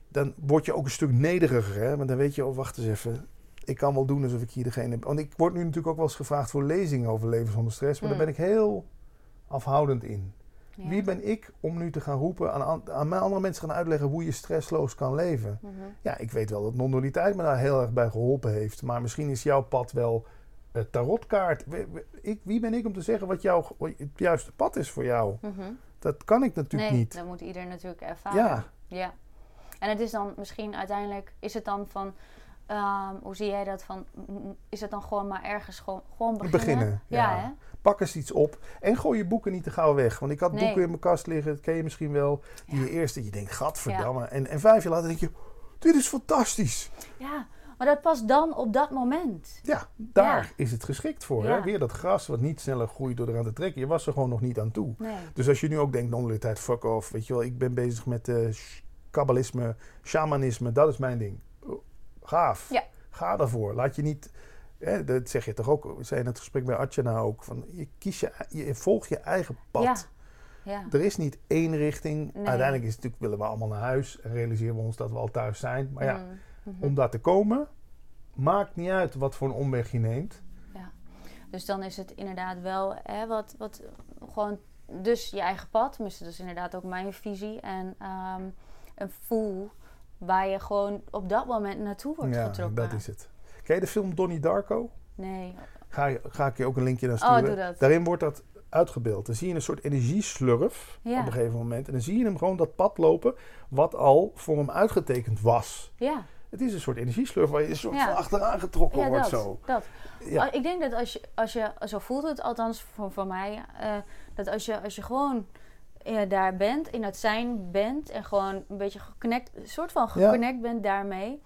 dan word je ook een stuk nederiger. Hè? Want dan weet je, oh wacht eens even. Ik kan wel doen alsof ik hier degene heb. Want ik word nu natuurlijk ook wel eens gevraagd voor lezingen over leven zonder stress. Maar Mm. daar ben ik heel afhoudend in. Ja. Wie ben ik om nu te gaan roepen aan, an- aan andere mensen gaan uitleggen hoe je stressloos kan leven? Mhm. Ja, ik weet wel dat non-dualiteit me daar heel erg bij geholpen heeft. Maar misschien is jouw pad wel tarotkaart. Wie, wie- ik, wie ben ik om te zeggen wat, jouw, het juiste pad is voor jou? Mhm. Dat kan ik natuurlijk nee, niet. dat moet ieder natuurlijk ervaren. Ja, Ja. En het is dan misschien uiteindelijk, is het dan van, ehm, hoe zie jij dat van, is het dan gewoon maar ergens gewoon, gewoon beginnen? Beginnen, Ja, ja. hè? pak eens iets op en gooi je boeken niet te gauw weg. Want ik had Nee. boeken in mijn kast liggen, dat ken je misschien wel. Die Ja. je eerst dat je denkt, gadverdamme. En, en vijf jaar later denk je, dit is fantastisch. Ja, maar dat past dan op dat moment. Ja, daar Ja. is het geschikt voor. Ja. Hè? Weer dat gras wat niet sneller groeit door eraan te trekken. Je was er gewoon nog niet aan toe. Nee. Dus als je nu ook denkt, non-dualiteit, fuck off. Weet je wel, ik ben bezig met sh- kabbalisme, shamanisme, dat is mijn ding. Oh, Gaaf. Ja. Ga daarvoor. Laat je niet, hè, dat zeg je toch ook, we zei in het gesprek bij Atjana ook, van je, kies je, je volg je eigen pad. Ja. Ja. Er is niet één richting. Nee. Uiteindelijk is het natuurlijk, willen we allemaal naar huis en realiseren we ons dat we al thuis zijn. Maar ja, Mm, mhm. om daar te komen, maakt niet uit wat voor een omweg je neemt. Dus dan is het inderdaad wel hè, wat, wat gewoon dus je eigen pad. Dat is inderdaad ook mijn visie. En ehm, een voel waar je gewoon op dat moment naartoe wordt ja, getrokken. dat is het. Ken je de film Donnie Darko? Nee. Ga, je- ga ik je ook een linkje naar Oh, sturen. doe dat. Daarin wordt dat uitgebeeld. Dan zie je een soort energieslurf Ja. op een gegeven moment. En dan zie je hem gewoon dat pad lopen wat al voor hem uitgetekend was. Ja, Het is een soort energieslurf waar je een soort Ja. van achteraan getrokken ja wordt dat. zo. dat. Ja. Oh, Ik denk dat als je, als je, zo voelt het althans voor, voor mij, eh, dat als je, als je gewoon daar bent, in het zijn bent en gewoon een beetje geconnect, soort van geconnect bent daarmee,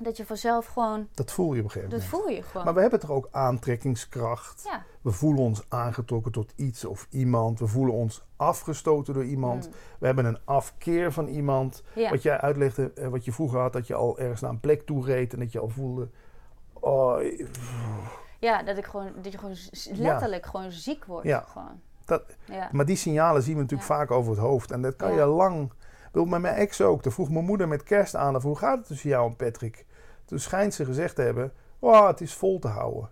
dat je vanzelf gewoon, Dat voel je op een gegeven dat moment. voel je gewoon. Maar we hebben toch ook aantrekkingskracht. ja. We voelen ons aangetrokken tot iets of iemand. We voelen ons afgestoten door iemand. Mm. We hebben een afkeer van iemand. Ja. Wat jij uitlegde, eh, wat je vroeger had, dat je al ergens naar een plek toe reed en dat je al voelde. Oh, ja, dat ik gewoon, dat je gewoon letterlijk gewoon ziek wordt. Ja. Gewoon. Dat- ja. maar die signalen zien we natuurlijk vaak over het hoofd. En dat kan je lang. Bedoel, met mijn ex ook. Toen vroeg mijn moeder met kerst aan. Hoe gaat het tussen jou en Patrick? Toen schijnt ze gezegd te hebben: Oh, het is vol te houden.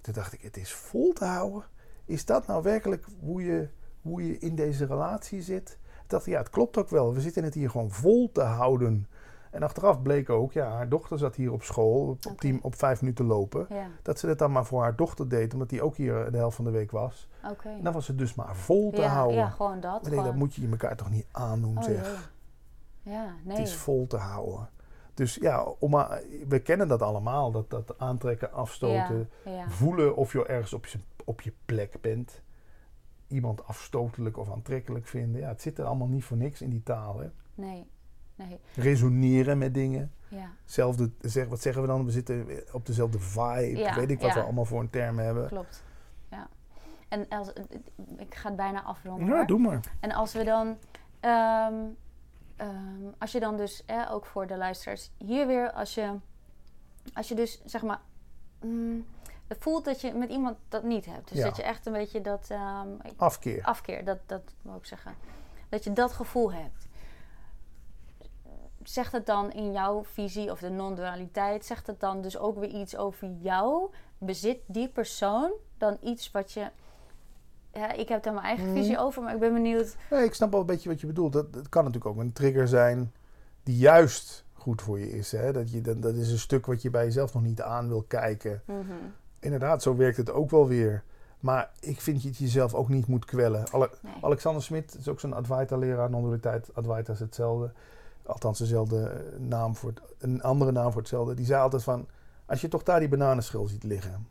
Toen dacht ik: Het is vol te houden? Is dat nou werkelijk hoe je, hoe je in deze relatie zit? Ik dacht: Ja, het klopt ook wel. We zitten het hier gewoon vol te houden. En achteraf bleek ook, ja, haar dochter zat hier op school op, tien- op vijf minuten lopen. Ja, Dat ze het dan maar voor haar dochter deed, omdat die ook hier de helft van de week was. oké. En dan was het dus maar vol te ja, houden. ja, gewoon dat. Maar nee, gewoon. dat moet je elkaar toch niet aandoen, Oh, zeg. jee. Ja, nee. Het is vol te houden. Dus ja, om we kennen dat allemaal. Dat, dat aantrekken, afstoten. Ja, ja. Voelen of je ergens op je, op je plek bent. Iemand afstotelijk of aantrekkelijk vinden. Ja, het zit er allemaal niet voor niks in die taal. Hè. Nee, nee. Resoneren met dingen. Ja, Zelfde, zeg, wat zeggen we dan? We zitten op dezelfde vibe. Ja, Weet ik wat we allemaal voor een term hebben. klopt. Ja. En als, ik ga het bijna afronden. Ja, hoor. doe maar. En als we dan, ehm, ehm, als je dan dus, eh, ook voor de luisteraars, hier weer, als je, als je dus zeg maar, mm, het voelt dat je met iemand dat niet hebt. Dus Ja. dat je echt een beetje dat ehm, Afkeer. afkeer, dat, dat wil ik zeggen. Dat je dat gevoel hebt. Zegt het dan in jouw visie of de non-dualiteit, zegt het dan dus ook weer iets over jou? Bezit die persoon dan iets wat je. Ja, ik heb daar mijn eigen Mhm. visie over, maar ik ben benieuwd. Nee, ik snap wel een beetje wat je bedoelt. Dat, dat kan natuurlijk ook een trigger zijn die juist goed voor je is. Hè? Dat, je, dat, dat is een stuk wat je bij jezelf nog niet aan wil kijken. Mhm. Inderdaad, zo werkt het ook wel weer. Maar ik vind dat je het jezelf ook niet moet kwellen. Ale- Nee. Alexander Smit is ook zo'n Advaita-leraar. Non-dualiteit, Advaita is hetzelfde. Althans, dezelfde naam voor het, een andere naam voor hetzelfde. Die zei altijd van, als je toch daar die bananenschil ziet liggen.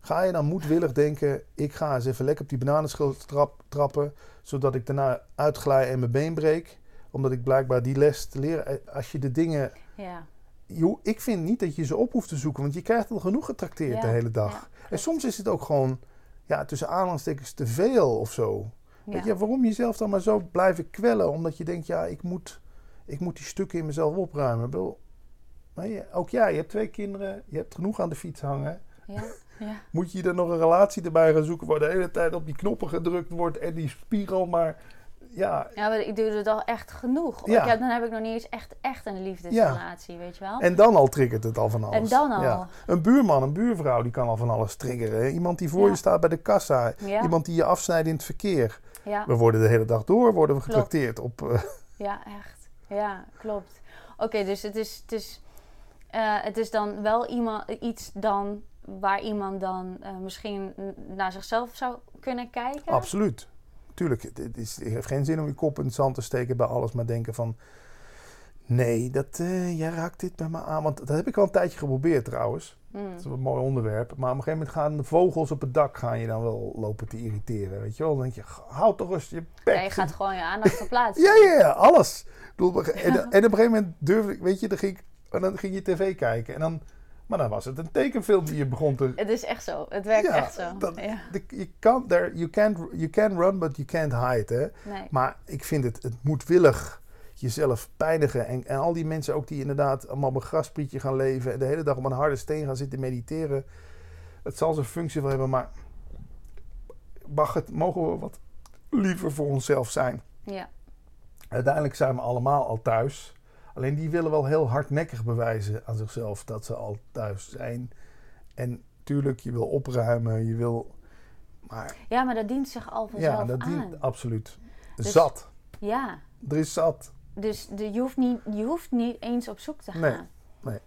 Ga je dan moedwillig denken, ik ga eens even lekker op die bananenschil trap, trappen. Zodat ik daarna uitglij en mijn been breek. Omdat ik blijkbaar die les te leren. eh, Als je de dingen Ja. Jo, ik vind niet dat je ze op hoeft te zoeken, want je krijgt al genoeg getrakteerd Ja, de hele dag. ja, en soms is het ook gewoon, ja, tussen aanhalingstekens te veel of zo. Ja. Weet je, waarom jezelf dan maar zo blijven kwellen? Omdat je denkt, ja, ik moet, ik moet die stukken in mezelf opruimen. Ik bedoel, maar je- ook jij, je hebt twee kinderen, je hebt genoeg aan de fiets hangen. Ja. ja. Moet je er nog een relatie erbij gaan zoeken waar de hele tijd op die knoppen gedrukt wordt en die spiegel maar, ja. Ja, maar ik doe het al echt genoeg. Ja. Ik heb, dan heb ik nog niet eens echt, echt een liefdesrelatie, weet je wel? En dan al triggert het al van alles. En dan al. Ja. Een buurman, een buurvrouw, die kan al van alles triggeren. Iemand die voor je staat bij de kassa. Iemand die je afsnijdt in het verkeer. Ja, We worden de hele dag door worden we getrakteerd op... eh, ja echt. Ja, klopt. Oké, dus het is, het, is, eh, het is dan wel iemand, iets dan waar iemand dan eh, misschien naar zichzelf zou kunnen kijken. Absoluut. Tuurlijk, het, is, het heeft geen zin om je kop in het zand te steken bij alles, maar denken van... Nee, dat, eh, jij raakt dit bij me aan. Want dat heb ik al een tijdje geprobeerd trouwens. Mm. Dat is een mooi onderwerp. Maar op een gegeven moment gaan de vogels op het dak gaan je dan wel lopen te irriteren. Weet je wel? Dan denk je, houd toch eens je bek. Ja, je gaat gewoon je aandacht verplaatsen. Ja, ja, ja, alles. En, en op een gegeven moment durfde ik, weet je, dan ging, ik- dan ging je tv kijken. En dan, maar dan was het een tekenfilm die je begon te... Het is echt zo. Het werkt Ja, echt zo. dat- ja. de- Je kan, you, can't, you can run, but you can't hide. Hè? Nee. Maar ik vind het, het moedwillig jezelf pijnigen. En, en al die mensen ook die inderdaad allemaal op een grasprietje gaan leven. En de hele dag op een harde steen gaan zitten mediteren. Het zal zijn functie wel hebben, maar mag het, mogen we wat liever voor onszelf zijn. Ja. Uiteindelijk zijn we allemaal al thuis. Alleen die willen wel heel hardnekkig bewijzen aan zichzelf dat ze al thuis zijn. En tuurlijk, je wil opruimen, je wil... Maar ja, maar dat dient zich al vanzelf ja, dat aan. dient absoluut. Dus- Zat. Ja, Er is zat. dus de, je, hoeft niet, je hoeft niet eens op zoek te gaan. Nee, nee.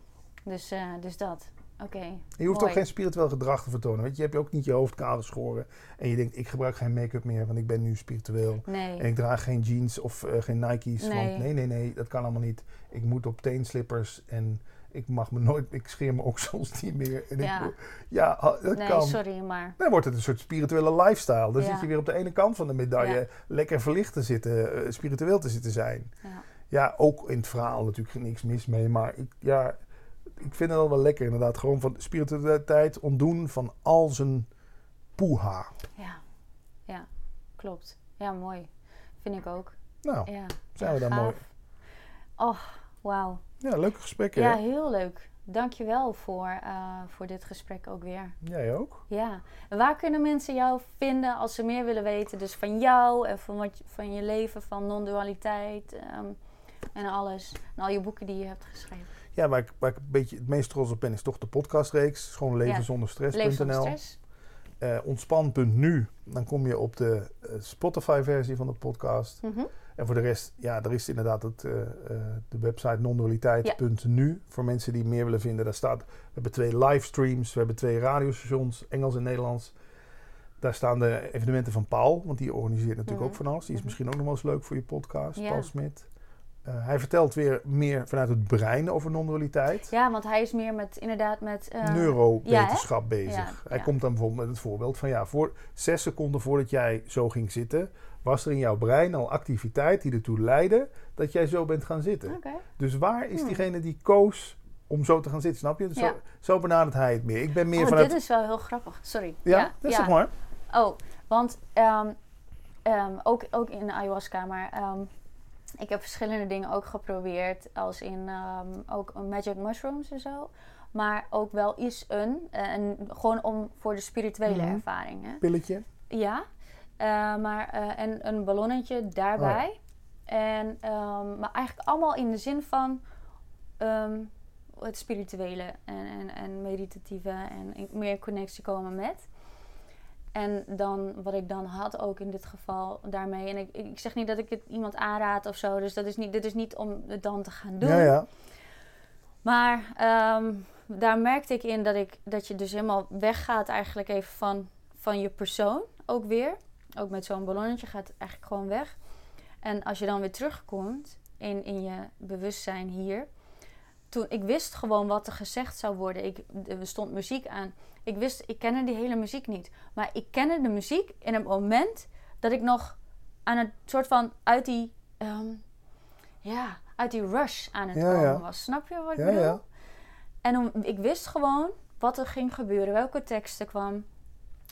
Dus, eh, dus dat. Oké. Je hoeft mooi. ook geen spiritueel gedrag te vertonen. Weet je, je hebt ook niet je hoofd kaal geschoren. En je denkt, ik gebruik geen make-up meer, want ik ben nu spiritueel. Nee. En ik draag geen jeans of eh, geen Nike's. Nee. Want nee, nee, nee, dat kan allemaal niet. Ik moet op teenslippers en ik mag me nooit, ik scheer me oksels niet meer. En Ja. ik, ja, dat nee, kan. sorry, maar. Dan wordt het een soort spirituele lifestyle. Dan Ja. zit je weer op de ene kant van de medaille Ja. lekker verlicht te zitten, eh, spiritueel te zitten zijn. Ja. Ja, ook in het verhaal natuurlijk niks mis mee. Maar ik, ja, ik vind het wel wel lekker inderdaad. Gewoon van spiritualiteit ontdoen van al zijn poeha. Ja. ja, klopt. Ja, mooi. Vind ik ook. Nou, Ja. zijn we dan gaaf. mooi. Oh, wauw. Ja, leuke gesprekken. Ja, hè? heel leuk. Dankjewel voor, eh voor dit gesprek ook weer. Jij ook? Ja. En waar kunnen mensen jou vinden als ze meer willen weten? Dus van jou en van, wat, je- van je leven, van non-dualiteit ehm, en alles. En al je boeken die je hebt geschreven. Ja, waar ik, waar ik een beetje het meest trots op ben, is toch de podcastreeks. Gewoon Ja. leven zonder Leven zonder stress.nl. stress. Eh, ontspan.nu. Dan kom je op de eh, Spotify-versie van de podcast. Mhm. En voor de rest, ja, er is inderdaad het, eh, eh, de website nondualiteit.nu. Voor mensen die meer willen vinden, daar staat... We hebben twee livestreams, we hebben twee radiostations, Engels en Nederlands. Daar staan de evenementen van Paul, want die organiseert natuurlijk Mhm. ook van alles. Die is Mhm. misschien ook nog wel eens leuk voor je podcast, Ja. Paul Smit. Eh, hij vertelt weer meer vanuit het brein over non-dualiteit. Ja, want hij is meer met, inderdaad met... eh, Neurowetenschap bezig. Ja, Hij ja. komt dan bijvoorbeeld met het voorbeeld van ja, voor zes seconden voordat jij zo ging zitten, was er in jouw brein al activiteit die ertoe leidde dat jij zo bent gaan zitten. Dus waar is Hmm. diegene die koos om zo te gaan zitten, snap je? Dus. Zo, zo benadert hij het meer. Ik ben meer Oh, vanuit. dit is wel heel grappig. Sorry. ja, dat is ja. toch maar. Oh, want ehm, ehm, ook, ook in de ayahuasca, maar ehm, ik heb verschillende dingen ook geprobeerd. Als in ehm, ook magic mushrooms en zo. Maar ook wel iets een. En gewoon om voor de spirituele Mhm. ervaring. Hè? Pilletje. Ja. Eh, maar, eh, en een ballonnetje daarbij. Oh En, ehm, maar eigenlijk allemaal in de zin van ehm, het spirituele en, en, en meditatieve en meer connectie komen met. En dan wat ik dan had ook in dit geval daarmee. En ik, ik zeg niet dat ik het iemand aanraad of zo. Dus dat is niet, dit is niet om het dan te gaan doen. Ja, ja. Maar ehm, daar merkte ik in dat, ik, dat je dus helemaal weggaat eigenlijk even van, van je persoon ook weer. Ook met zo'n ballonnetje gaat het eigenlijk gewoon weg. En als je dan weer terugkomt in, in je bewustzijn hier. Toen, ik wist gewoon wat er gezegd zou worden. Ik, er stond muziek aan. Ik wist, ik kende die hele muziek niet. Maar ik kende de muziek in het moment dat ik nog aan het soort van uit die, ehm, ja, uit die rush aan het Ja, komen ja. was. Snap je wat ik Ja, bedoel? ja. En om, ik wist gewoon wat er ging gebeuren, welke tekst er kwam.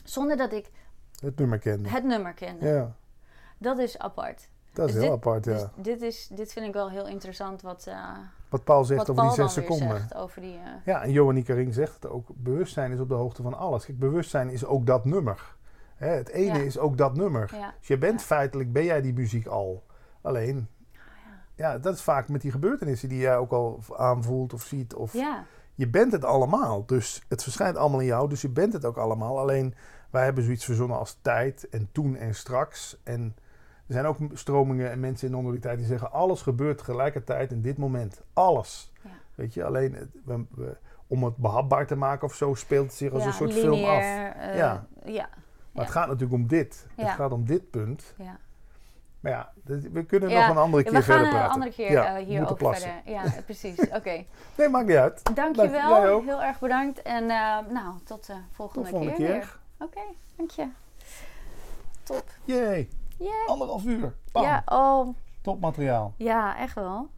Zonder dat ik Het nummer kende. het nummer kende. Ja, Dat is apart. dat is Dus heel dit- apart, ja. Dus dit, is, dit vind ik wel heel interessant wat, eh Wat Paul zegt wat over Paul die zes seconden. zegt over die... eh, Ja, en Johannika Ring zegt het ook. Bewustzijn is op de hoogte van alles. Kijk, bewustzijn is ook dat nummer. Hè, het ene Ja. is ook dat nummer. ja. Dus je bent Ja. feitelijk, ben jij die muziek al. Alleen, ja, dat is vaak met die gebeurtenissen die jij ook al aanvoelt of ziet. Of, ja, Je bent het allemaal. Dus het verschijnt allemaal in jou, dus je bent het ook allemaal. Alleen, wij hebben zoiets verzonnen als tijd en toen en straks. En er zijn ook stromingen en mensen in non-dualiteit die zeggen... alles gebeurt tegelijkertijd in dit moment. Alles. Ja. Weet je, alleen het- we- we- om het behapbaar te maken of zo... speelt het zich als Ja, een soort film af. eh, Ja. ja. Maar het gaat natuurlijk om dit. Het gaat om dit punt. Ja. Maar ja, we kunnen nog een andere keer we gaan verder een praten. andere keer Ja, eh, we hierover verder. Ja, precies. Oké. Nee, maakt niet uit. Dankjewel. Heel erg bedankt. En eh, nou, tot de volgende, Tot volgende keer. Oké, dank je. Top. Yay. Yay. Anderhalf uur. Bam. Ja, oh, Top materiaal. ja, echt wel.